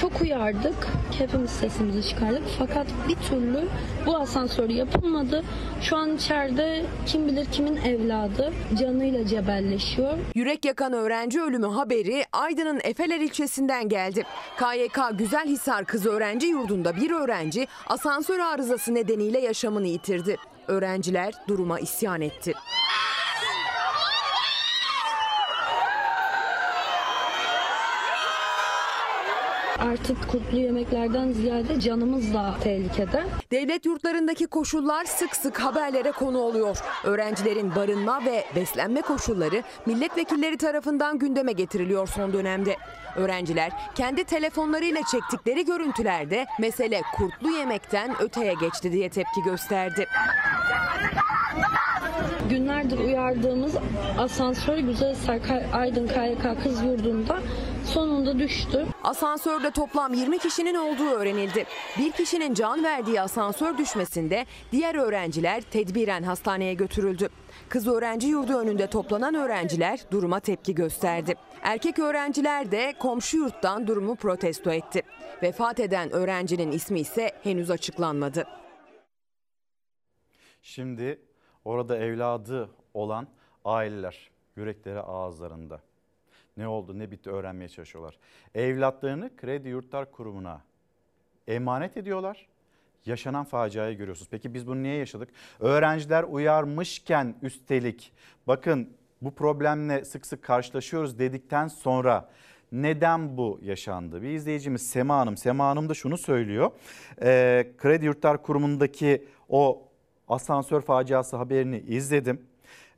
Çok uyardık. Hepimiz sesimizi çıkardık. Fakat bir türlü bu asansör yapılmadı. Şu an içeride kim bilir kimin evladı canıyla cebelleşiyor. Yürek yakan öğrenci ölümü haberi Aydın'ın Efeler ilçesinden geldi. KYK Güzelhisar Kız Öğrenci Yurdu'nda bir öğrenci asansör arızası nedeniyle yaşamını yitirdi. Öğrenciler duruma isyan etti. Artık kurtlu yemeklerden ziyade canımız da tehlikede. Devlet yurtlarındaki koşullar sık sık haberlere konu oluyor. Öğrencilerin barınma ve beslenme koşulları milletvekilleri tarafından gündeme getiriliyor son dönemde. Öğrenciler kendi telefonlarıyla çektikleri görüntülerde mesele kurtlu yemekten öteye geçti diye tepki gösterdi. Günlerdir uyardığımız asansör Güzel Sarkay Aydın KYK Kız Yurdu'nda sonunda düştü. Asansörde toplam 20 kişinin olduğu öğrenildi. Bir kişinin can verdiği asansör düşmesinde diğer öğrenciler tedbiren hastaneye götürüldü. Kız öğrenci yurdu önünde toplanan öğrenciler duruma tepki gösterdi. Erkek öğrenciler de komşu yurttan durumu protesto etti. Vefat eden öğrencinin ismi ise henüz açıklanmadı. Şimdi orada evladı olan aileler yürekleri ağızlarında. Ne oldu ne bitti öğrenmeye çalışıyorlar. Evlatlarını Kredi Yurtlar Kurumu'na emanet ediyorlar. Yaşanan faciayı görüyorsunuz. Peki biz bunu niye yaşadık? Öğrenciler uyarmışken üstelik bakın bu problemle sık sık karşılaşıyoruz dedikten sonra neden bu yaşandı? Bir izleyicimiz Sema Hanım. Sema Hanım da şunu söylüyor. Ee, Kredi Yurtlar Kurumu'ndaki o asansör faciası haberini izledim.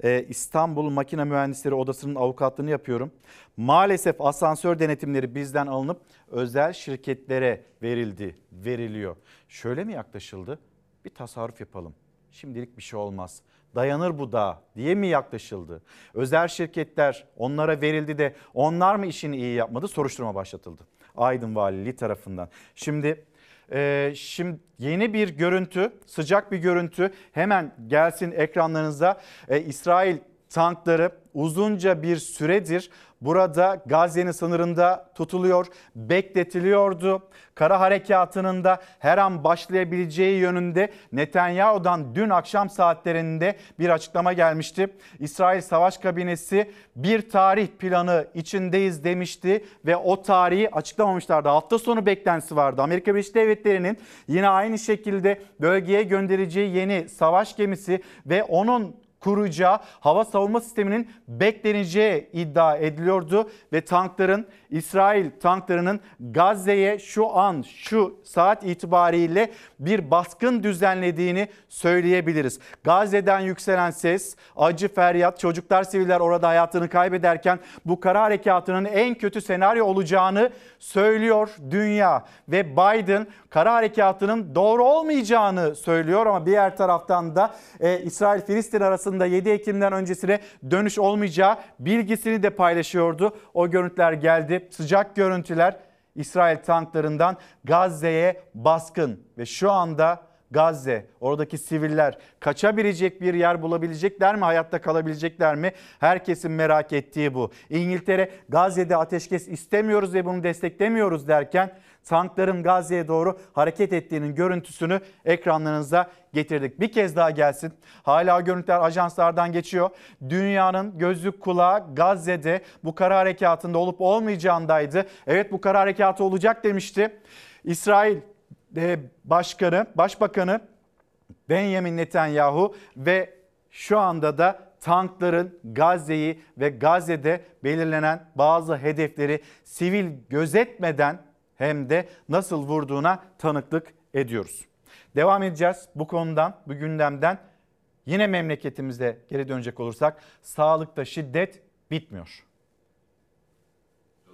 Ee, İstanbul Makine Mühendisleri Odası'nın avukatlığını yapıyorum. Maalesef asansör denetimleri bizden alınıp özel şirketlere verildi, veriliyor. Şöyle mi yaklaşıldı? Bir tasarruf yapalım. Şimdilik bir şey olmaz. Dayanır bu da diye mi yaklaşıldı? Özel şirketler onlara verildi de onlar mı işini iyi yapmadı? Soruşturma başlatıldı. Aydın Valiliği tarafından. Şimdi ee, şimdi yeni bir görüntü, sıcak bir görüntü hemen gelsin ekranlarınıza. Ee, İsrail tankları uzunca bir süredir burada Gazze'nin sınırında tutuluyor, bekletiliyordu. Kara harekatının da her an başlayabileceği yönünde Netanyahu'dan dün akşam saatlerinde bir açıklama gelmişti. İsrail Savaş Kabinesi bir tarih planı içindeyiz demişti ve o tarihi açıklamamışlardı. Hafta sonu beklentisi vardı. Amerika Birleşik Devletleri'nin yine aynı şekilde bölgeye göndereceği yeni savaş gemisi ve onun kuracağı hava savunma sisteminin bekleneceği iddia ediliyordu ve tankların İsrail tanklarının Gazze'ye şu an şu saat itibariyle bir baskın düzenlediğini söyleyebiliriz. Gazze'den yükselen ses, acı feryat, çocuklar siviller orada hayatını kaybederken bu kara harekatının en kötü senaryo olacağını söylüyor dünya ve Biden kara harekatının doğru olmayacağını söylüyor ama diğer taraftan da e, İsrail-Filistin arasında 7 Ekim'den öncesine dönüş olmayacağı bilgisini de paylaşıyordu. O görüntüler geldi. Sıcak görüntüler İsrail tanklarından Gazze'ye baskın ve şu anda Gazze, oradaki siviller kaçabilecek bir yer bulabilecekler mi? Hayatta kalabilecekler mi? Herkesin merak ettiği bu. İngiltere Gazze'de ateşkes istemiyoruz ve bunu desteklemiyoruz derken tankların Gazze'ye doğru hareket ettiğinin görüntüsünü ekranlarınıza getirdik. Bir kez daha gelsin. Hala görüntüler ajanslardan geçiyor. Dünyanın gözlük kulağı Gazze'de bu kara harekatında olup olmayacağındaydı. Evet bu kara harekatı olacak demişti. İsrail e, Başkanı, Başbakanı Benjamin Netanyahu ve şu anda da tankların Gazze'yi ve Gazze'de belirlenen bazı hedefleri sivil gözetmeden hem de nasıl vurduğuna tanıklık ediyoruz. Devam edeceğiz bu konudan, bu gündemden. Yine memleketimizde geri dönecek olursak sağlıkta şiddet bitmiyor.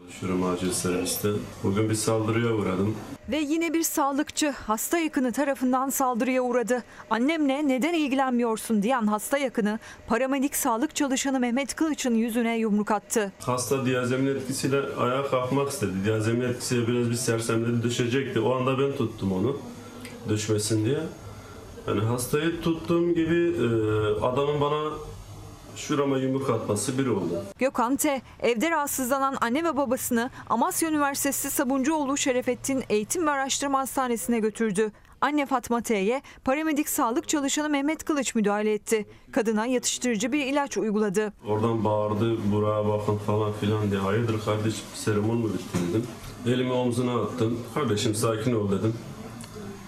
Çalışıyorum acil serviste. Bugün bir saldırıya uğradım. Ve yine bir sağlıkçı hasta yakını tarafından saldırıya uğradı. Annemle neden ilgilenmiyorsun diyen hasta yakını paramedik sağlık çalışanı Mehmet Kılıç'ın yüzüne yumruk attı. Hasta diazemin etkisiyle ayağa kalkmak istedi. Diazemin etkisiyle biraz bir sersemledi düşecekti. O anda ben tuttum onu düşmesin diye. Yani hastayı tuttuğum gibi e, adamın bana şurama yumruk atması bir oldu. Gökhan T. evde rahatsızlanan anne ve babasını Amasya Üniversitesi Sabuncuoğlu Şerefettin Eğitim ve Araştırma Hastanesi'ne götürdü. Anne Fatma T'ye paramedik sağlık çalışanı Mehmet Kılıç müdahale etti. Kadına yatıştırıcı bir ilaç uyguladı. Oradan bağırdı buraya bakın falan filan diye. Hayırdır kardeşim serumun mu bitti dedim. Elimi omzuna attım. Kardeşim sakin ol dedim.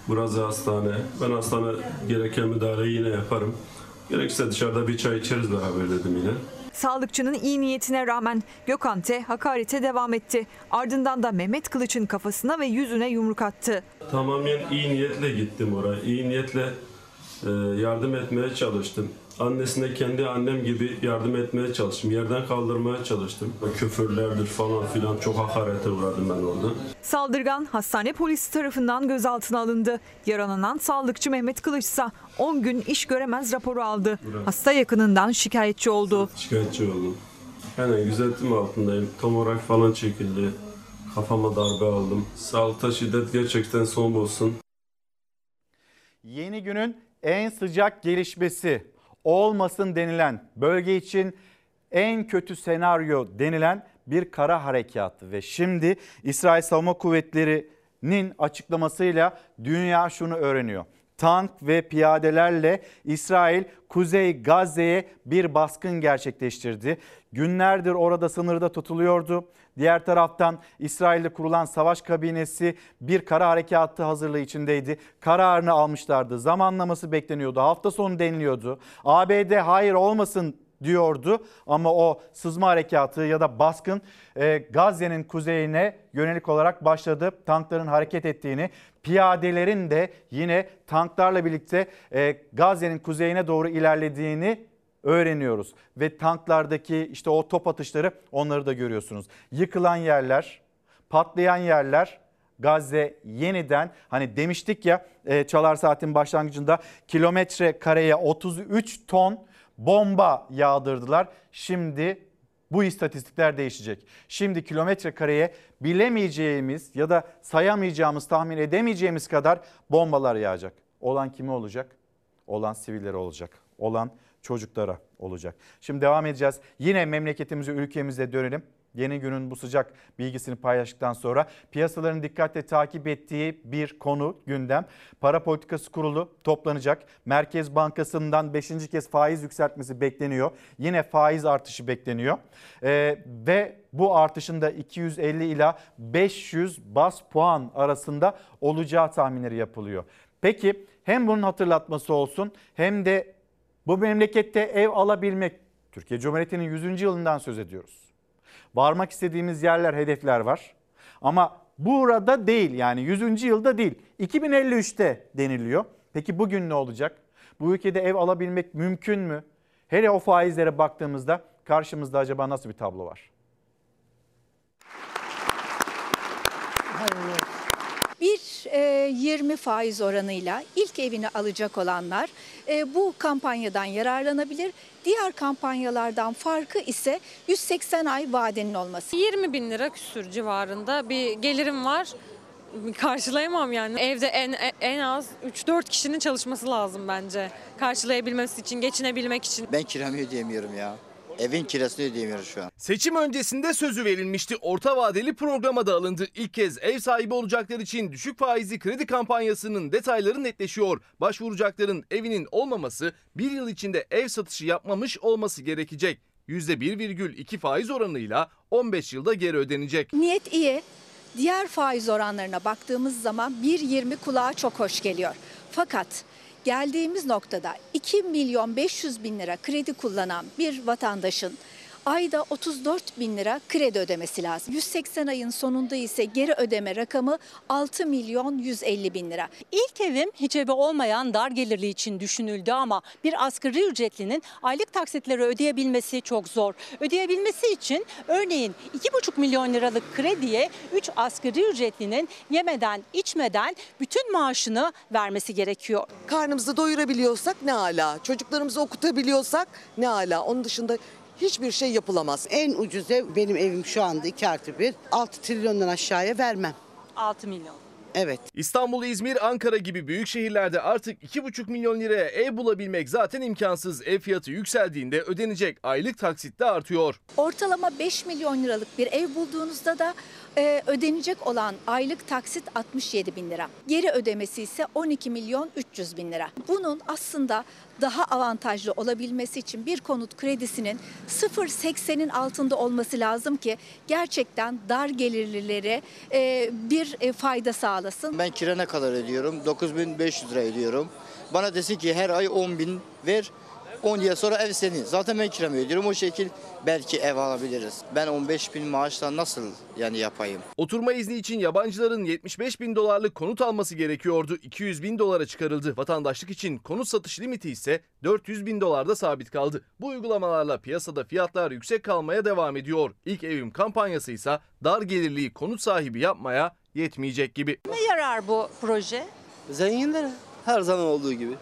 Burası hastane. Ben hastane gereken müdahaleyi yine yaparım. Gerekirse dışarıda bir çay içeriz beraber dedim yine. Sağlıkçının iyi niyetine rağmen Gökhan T. hakarete devam etti. Ardından da Mehmet Kılıç'ın kafasına ve yüzüne yumruk attı. Tamamen iyi niyetle gittim oraya. İyi niyetle e, yardım etmeye çalıştım. Annesine kendi annem gibi yardım etmeye çalıştım. Yerden kaldırmaya çalıştım. Küfürlerdir falan filan çok hakarete uğradım ben orada. Saldırgan hastane polisi tarafından gözaltına alındı. Yaralanan sağlıkçı Mehmet Kılıç ise 10 gün iş göremez raporu aldı. Hasta yakınından şikayetçi oldu. Şikayetçi oldum. Yani gözetim altındayım. Tomorak falan çekildi. Kafama darbe aldım. Sağlıkta şiddet gerçekten son bulsun. Yeni günün en sıcak gelişmesi olmasın denilen bölge için en kötü senaryo denilen bir kara harekatı ve şimdi İsrail Savunma Kuvvetleri'nin açıklamasıyla dünya şunu öğreniyor. Tank ve piyadelerle İsrail Kuzey Gazze'ye bir baskın gerçekleştirdi. Günlerdir orada sınırda tutuluyordu. Diğer taraftan İsrail'de kurulan savaş kabinesi bir kara harekatı hazırlığı içindeydi. Kararını almışlardı. Zamanlaması bekleniyordu. Hafta sonu deniliyordu. ABD hayır olmasın diyordu ama o sızma harekatı ya da baskın e, Gazze'nin kuzeyine yönelik olarak başladı. Tankların hareket ettiğini, piyadelerin de yine tanklarla birlikte e, Gazze'nin kuzeyine doğru ilerlediğini öğreniyoruz. Ve tanklardaki işte o top atışları onları da görüyorsunuz. Yıkılan yerler, patlayan yerler Gazze yeniden hani demiştik ya e, Çalar Saat'in başlangıcında kilometre kareye 33 ton bomba yağdırdılar. Şimdi bu istatistikler değişecek. Şimdi kilometre kareye bilemeyeceğimiz ya da sayamayacağımız, tahmin edemeyeceğimiz kadar bombalar yağacak. Olan kimi olacak? Olan sivillere olacak. Olan çocuklara olacak. Şimdi devam edeceğiz. Yine memleketimize, ülkemize dönelim. Yeni günün bu sıcak bilgisini paylaştıktan sonra piyasaların dikkatle takip ettiği bir konu gündem. Para Politikası Kurulu toplanacak. Merkez Bankası'ndan 5. kez faiz yükseltmesi bekleniyor. Yine faiz artışı bekleniyor. Ee, ve bu artışın da 250 ila 500 bas puan arasında olacağı tahminleri yapılıyor. Peki hem bunun hatırlatması olsun hem de Bu memlekette ev alabilmek, Türkiye Cumhuriyeti'nin 100. yılından söz ediyoruz. Varmak istediğimiz yerler, hedefler var. Ama burada değil yani 100. yılda değil 2053'te deniliyor. Peki bugün ne olacak? Bu ülkede ev alabilmek mümkün mü? Hele o faizlere baktığımızda karşımızda acaba nasıl bir tablo var? E, 20 faiz oranıyla ilk evini alacak olanlar e, bu kampanyadan yararlanabilir. Diğer kampanyalardan farkı ise 180 ay vadenin olması. 20 bin lira küsür civarında bir gelirim var. Karşılayamam yani. Evde en en az 3-4 kişinin çalışması lazım bence. Karşılayabilmesi için, geçinebilmek için. Ben kiramı ödeyemiyorum ya. Evin kirasını ödeyemiyoruz şu an. Seçim öncesinde sözü verilmişti. Orta vadeli programa da alındı. İlk kez ev sahibi olacaklar için düşük faizli kredi kampanyasının detayları netleşiyor. Başvuracakların evinin olmaması bir yıl içinde ev satışı yapmamış olması gerekecek. %1,2 faiz oranıyla 15 yılda geri ödenecek. Niyet iyi. Diğer faiz oranlarına baktığımız zaman 1.20 kulağa çok hoş geliyor. Fakat geldiğimiz noktada 2 milyon 500 bin lira kredi kullanan bir vatandaşın ayda 34 bin lira kredi ödemesi lazım. 180 ayın sonunda ise geri ödeme rakamı 6 milyon 150 bin lira. İlk evim hiç evi olmayan dar gelirli için düşünüldü ama bir asgari ücretlinin aylık taksitleri ödeyebilmesi çok zor. Ödeyebilmesi için örneğin 2,5 milyon liralık krediye 3 asgari ücretlinin yemeden içmeden bütün maaşını vermesi gerekiyor. Karnımızı doyurabiliyorsak ne ala, çocuklarımızı okutabiliyorsak ne ala. Onun dışında hiçbir şey yapılamaz. En ucuz ev benim evim şu anda 2 artı 1. 6 trilyondan aşağıya vermem. 6 milyon. Evet. İstanbul, İzmir, Ankara gibi büyük şehirlerde artık 2,5 milyon liraya ev bulabilmek zaten imkansız. Ev fiyatı yükseldiğinde ödenecek aylık taksit de artıyor. Ortalama 5 milyon liralık bir ev bulduğunuzda da e, ödenecek olan aylık taksit 67 bin lira. Geri ödemesi ise 12 milyon 300 bin lira. Bunun aslında daha avantajlı olabilmesi için bir konut kredisinin 0.80'in altında olması lazım ki gerçekten dar gelirlilere e, bir e, fayda sağlasın. Ben kira ne kadar ödüyorum? 9500 lira ödüyorum. Bana desin ki her ay 10 bin ver. 10 yıl sonra ev senin. Zaten ben kiramı ödüyorum. O şekil belki ev alabiliriz. Ben 15 bin maaşla nasıl yani yapayım? Oturma izni için yabancıların 75 bin dolarlık konut alması gerekiyordu. 200 bin dolara çıkarıldı. Vatandaşlık için konut satış limiti ise 400 bin dolarda sabit kaldı. Bu uygulamalarla piyasada fiyatlar yüksek kalmaya devam ediyor. İlk evim kampanyası ise dar gelirliği konut sahibi yapmaya yetmeyecek gibi. Ne yarar bu proje? Zenginlere her zaman olduğu gibi.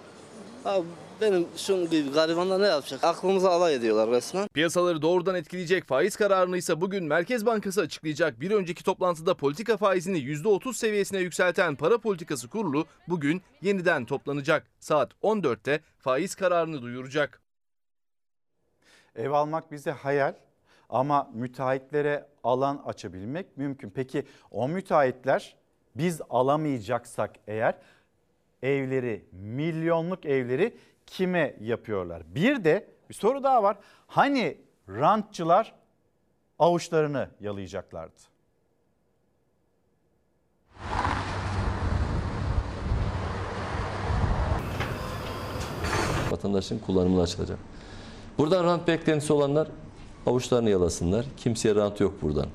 Abi benim şunun gibi garibanlar ne yapacak? Aklımıza alay ediyorlar resmen. Piyasaları doğrudan etkileyecek faiz kararını ise bugün Merkez Bankası açıklayacak. Bir önceki toplantıda politika faizini %30 seviyesine yükselten Para Politikası Kurulu bugün yeniden toplanacak. Saat 14'te faiz kararını duyuracak. Ev almak bize hayal ama müteahhitlere alan açabilmek mümkün. Peki o müteahhitler biz alamayacaksak eğer evleri, milyonluk evleri kime yapıyorlar? Bir de bir soru daha var. Hani rantçılar avuçlarını yalayacaklardı? Vatandaşın kullanımına açılacak. Buradan rant beklentisi olanlar avuçlarını yalasınlar. Kimseye rant yok buradan.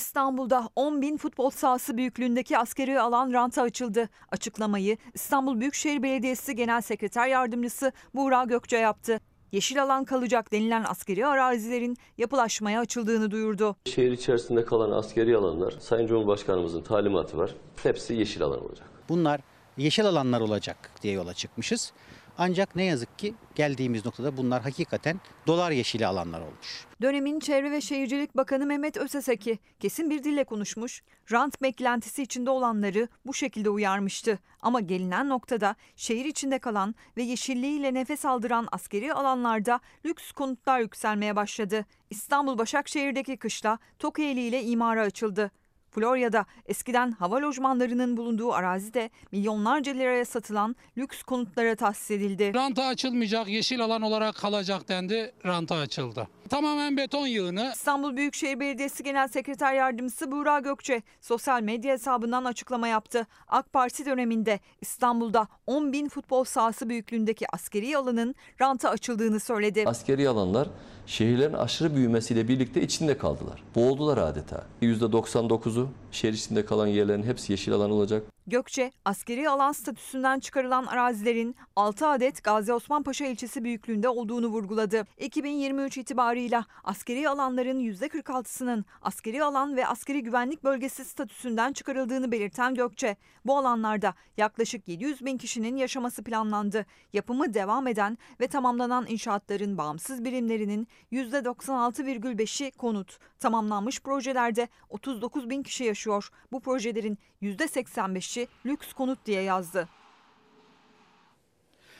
İstanbul'da 10 bin futbol sahası büyüklüğündeki askeri alan ranta açıldı. Açıklamayı İstanbul Büyükşehir Belediyesi Genel Sekreter Yardımcısı Buğra Gökçe yaptı. Yeşil alan kalacak denilen askeri arazilerin yapılaşmaya açıldığını duyurdu. Şehir içerisinde kalan askeri alanlar Sayın Cumhurbaşkanımızın talimatı var. Hepsi yeşil alan olacak. Bunlar yeşil alanlar olacak diye yola çıkmışız. Ancak ne yazık ki geldiğimiz noktada bunlar hakikaten dolar yeşili alanlar olmuş. Dönemin Çevre ve Şehircilik Bakanı Mehmet Özeseki kesin bir dille konuşmuş, rant beklentisi içinde olanları bu şekilde uyarmıştı. Ama gelinen noktada şehir içinde kalan ve yeşilliğiyle nefes aldıran askeri alanlarda lüks konutlar yükselmeye başladı. İstanbul Başakşehir'deki kışla Tokayeli ile imara açıldı. Florya'da eskiden hava lojmanlarının bulunduğu arazide milyonlarca liraya satılan lüks konutlara tahsis edildi. Ranta açılmayacak, yeşil alan olarak kalacak dendi, ranta açıldı. tamamen beton yığını. İstanbul Büyükşehir Belediyesi Genel Sekreter Yardımcısı Buğra Gökçe sosyal medya hesabından açıklama yaptı. AK Parti döneminde İstanbul'da 10 bin futbol sahası büyüklüğündeki askeri alanın ranta açıldığını söyledi. Askeri alanlar şehirlerin aşırı büyümesiyle birlikte içinde kaldılar. Boğuldular adeta. %99'u şehir içinde kalan yerlerin hepsi yeşil alan olacak. Gökçe, askeri alan statüsünden çıkarılan arazilerin 6 adet Gazi Osman Paşa ilçesi büyüklüğünde olduğunu vurguladı. 2023 itibarıyla askeri alanların %46'sının askeri alan ve askeri güvenlik bölgesi statüsünden çıkarıldığını belirten Gökçe, bu alanlarda yaklaşık 700 bin kişinin yaşaması planlandı. Yapımı devam eden ve tamamlanan inşaatların bağımsız birimlerinin %96,5'i konut. Tamamlanmış projelerde 39 bin kişi yaşıyor. Bu projelerin %85'i lüks konut diye yazdı.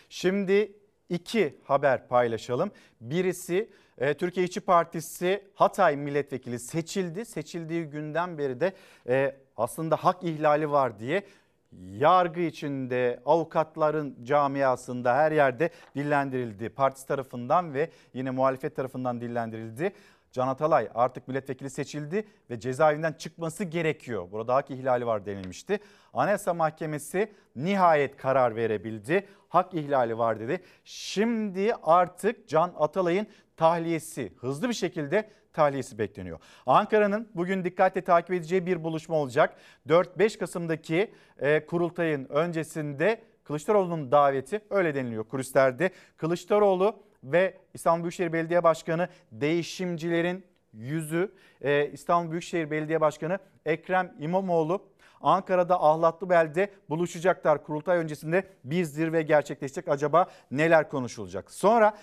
Şimdi iki haber paylaşalım. Birisi e, Türkiye İşçi Partisi Hatay milletvekili seçildi. Seçildiği günden beri de e, aslında hak ihlali var diye yargı içinde, avukatların camiasında her yerde dillendirildi. Partisi tarafından ve yine muhalefet tarafından dillendirildi. Can Atalay artık milletvekili seçildi ve cezaevinden çıkması gerekiyor. Burada hak ihlali var denilmişti. Anayasa Mahkemesi nihayet karar verebildi. Hak ihlali var dedi. Şimdi artık Can Atalay'ın tahliyesi hızlı bir şekilde tahliyesi bekleniyor. Ankara'nın bugün dikkatle takip edeceği bir buluşma olacak. 4-5 Kasım'daki e, kurultayın öncesinde Kılıçdaroğlu'nun daveti öyle deniliyor kulislerde. Kılıçdaroğlu ve İstanbul Büyükşehir Belediye Başkanı değişimcilerin yüzü e, İstanbul Büyükşehir Belediye Başkanı Ekrem İmamoğlu Ankara'da Ahlatlıbel'de buluşacaklar. Kurultay öncesinde bir zirve gerçekleşecek. Acaba neler konuşulacak? Sonra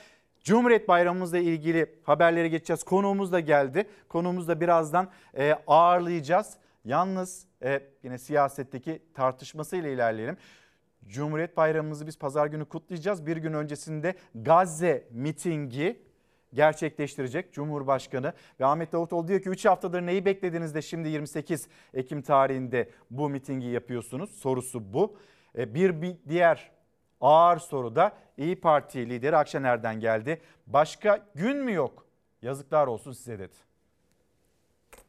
Cumhuriyet Bayramımızla ilgili haberlere geçeceğiz. Konuğumuz da geldi. Konuğumuz da birazdan e, ağırlayacağız. Yalnız e, yine siyasetteki tartışmasıyla ilerleyelim. Cumhuriyet Bayramımızı biz pazar günü kutlayacağız. Bir gün öncesinde Gazze mitingi gerçekleştirecek Cumhurbaşkanı ve Ahmet Davutoğlu diyor ki 3 haftadır neyi beklediniz de şimdi 28 Ekim tarihinde bu mitingi yapıyorsunuz sorusu bu. E, Bir, bir diğer ağır soru da İyi Parti lideri Akşener'den geldi. Başka gün mü yok? Yazıklar olsun size dedi.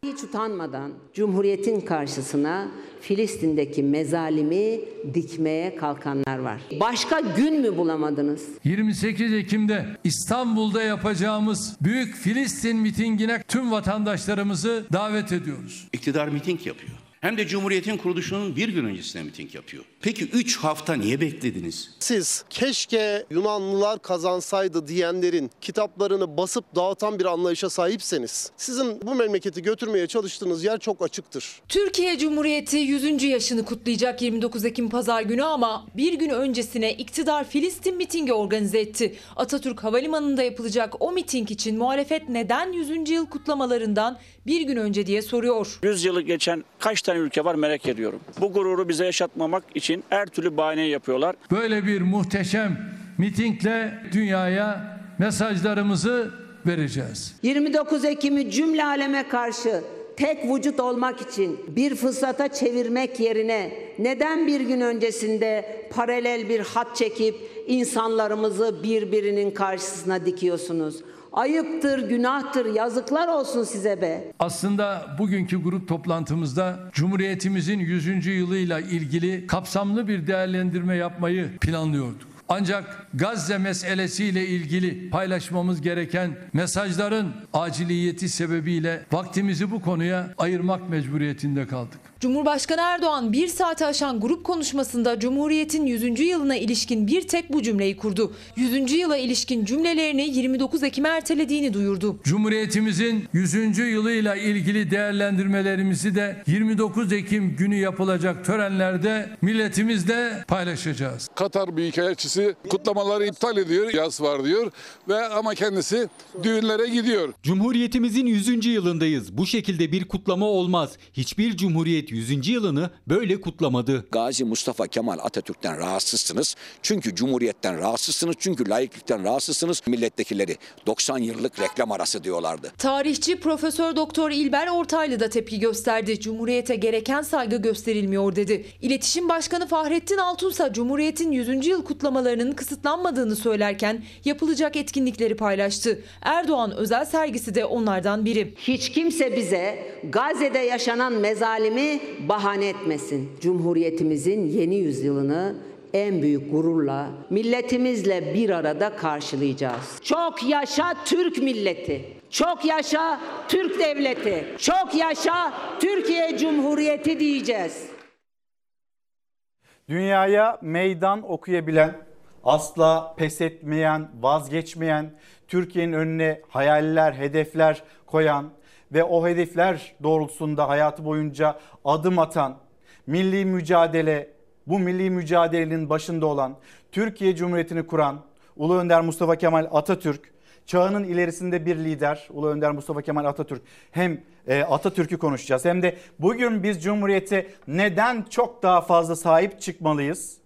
Hiç utanmadan Cumhuriyet'in karşısına Filistin'deki mezalimi dikmeye kalkanlar var. Başka gün mü bulamadınız? 28 Ekim'de İstanbul'da yapacağımız büyük Filistin mitingine tüm vatandaşlarımızı davet ediyoruz. İktidar miting yapıyor. Hem de Cumhuriyet'in kuruluşunun bir gün öncesine miting yapıyor. Peki 3 hafta niye beklediniz? Siz keşke Yunanlılar kazansaydı diyenlerin kitaplarını basıp dağıtan bir anlayışa sahipseniz sizin bu memleketi götürmeye çalıştığınız yer çok açıktır. Türkiye Cumhuriyeti 100. yaşını kutlayacak 29 Ekim pazar günü ama bir gün öncesine iktidar Filistin mitingi organize etti. Atatürk Havalimanı'nda yapılacak o miting için muhalefet neden 100. yıl kutlamalarından bir gün önce diye soruyor. 100 yılı geçen kaç tane ülke var merak ediyorum. Bu gururu bize yaşatmamak için her türlü bahane yapıyorlar. Böyle bir muhteşem mitingle dünyaya mesajlarımızı vereceğiz. 29 Ekim'i cümle aleme karşı tek vücut olmak için bir fırsata çevirmek yerine neden bir gün öncesinde paralel bir hat çekip insanlarımızı birbirinin karşısına dikiyorsunuz? Ayıptır, günahtır, yazıklar olsun size be. Aslında bugünkü grup toplantımızda Cumhuriyetimizin 100. yılıyla ilgili kapsamlı bir değerlendirme yapmayı planlıyorduk. Ancak Gazze meselesiyle ilgili paylaşmamız gereken mesajların aciliyeti sebebiyle vaktimizi bu konuya ayırmak mecburiyetinde kaldık. Cumhurbaşkanı Erdoğan bir saate aşan grup konuşmasında Cumhuriyet'in 100. yılına ilişkin bir tek bu cümleyi kurdu. 100. yıla ilişkin cümlelerini 29 Ekim'e ertelediğini duyurdu. Cumhuriyetimizin 100. yılıyla ilgili değerlendirmelerimizi de 29 Ekim günü yapılacak törenlerde milletimizle paylaşacağız. Katar Büyükelçisi kutlamaları iptal ediyor, yas var diyor ve ama kendisi düğünlere gidiyor. Cumhuriyetimizin 100. yılındayız. Bu şekilde bir kutlama olmaz. Hiçbir cumhuriyet Cumhuriyet 100. yılını böyle kutlamadı. Gazi Mustafa Kemal Atatürk'ten rahatsızsınız. Çünkü Cumhuriyet'ten rahatsızsınız. Çünkü laiklikten rahatsızsınız. Milletvekilleri 90 yıllık reklam arası diyorlardı. Tarihçi Profesör Doktor İlber Ortaylı da tepki gösterdi. Cumhuriyete gereken saygı gösterilmiyor dedi. İletişim Başkanı Fahrettin Altunsa Cumhuriyet'in 100. yıl kutlamalarının kısıtlanmadığını söylerken yapılacak etkinlikleri paylaştı. Erdoğan özel sergisi de onlardan biri. Hiç kimse bize Gazze'de yaşanan mezalimi bahane etmesin. Cumhuriyetimizin yeni yüzyılını en büyük gururla milletimizle bir arada karşılayacağız. Çok yaşa Türk milleti. Çok yaşa Türk devleti. Çok yaşa Türkiye Cumhuriyeti diyeceğiz. Dünyaya meydan okuyabilen, asla pes etmeyen, vazgeçmeyen, Türkiye'nin önüne hayaller, hedefler koyan ve o hedefler doğrultusunda hayatı boyunca adım atan, milli mücadele, bu milli mücadelenin başında olan, Türkiye Cumhuriyeti'ni kuran Ulu Önder Mustafa Kemal Atatürk, çağının ilerisinde bir lider Ulu Önder Mustafa Kemal Atatürk. Hem e, Atatürk'ü konuşacağız hem de bugün biz Cumhuriyet'e neden çok daha fazla sahip çıkmalıyız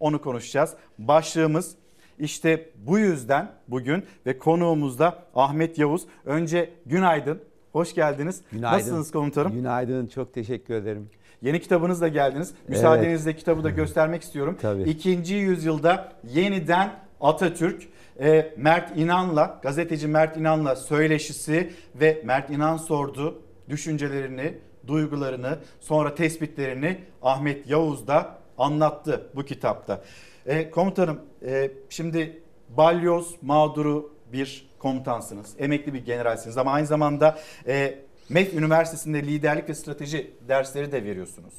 onu konuşacağız. Başlığımız işte bu yüzden bugün ve konuğumuz da Ahmet Yavuz. Önce günaydın, hoş geldiniz. Günaydın. Nasılsınız komutanım? Günaydın, çok teşekkür ederim. Yeni kitabınızla geldiniz. Müsaadenizle kitabı da göstermek istiyorum. Tabii. İkinci yüzyılda yeniden Atatürk, e, Mert İnan'la, gazeteci Mert İnan'la söyleşisi ve Mert İnan sordu düşüncelerini, duygularını, sonra tespitlerini Ahmet Yavuz da anlattı bu kitapta. E, komutanım, e, şimdi balyoz mağduru bir komutansınız. Emekli bir generalsiniz ama aynı zamanda e, MEF Üniversitesi'nde liderlik ve strateji dersleri de veriyorsunuz.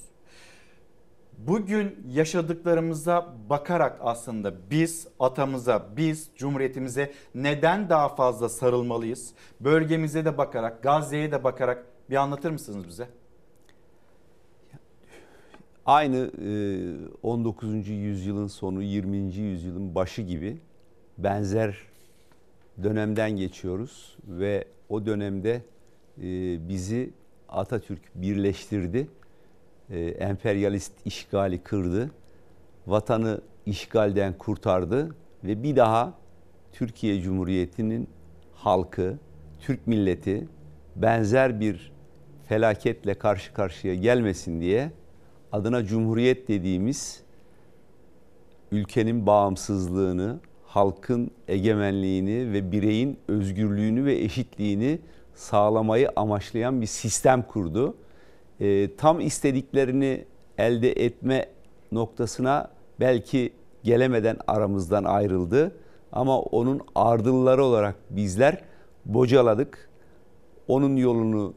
Bugün yaşadıklarımıza bakarak aslında biz atamıza, biz cumhuriyetimize neden daha fazla sarılmalıyız? Bölgemize de bakarak, Gazze'ye de bakarak bir anlatır mısınız bize? Aynı 19. yüzyılın sonu, 20. yüzyılın başı gibi benzer dönemden geçiyoruz ve o dönemde bizi Atatürk birleştirdi e, emperyalist işgali kırdı. Vatanı işgalden kurtardı ve bir daha Türkiye Cumhuriyeti'nin halkı, Türk milleti benzer bir felaketle karşı karşıya gelmesin diye adına Cumhuriyet dediğimiz ülkenin bağımsızlığını, halkın egemenliğini ve bireyin özgürlüğünü ve eşitliğini sağlamayı amaçlayan bir sistem kurdu e, tam istediklerini elde etme noktasına belki gelemeden aramızdan ayrıldı. Ama onun ardılları olarak bizler bocaladık. Onun yolunu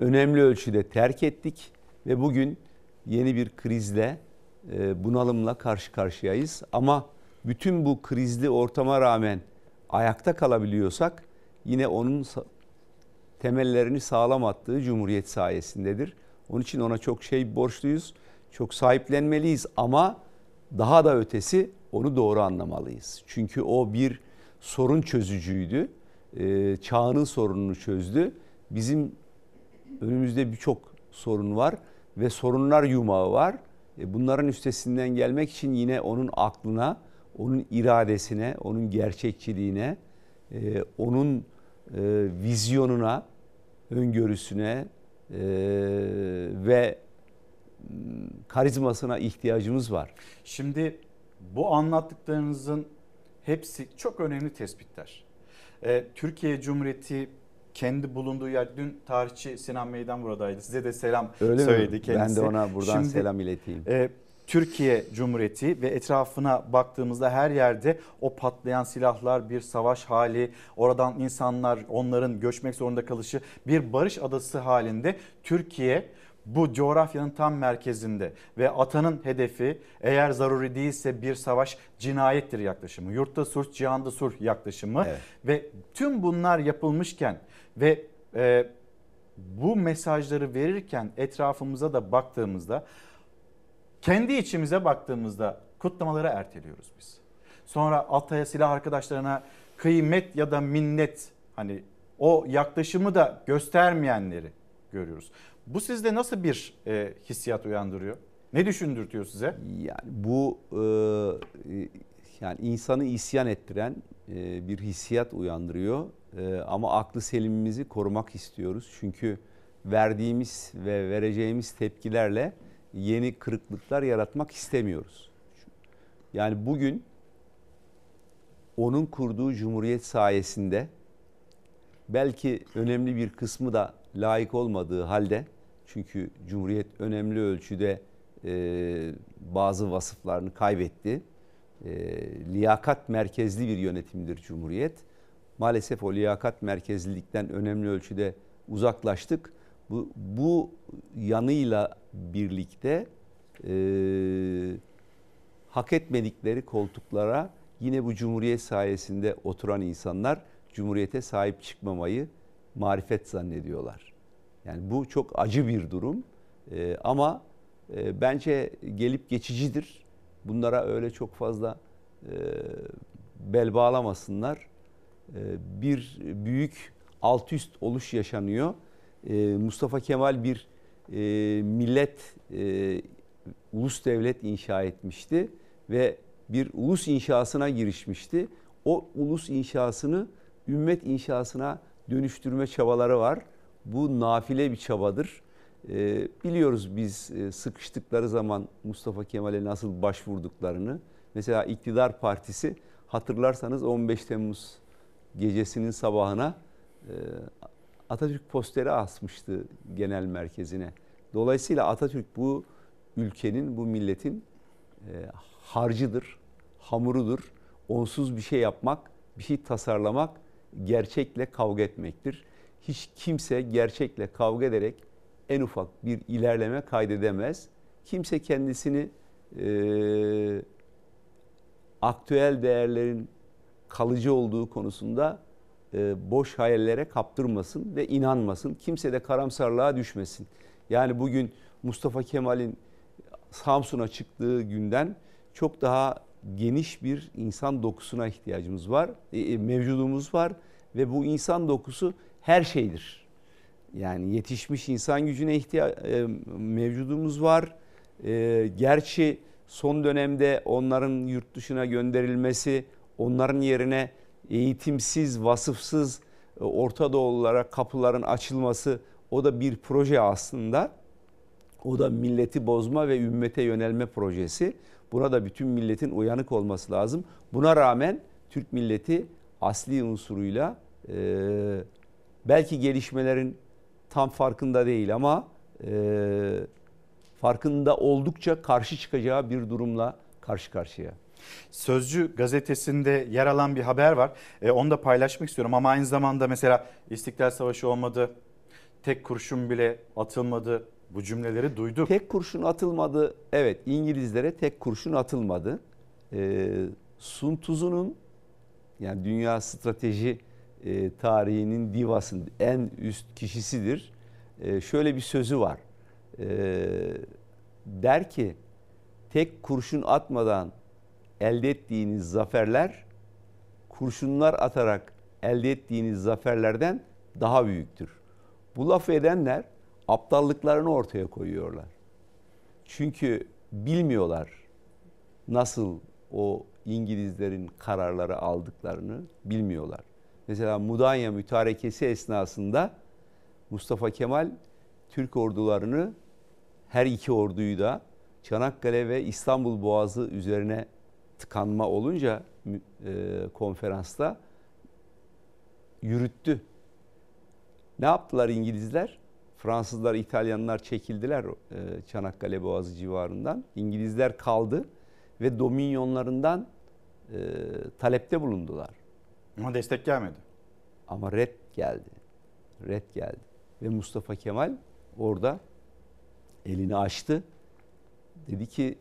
önemli ölçüde terk ettik ve bugün yeni bir krizle, e, bunalımla karşı karşıyayız. Ama bütün bu krizli ortama rağmen ayakta kalabiliyorsak yine onun temellerini sağlam attığı Cumhuriyet sayesindedir. Onun için ona çok şey borçluyuz, çok sahiplenmeliyiz ama daha da ötesi onu doğru anlamalıyız. Çünkü o bir sorun çözücüydü, ee, çağının sorununu çözdü. Bizim önümüzde birçok sorun var ve sorunlar yumağı var. E, bunların üstesinden gelmek için yine onun aklına, onun iradesine, onun gerçekçiliğine, e, onun e, vizyonuna, öngörüsüne e, ve karizmasına ihtiyacımız var. Şimdi bu anlattıklarınızın hepsi çok önemli tespitler. Ee, Türkiye Cumhuriyeti kendi bulunduğu yer dün tarihçi Sinan Meydan buradaydı. Size de selam Öyle söyledi mi? kendisi. Ben de ona buradan Şimdi, selam ileteyim. E, Türkiye Cumhuriyeti ve etrafına baktığımızda her yerde o patlayan silahlar, bir savaş hali, oradan insanlar onların göçmek zorunda kalışı bir barış adası halinde Türkiye bu coğrafyanın tam merkezinde ve atanın hedefi eğer zaruri değilse bir savaş cinayettir yaklaşımı. Yurtta sulh, cihanda sulh yaklaşımı evet. ve tüm bunlar yapılmışken ve e, bu mesajları verirken etrafımıza da baktığımızda kendi içimize baktığımızda kutlamaları erteliyoruz biz. Sonra Altay'a silah arkadaşlarına kıymet ya da minnet hani o yaklaşımı da göstermeyenleri görüyoruz. Bu sizde nasıl bir e, hissiyat uyandırıyor? Ne düşündürtüyor size? Yani bu e, yani insanı isyan ettiren e, bir hissiyat uyandırıyor. E, ama aklı selimimizi korumak istiyoruz. Çünkü verdiğimiz ve vereceğimiz tepkilerle yeni kırıklıklar yaratmak istemiyoruz. Yani bugün onun kurduğu cumhuriyet sayesinde belki önemli bir kısmı da layık olmadığı halde çünkü cumhuriyet önemli ölçüde e, bazı vasıflarını kaybetti. E, liyakat merkezli bir yönetimdir cumhuriyet. Maalesef o liyakat merkezlilikten önemli ölçüde uzaklaştık. Bu, bu yanıyla birlikte e, hak etmedikleri koltuklara yine bu cumhuriyet sayesinde oturan insanlar cumhuriyete sahip çıkmamayı marifet zannediyorlar. Yani bu çok acı bir durum ee, ama e, bence gelip geçicidir. Bunlara öyle çok fazla e, bel bağlamasınlar. E, bir büyük alt üst oluş yaşanıyor. E, Mustafa Kemal bir e, millet, e, ulus devlet inşa etmişti ve bir ulus inşasına girişmişti. O ulus inşasını ümmet inşasına dönüştürme çabaları var. Bu nafile bir çabadır. Ee, biliyoruz biz e, sıkıştıkları zaman Mustafa Kemal'e nasıl başvurduklarını. Mesela iktidar partisi hatırlarsanız 15 Temmuz gecesinin sabahına Atatürk posteri asmıştı genel merkezine. Dolayısıyla Atatürk bu ülkenin, bu milletin e, harcıdır, hamurudur. Onsuz bir şey yapmak, bir şey tasarlamak gerçekle kavga etmektir. Hiç kimse gerçekle kavga ederek en ufak bir ilerleme kaydedemez. Kimse kendisini e, aktüel değerlerin kalıcı olduğu konusunda e, boş hayallere kaptırmasın ve inanmasın. Kimse de karamsarlığa düşmesin. Yani bugün Mustafa Kemal'in Samsun'a çıktığı günden çok daha geniş bir insan dokusuna ihtiyacımız var, e, e, mevcudumuz var ve bu insan dokusu her şeydir. Yani yetişmiş insan gücüne ihtiyaç e, mevcudumuz var. Gerçi son dönemde onların yurt dışına gönderilmesi, onların yerine eğitimsiz, vasıfsız e, Orta Doğululara kapıların açılması o da bir proje aslında. O da milleti bozma ve ümmete yönelme projesi. Buna da bütün milletin uyanık olması lazım. Buna rağmen Türk milleti asli unsuruyla e, belki gelişmelerin tam farkında değil ama e, farkında oldukça karşı çıkacağı bir durumla karşı karşıya. Sözcü gazetesinde yer alan bir haber var. E, onu da paylaşmak istiyorum ama aynı zamanda mesela İstiklal Savaşı olmadı, tek kurşun bile atılmadı bu cümleleri duyduk. Tek kurşun atılmadı. Evet İngilizlere tek kurşun atılmadı. E, Sun Tzu'nun yani dünya strateji e, tarihinin divasının en üst kişisidir. E, şöyle bir sözü var. E, der ki tek kurşun atmadan elde ettiğiniz zaferler kurşunlar atarak elde ettiğiniz zaferlerden daha büyüktür. Bu lafı edenler aptallıklarını ortaya koyuyorlar. Çünkü bilmiyorlar nasıl o İngilizlerin kararları aldıklarını bilmiyorlar. Mesela Mudanya mütarekesi esnasında Mustafa Kemal Türk ordularını her iki orduyu da Çanakkale ve İstanbul Boğazı üzerine tıkanma olunca e, konferansta yürüttü. Ne yaptılar İngilizler? Fransızlar, İtalyanlar çekildiler e, Çanakkale Boğazı civarından. İngilizler kaldı ve dominyonlarından e, talepte bulundular. Ama destek gelmedi. Ama red geldi. Red geldi. Ve Mustafa Kemal orada elini açtı. Dedi ki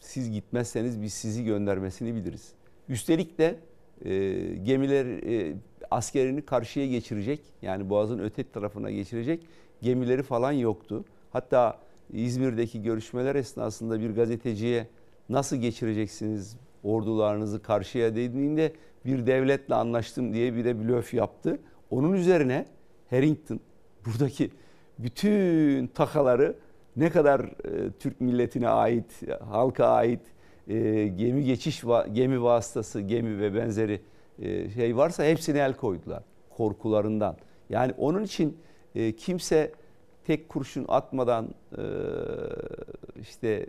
siz gitmezseniz biz sizi göndermesini biliriz. Üstelik de e, gemiler e, askerini karşıya geçirecek yani Boğaz'ın öte tarafına geçirecek gemileri falan yoktu. Hatta İzmir'deki görüşmeler esnasında bir gazeteciye nasıl geçireceksiniz ordularınızı karşıya dediğinde bir devletle anlaştım diye bir de blöf yaptı. Onun üzerine Harrington buradaki bütün takaları ne kadar e, Türk milletine ait, halka ait e, gemi geçiş gemi vasıtası, gemi ve benzeri e, şey varsa hepsine el koydular korkularından. Yani onun için e, kimse tek kurşun atmadan e, işte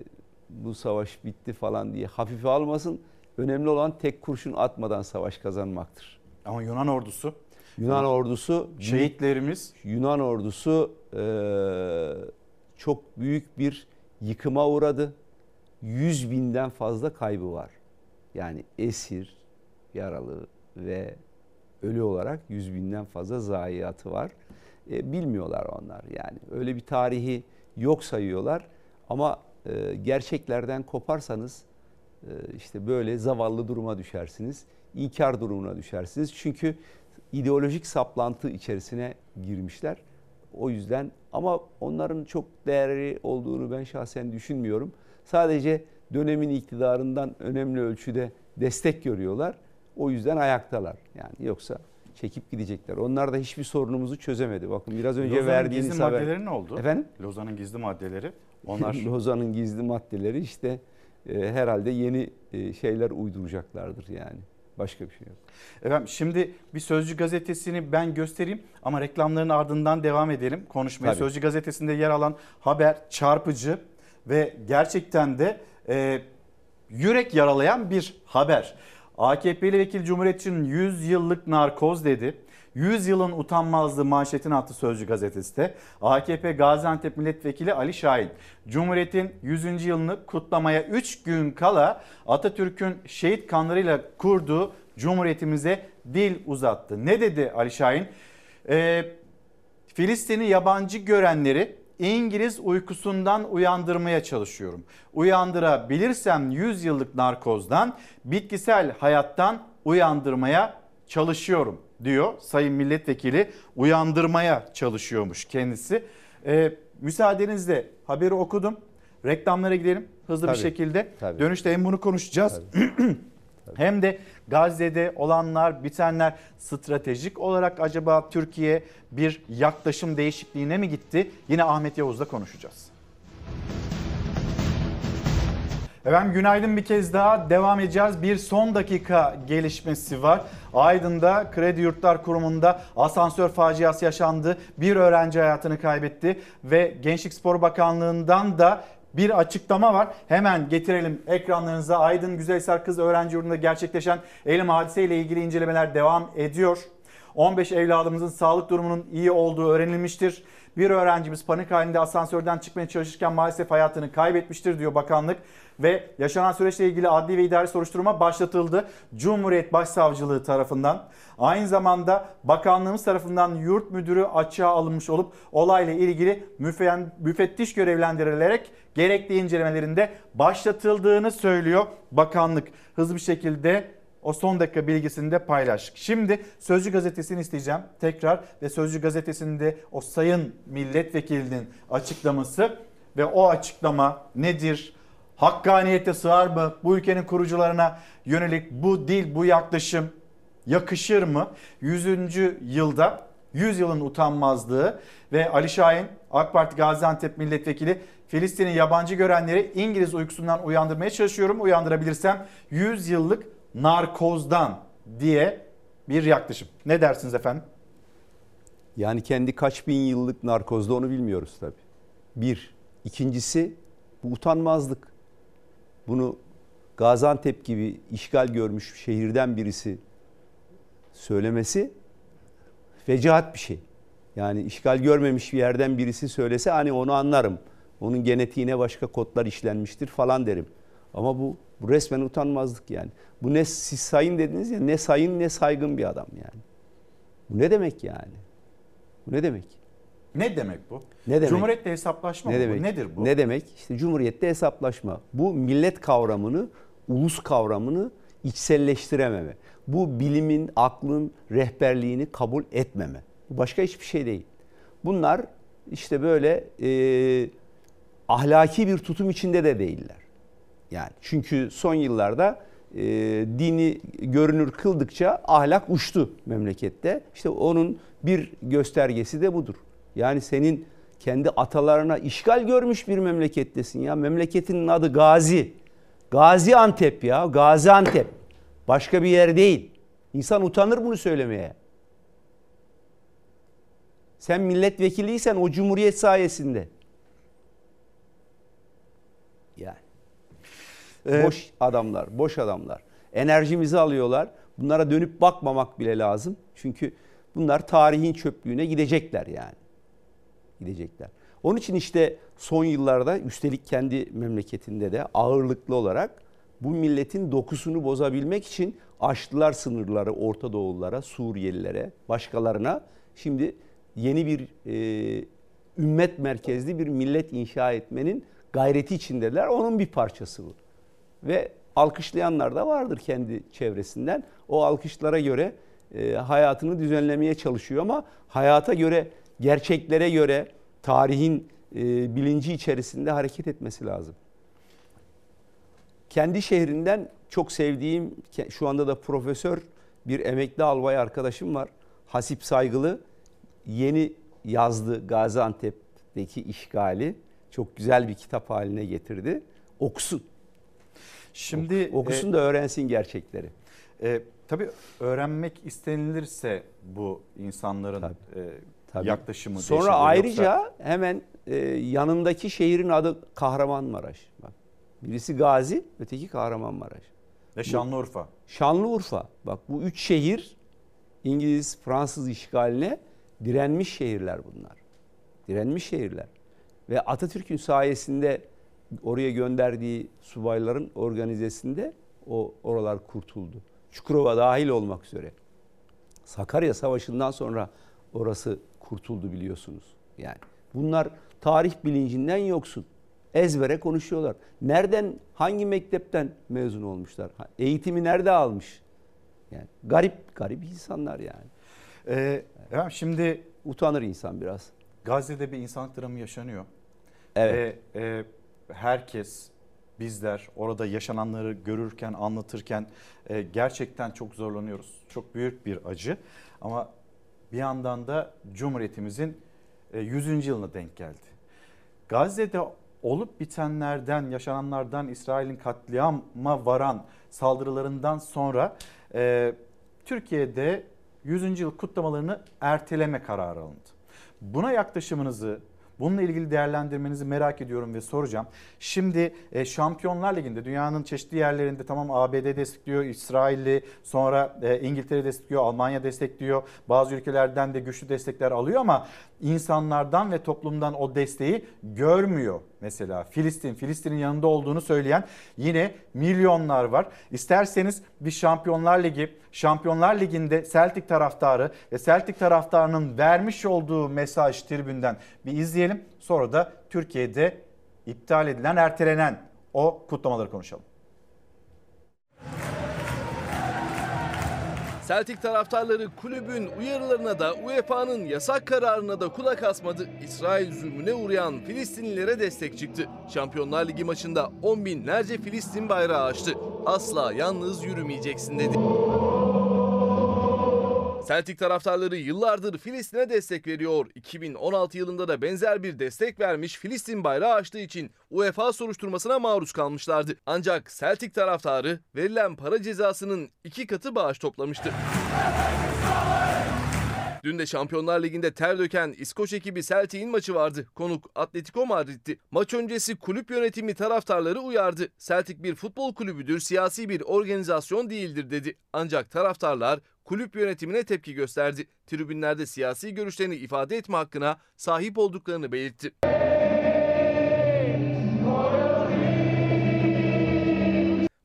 bu savaş bitti falan diye hafife almasın. Önemli olan tek kurşun atmadan savaş kazanmaktır. Ama Yunan ordusu Yunan ordusu şehitlerimiz Yunan ordusu e, çok büyük bir yıkıma uğradı. 100 binden fazla kaybı var. Yani esir, yaralı ve ölü olarak 100 binden fazla zayiatı var. E, bilmiyorlar onlar yani. Öyle bir tarihi yok sayıyorlar. Ama e, gerçeklerden koparsanız e, işte böyle zavallı duruma düşersiniz. İnkar durumuna düşersiniz. Çünkü ideolojik saplantı içerisine girmişler. O yüzden ama onların çok değerli olduğunu ben şahsen düşünmüyorum. Sadece dönemin iktidarından önemli ölçüde destek görüyorlar. O yüzden ayaktalar. Yani yoksa çekip gidecekler. Onlar da hiçbir sorunumuzu çözemedi. Bakın biraz önce Lozan'ın verdiğiniz gizli haber. maddeleri ne oldu? Efendim? Lozan'ın gizli maddeleri. Onlar Lozan'ın gizli maddeleri işte e, herhalde yeni e, şeyler uyduracaklardır yani. Başka bir şey yok. Efendim şimdi bir Sözcü gazetesini ben göstereyim ama reklamların ardından devam edelim konuşmaya. Tabii. Sözcü gazetesinde yer alan haber çarpıcı ve gerçekten de e, yürek yaralayan bir haber. AKP'li vekil Cumhuriyetçinin 100 yıllık narkoz dedi. 100 yılın utanmazlığı manşetini attı Sözcü gazetesi de. AKP Gaziantep Milletvekili Ali Şahin, Cumhuriyet'in 100. yılını kutlamaya 3 gün kala Atatürk'ün şehit kanlarıyla kurduğu Cumhuriyetimize dil uzattı. Ne dedi Ali Şahin? Ee, Filistin'i yabancı görenleri İngiliz uykusundan uyandırmaya çalışıyorum. Uyandırabilirsem 100 yıllık narkozdan, bitkisel hayattan uyandırmaya çalışıyorum diyor Sayın Milletvekili. Uyandırmaya çalışıyormuş kendisi. Ee, müsaadenizle haberi okudum. Reklamlara gidelim hızlı Tabii, bir şekilde. tabii. Dönüşte hem bunu konuşacağız. Hem de Gazze'de olanlar, bitenler stratejik olarak acaba Türkiye bir yaklaşım değişikliğine mi gitti? Yine Ahmet Yavuz'la konuşacağız. Efendim günaydın bir kez daha devam edeceğiz. Bir son dakika gelişmesi var. Aydın'da Kredi Yurtlar Kurumu'nda asansör faciası yaşandı. Bir öğrenci hayatını kaybetti ve Gençlik Spor Bakanlığı'ndan da bir açıklama var. Hemen getirelim ekranlarınıza. Aydın Güzelhisar Kız Öğrenci Yurdu'nda gerçekleşen eylem hadiseyle ilgili incelemeler devam ediyor. 15 evladımızın sağlık durumunun iyi olduğu öğrenilmiştir. Bir öğrencimiz panik halinde asansörden çıkmaya çalışırken maalesef hayatını kaybetmiştir diyor bakanlık. Ve yaşanan süreçle ilgili adli ve idari soruşturma başlatıldı. Cumhuriyet Başsavcılığı tarafından. Aynı zamanda bakanlığımız tarafından yurt müdürü açığa alınmış olup olayla ilgili müfettiş görevlendirilerek gerekli incelemelerinde başlatıldığını söylüyor bakanlık. Hızlı bir şekilde o son dakika bilgisini de paylaştık. Şimdi Sözcü Gazetesi'ni isteyeceğim tekrar ve Sözcü Gazetesi'nde o sayın milletvekilinin açıklaması ve o açıklama nedir? Hakkaniyete sığar mı? Bu ülkenin kurucularına yönelik bu dil, bu yaklaşım yakışır mı? 100. yılda 100 yılın utanmazlığı ve Ali Şahin AK Parti Gaziantep milletvekili Filistin'i yabancı görenleri İngiliz uykusundan uyandırmaya çalışıyorum. Uyandırabilirsem 100 yıllık narkozdan diye bir yaklaşım. Ne dersiniz efendim? Yani kendi kaç bin yıllık narkozda onu bilmiyoruz tabii. Bir. İkincisi bu utanmazlık. Bunu Gaziantep gibi işgal görmüş şehirden birisi söylemesi fecaat bir şey. Yani işgal görmemiş bir yerden birisi söylese hani onu anlarım. Onun genetiğine başka kodlar işlenmiştir falan derim. Ama bu, bu resmen utanmazlık yani. Bu ne siz sayın dediniz ya ne sayın ne saygın bir adam yani. Bu ne demek yani? Bu ne demek? Ne demek bu? Ne demek? Cumhuriyetle hesaplaşma ne mı demek? bu? Nedir bu? Ne demek? İşte cumhuriyette hesaplaşma. Bu millet kavramını, ulus kavramını içselleştirememe. Bu bilimin, aklın rehberliğini kabul etmeme. Bu başka hiçbir şey değil. Bunlar işte böyle e, ahlaki bir tutum içinde de değiller. Yani çünkü son yıllarda e, dini görünür kıldıkça ahlak uçtu memlekette. İşte onun bir göstergesi de budur. Yani senin kendi atalarına işgal görmüş bir memlekettesin ya. Memleketinin adı Gazi. Gaziantep ya. Gaziantep. Başka bir yer değil. İnsan utanır bunu söylemeye. Sen milletvekiliysen o cumhuriyet sayesinde. Yani. Boş adamlar, boş adamlar. Enerjimizi alıyorlar. Bunlara dönüp bakmamak bile lazım. Çünkü bunlar tarihin çöplüğüne gidecekler yani. Gidecekler. Onun için işte son yıllarda üstelik kendi memleketinde de ağırlıklı olarak bu milletin dokusunu bozabilmek için aştılar sınırları Orta Doğullara, Suriyelilere, başkalarına. Şimdi yeni bir e, ümmet merkezli bir millet inşa etmenin gayreti içindeler. Onun bir parçası bu. Ve alkışlayanlar da vardır kendi çevresinden. O alkışlara göre e, hayatını düzenlemeye çalışıyor ama hayata göre, gerçeklere göre, tarihin e, bilinci içerisinde hareket etmesi lazım. Kendi şehrinden çok sevdiğim, şu anda da profesör bir emekli albay arkadaşım var. Hasip Saygılı yeni yazdı Gaziantep'teki işgali. Çok güzel bir kitap haline getirdi. Okusun. Şimdi okusun e, da öğrensin gerçekleri. E, tabii öğrenmek istenilirse bu insanların tabii, e, tabii. yaklaşımı Sonra ayrıca yoksa... hemen e, yanındaki şehrin adı Kahramanmaraş. Bak. Birisi Gazi, öteki Kahramanmaraş. Ve Şanlıurfa. Bu, Şanlıurfa. Bak bu üç şehir İngiliz, Fransız işgaline direnmiş şehirler bunlar. Direnmiş şehirler. Ve Atatürk'ün sayesinde oraya gönderdiği subayların organizesinde o oralar kurtuldu. Çukurova dahil olmak üzere. Sakarya Savaşı'ndan sonra orası kurtuldu biliyorsunuz. Yani bunlar tarih bilincinden yoksun. Ezbere konuşuyorlar. Nereden, hangi mektepten mezun olmuşlar? Eğitimi nerede almış? Yani garip, garip insanlar yani. Ee, efendim şimdi utanır insan biraz. Gazze'de bir insanlık dramı yaşanıyor. Evet. Ve e, herkes bizler orada yaşananları görürken, anlatırken e, gerçekten çok zorlanıyoruz. Çok büyük bir acı ama bir yandan da Cumhuriyetimizin e, 100. yılına denk geldi. Gazze'de olup bitenlerden, yaşananlardan, İsrail'in katliama varan saldırılarından sonra e, Türkiye'de 100. yıl kutlamalarını erteleme kararı alındı. Buna yaklaşımınızı, Bununla ilgili değerlendirmenizi merak ediyorum ve soracağım. Şimdi e, Şampiyonlar Ligi'nde dünyanın çeşitli yerlerinde tamam ABD destekliyor, İsrail'i sonra e, İngiltere destekliyor, Almanya destekliyor. Bazı ülkelerden de güçlü destekler alıyor ama insanlardan ve toplumdan o desteği görmüyor. Mesela Filistin, Filistin'in yanında olduğunu söyleyen yine milyonlar var. İsterseniz bir Şampiyonlar Ligi, Şampiyonlar Ligi'nde Celtic taraftarı ve Celtic taraftarının vermiş olduğu mesaj tribünden bir izleyelim. Sonra da Türkiye'de iptal edilen, ertelenen o kutlamaları konuşalım. Celtic taraftarları kulübün uyarılarına da UEFA'nın yasak kararına da kulak asmadı. İsrail zulmüne uğrayan Filistinlilere destek çıktı. Şampiyonlar Ligi maçında on binlerce Filistin bayrağı açtı. Asla yalnız yürümeyeceksin dedi. Celtic taraftarları yıllardır Filistin'e destek veriyor. 2016 yılında da benzer bir destek vermiş Filistin bayrağı açtığı için UEFA soruşturmasına maruz kalmışlardı. Ancak Celtic taraftarı verilen para cezasının iki katı bağış toplamıştı. Dün de Şampiyonlar Ligi'nde ter döken İskoç ekibi Celtic'in maçı vardı. Konuk Atletico Madrid'ti. Maç öncesi kulüp yönetimi taraftarları uyardı. Celtic bir futbol kulübüdür, siyasi bir organizasyon değildir dedi. Ancak taraftarlar kulüp yönetimine tepki gösterdi. Tribünlerde siyasi görüşlerini ifade etme hakkına sahip olduklarını belirtti.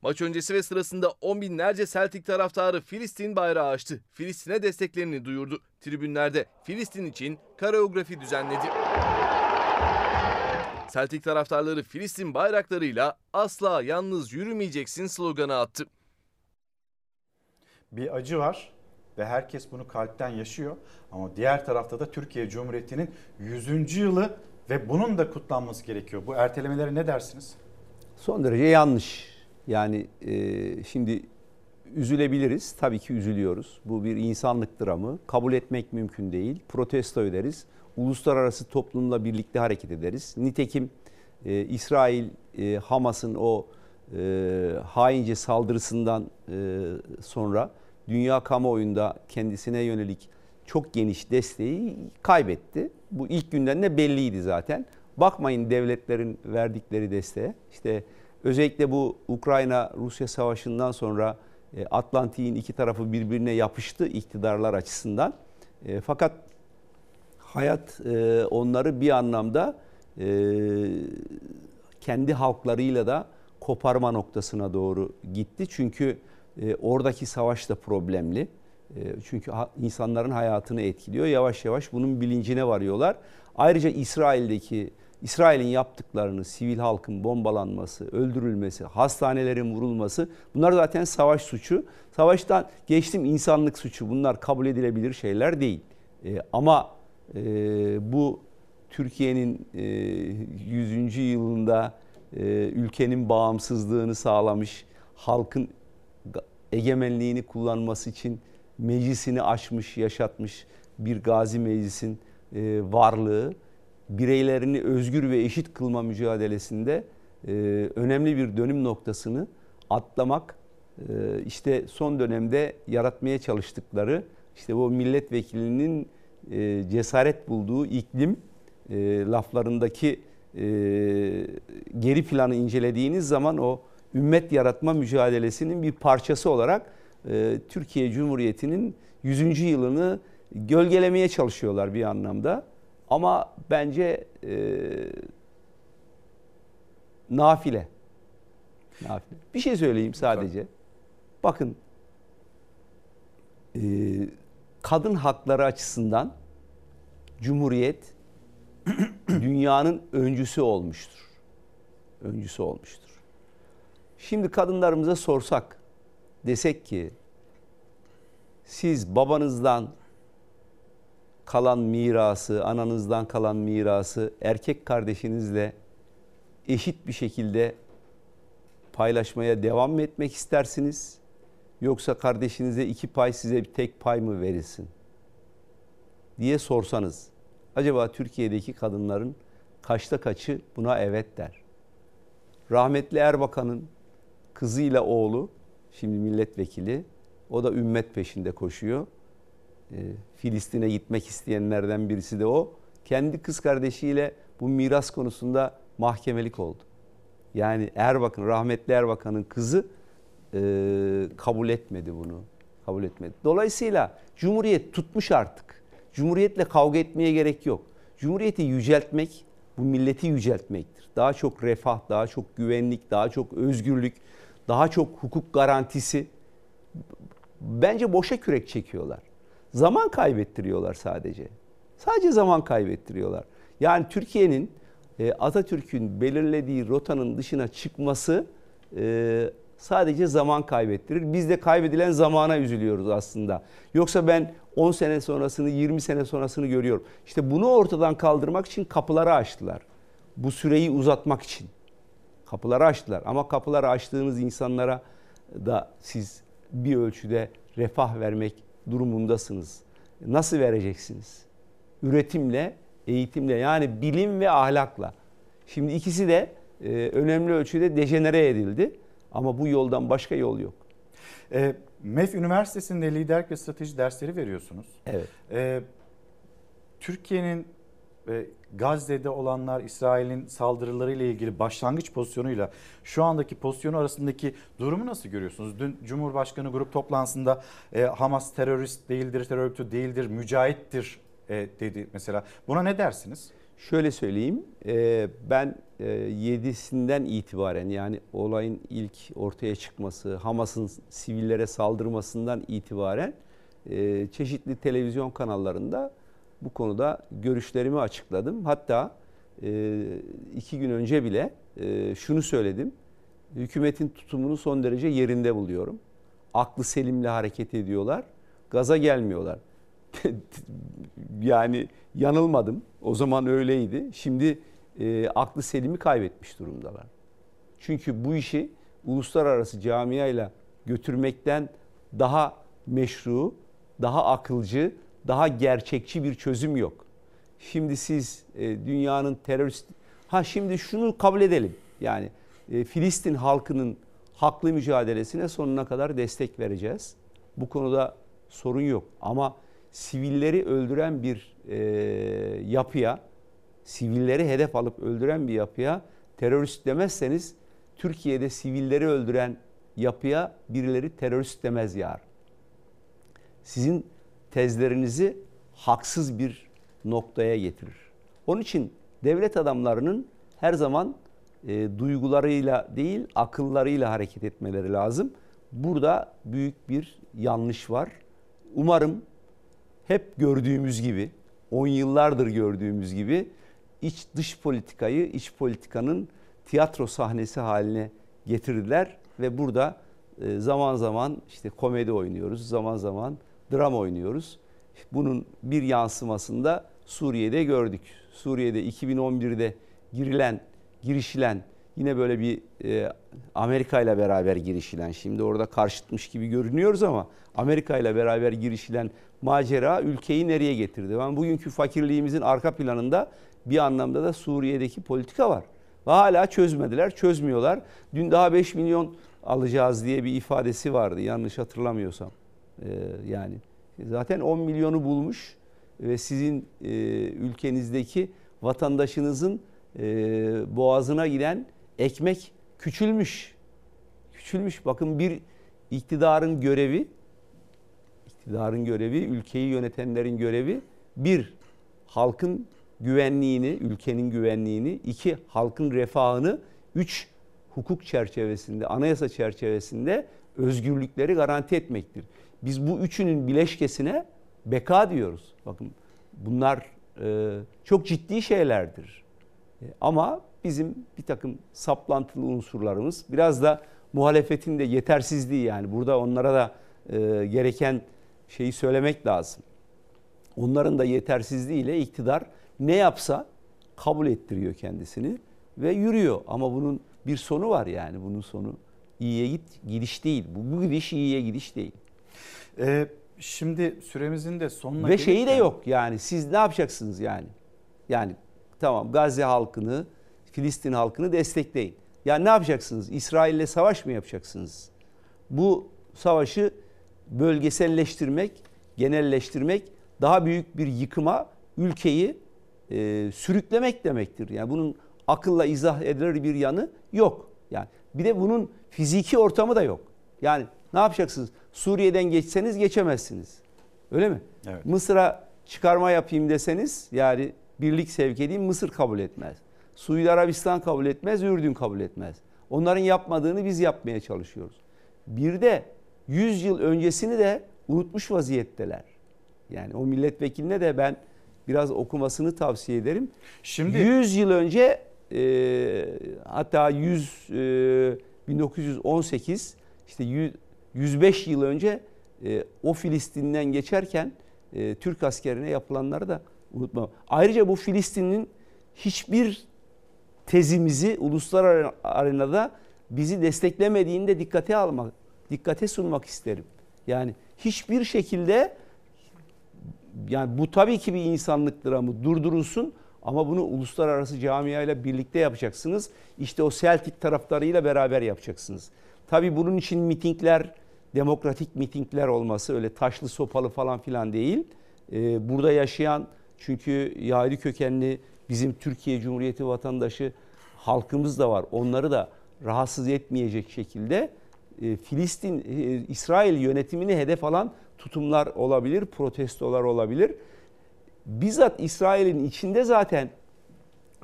Maç öncesi ve sırasında on binlerce Celtic taraftarı Filistin bayrağı açtı. Filistin'e desteklerini duyurdu. Tribünlerde Filistin için kareografi düzenledi. Celtic taraftarları Filistin bayraklarıyla asla yalnız yürümeyeceksin sloganı attı. Bir acı var ve herkes bunu kalpten yaşıyor. Ama diğer tarafta da Türkiye Cumhuriyeti'nin 100. yılı ve bunun da kutlanması gerekiyor. Bu ertelemelere ne dersiniz? Son derece yanlış. Yani e, şimdi üzülebiliriz. Tabii ki üzülüyoruz. Bu bir insanlık dramı. Kabul etmek mümkün değil. Protesto ederiz. uluslararası toplumla birlikte hareket ederiz. Nitekim e, İsrail e, Hamas'ın o e, haince saldırısından e, sonra dünya kamuoyunda kendisine yönelik çok geniş desteği kaybetti. Bu ilk günden de belliydi zaten. Bakmayın devletlerin verdikleri desteğe. İşte özellikle bu Ukrayna-Rusya savaşından sonra e, Atlantik'in iki tarafı birbirine yapıştı iktidarlar açısından. E, fakat hayat e, onları bir anlamda kendi halklarıyla da koparma noktasına doğru gitti. Çünkü oradaki savaş da problemli. Çünkü insanların hayatını etkiliyor. Yavaş yavaş bunun bilincine varıyorlar. Ayrıca İsrail'deki İsrail'in yaptıklarını, sivil halkın bombalanması, öldürülmesi, hastanelerin vurulması bunlar zaten savaş suçu. Savaştan geçtim insanlık suçu. Bunlar kabul edilebilir şeyler değil. E, ama e, bu Türkiye'nin e, 100. yılında e, ülkenin bağımsızlığını sağlamış, halkın egemenliğini kullanması için meclisini açmış, yaşatmış bir gazi meclisin e, varlığı bireylerini özgür ve eşit kılma mücadelesinde e, önemli bir dönüm noktasını atlamak e, işte son dönemde yaratmaya çalıştıkları işte bu milletvekilinin e, cesaret bulduğu iklim laflarındaki geri planı incelediğiniz zaman o ümmet yaratma mücadelesinin bir parçası olarak e, Türkiye Cumhuriyeti'nin 100. yılını gölgelemeye çalışıyorlar bir anlamda. Ama bence e, nafile. Nafile. Bir şey söyleyeyim sadece. Bakın e, kadın hakları açısından Cumhuriyet dünyanın öncüsü olmuştur. Öncüsü olmuştur. Şimdi kadınlarımıza sorsak desek ki siz babanızdan kalan mirası, ananızdan kalan mirası erkek kardeşinizle eşit bir şekilde paylaşmaya devam mı etmek istersiniz? Yoksa kardeşinize iki pay size bir tek pay mı verilsin? diye sorsanız acaba Türkiye'deki kadınların kaçta kaçı buna evet der? Rahmetli Erbakan'ın kızıyla oğlu şimdi milletvekili o da ümmet peşinde koşuyor. E, Filistin'e gitmek isteyenlerden birisi de o. Kendi kız kardeşiyle bu miras konusunda mahkemelik oldu. Yani Erbakan, rahmetli Erbakan'ın kızı e, kabul etmedi bunu. Kabul etmedi. Dolayısıyla Cumhuriyet tutmuş artık. Cumhuriyetle kavga etmeye gerek yok. Cumhuriyeti yüceltmek, bu milleti yüceltmektir. Daha çok refah, daha çok güvenlik, daha çok özgürlük, daha çok hukuk garantisi. Bence boşa kürek çekiyorlar. Zaman kaybettiriyorlar sadece. Sadece zaman kaybettiriyorlar. Yani Türkiye'nin e, Atatürk'ün belirlediği rotanın dışına çıkması e, sadece zaman kaybettirir. Biz de kaybedilen zamana üzülüyoruz aslında. Yoksa ben 10 sene sonrasını, 20 sene sonrasını görüyorum. İşte bunu ortadan kaldırmak için kapıları açtılar. Bu süreyi uzatmak için. Kapıları açtılar. Ama kapıları açtığınız insanlara da siz bir ölçüde refah vermek durumundasınız. Nasıl vereceksiniz? Üretimle, eğitimle yani bilim ve ahlakla. Şimdi ikisi de e, önemli ölçüde dejenere edildi ama bu yoldan başka yol yok. E, MEF Üniversitesi'nde liderlik ve strateji dersleri veriyorsunuz. Evet. E, Türkiye'nin Gazze'de olanlar İsrail'in saldırılarıyla ilgili başlangıç pozisyonuyla şu andaki pozisyonu arasındaki durumu nasıl görüyorsunuz? Dün Cumhurbaşkanı grup toplantısında e, Hamas terörist değildir, terör örgütü değildir, mücahittir e, dedi mesela. Buna ne dersiniz? Şöyle söyleyeyim, e, ben e, 7'sinden itibaren yani olayın ilk ortaya çıkması, Hamas'ın sivillere saldırmasından itibaren e, çeşitli televizyon kanallarında bu konuda görüşlerimi açıkladım. Hatta e, iki gün önce bile e, şunu söyledim. Hükümetin tutumunu son derece yerinde buluyorum. Aklı selimle hareket ediyorlar. Gaza gelmiyorlar. yani yanılmadım. O zaman öyleydi. Şimdi e, aklı selimi kaybetmiş durumdalar. Çünkü bu işi uluslararası camiayla götürmekten daha meşru, daha akılcı, daha gerçekçi bir çözüm yok. Şimdi siz e, dünyanın terörist... Ha şimdi şunu kabul edelim. Yani e, Filistin halkının haklı mücadelesine sonuna kadar destek vereceğiz. Bu konuda sorun yok. Ama sivilleri öldüren bir e, yapıya, sivilleri hedef alıp öldüren bir yapıya terörist demezseniz Türkiye'de sivilleri öldüren yapıya birileri terörist demez yar. Sizin tezlerinizi haksız bir noktaya getirir. Onun için devlet adamlarının her zaman e, duygularıyla değil akıllarıyla hareket etmeleri lazım. Burada büyük bir yanlış var. Umarım hep gördüğümüz gibi, 10 yıllardır gördüğümüz gibi iç dış politikayı iç politikanın tiyatro sahnesi haline getirdiler ve burada e, zaman zaman işte komedi oynuyoruz, zaman zaman dram oynuyoruz. Bunun bir yansımasında Suriye'de gördük. Suriye'de 2011'de girilen, girişilen yine böyle bir e, Amerika ile beraber girişilen şimdi orada karşıtmış gibi görünüyoruz ama Amerika ile beraber girişilen macera ülkeyi nereye getirdi? Ben bugünkü fakirliğimizin arka planında bir anlamda da Suriye'deki politika var. Ve hala çözmediler, çözmüyorlar. Dün daha 5 milyon alacağız diye bir ifadesi vardı yanlış hatırlamıyorsam. Ee, yani zaten 10 milyonu bulmuş ve sizin e, ülkenizdeki vatandaşınızın e, boğazına giden ekmek küçülmüş. Küçülmüş. Bakın bir iktidarın görevi, iktidarın görevi, ülkeyi yönetenlerin görevi bir halkın güvenliğini, ülkenin güvenliğini, iki halkın refahını, üç hukuk çerçevesinde, anayasa çerçevesinde özgürlükleri garanti etmektir. Biz bu üçünün bileşkesine beka diyoruz. Bakın bunlar e, çok ciddi şeylerdir. E, ama bizim bir takım saplantılı unsurlarımız, biraz da muhalefetin de yetersizliği yani burada onlara da e, gereken şeyi söylemek lazım. Onların da yetersizliğiyle iktidar ne yapsa kabul ettiriyor kendisini ve yürüyor. Ama bunun bir sonu var yani bunun sonu iyiye git gidiş değil. Bu, bu gidiş iyiye gidiş değil. Ee, şimdi süremizin de sonuna Ve şeyi de yok yani siz ne yapacaksınız yani? Yani tamam Gazze halkını, Filistin halkını destekleyin. Yani ne yapacaksınız? İsrail'le savaş mı yapacaksınız? Bu savaşı bölgeselleştirmek, genelleştirmek, daha büyük bir yıkıma ülkeyi e, sürüklemek demektir. Yani bunun akılla izah edilir bir yanı yok. Yani bir de bunun fiziki ortamı da yok. Yani ne yapacaksınız? Suriye'den geçseniz geçemezsiniz. Öyle mi? Evet. Mısır'a çıkarma yapayım deseniz yani birlik sevk edeyim Mısır kabul etmez. Suudi Arabistan kabul etmez, Ürdün kabul etmez. Onların yapmadığını biz yapmaya çalışıyoruz. Bir de 100 yıl öncesini de unutmuş vaziyetteler. Yani o milletvekiline de ben biraz okumasını tavsiye ederim. Şimdi 100 yıl önce e, hatta 100 e, 1918 işte 100, 105 yıl önce e, o Filistin'den geçerken e, Türk askerine yapılanları da unutma. Ayrıca bu Filistin'in hiçbir tezimizi uluslararası arenada bizi desteklemediğini de dikkate almak, dikkate sunmak isterim. Yani hiçbir şekilde yani bu tabii ki bir insanlık dramı durdurulsun ama bunu uluslararası camiayla birlikte yapacaksınız. İşte o Celtic taraftarıyla beraber yapacaksınız. Tabii bunun için mitingler, demokratik mitingler olması öyle taşlı sopalı falan filan değil. Ee, burada yaşayan çünkü Yahudi kökenli bizim Türkiye Cumhuriyeti vatandaşı halkımız da var. Onları da rahatsız etmeyecek şekilde e, Filistin, e, İsrail yönetimini hedef alan tutumlar olabilir, protestolar olabilir. Bizzat İsrail'in içinde zaten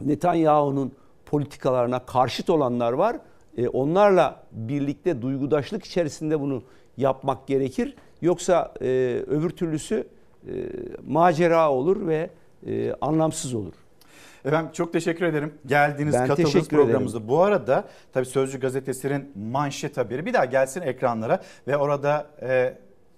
Netanyahu'nun politikalarına karşıt olanlar var. E, onlarla birlikte duygudaşlık içerisinde bunu yapmak gerekir. Yoksa e, öbür türlüsü e, macera olur ve e, anlamsız olur. Efendim çok teşekkür ederim. Geldiniz, Ben katıldınız programımıza. ederim. Bu arada tabii Sözcü gazetesinin manşet haberi bir daha gelsin ekranlara ve orada e,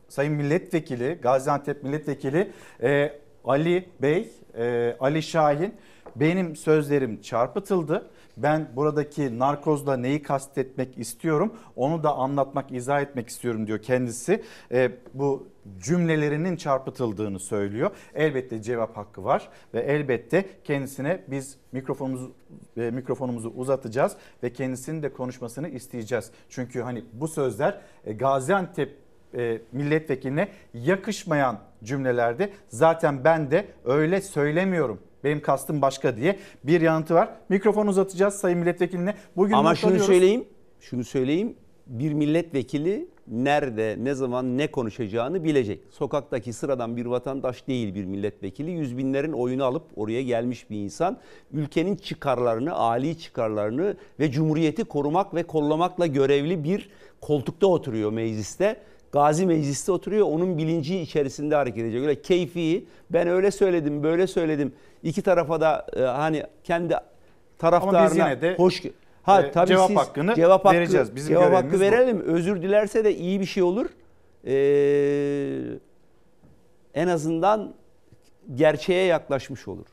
Sayın Milletvekili, Gaziantep Milletvekili e, Ali Bey, e, Ali Şahin benim sözlerim çarpıtıldı. Ben buradaki narkozla neyi kastetmek istiyorum onu da anlatmak, izah etmek istiyorum diyor kendisi. E, bu cümlelerinin çarpıtıldığını söylüyor. Elbette cevap hakkı var ve elbette kendisine biz mikrofonumuzu e, mikrofonumuzu uzatacağız ve kendisinin de konuşmasını isteyeceğiz. Çünkü hani bu sözler e, Gaziantep e, milletvekiline yakışmayan cümlelerdi. Zaten ben de öyle söylemiyorum. Benim kastım başka diye bir yanıtı var. Mikrofon uzatacağız Sayın Milletvekiline. Bugün Ama şunu söyleyeyim. Şunu söyleyeyim. Bir milletvekili nerede, ne zaman, ne konuşacağını bilecek. Sokaktaki sıradan bir vatandaş değil bir milletvekili. Yüz binlerin oyunu alıp oraya gelmiş bir insan. Ülkenin çıkarlarını, âli çıkarlarını ve cumhuriyeti korumak ve kollamakla görevli bir koltukta oturuyor mecliste. Gazi mecliste oturuyor. Onun bilinci içerisinde hareket edecek. Öyle keyfi, ben öyle söyledim, böyle söyledim. İki tarafa da e, hani kendi taraftarına yine de, hoş Ha e, tabii cevap siz hakkını cevap hakkı, vereceğiz. Bizim cevap hakkı bu. verelim. Özür dilerse de iyi bir şey olur. Ee, en azından gerçeğe yaklaşmış olur.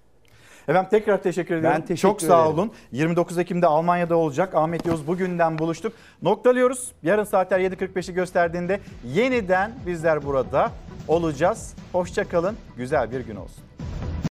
Efendim tekrar teşekkür ediyorum. Ben teşekkür Çok sağ ederim. olun. 29 Ekim'de Almanya'da olacak. Ahmet Yavuz bugünden buluştuk. Noktalıyoruz. Yarın saatler 7.45'i gösterdiğinde yeniden bizler burada olacağız. Hoşça kalın. Güzel bir gün olsun.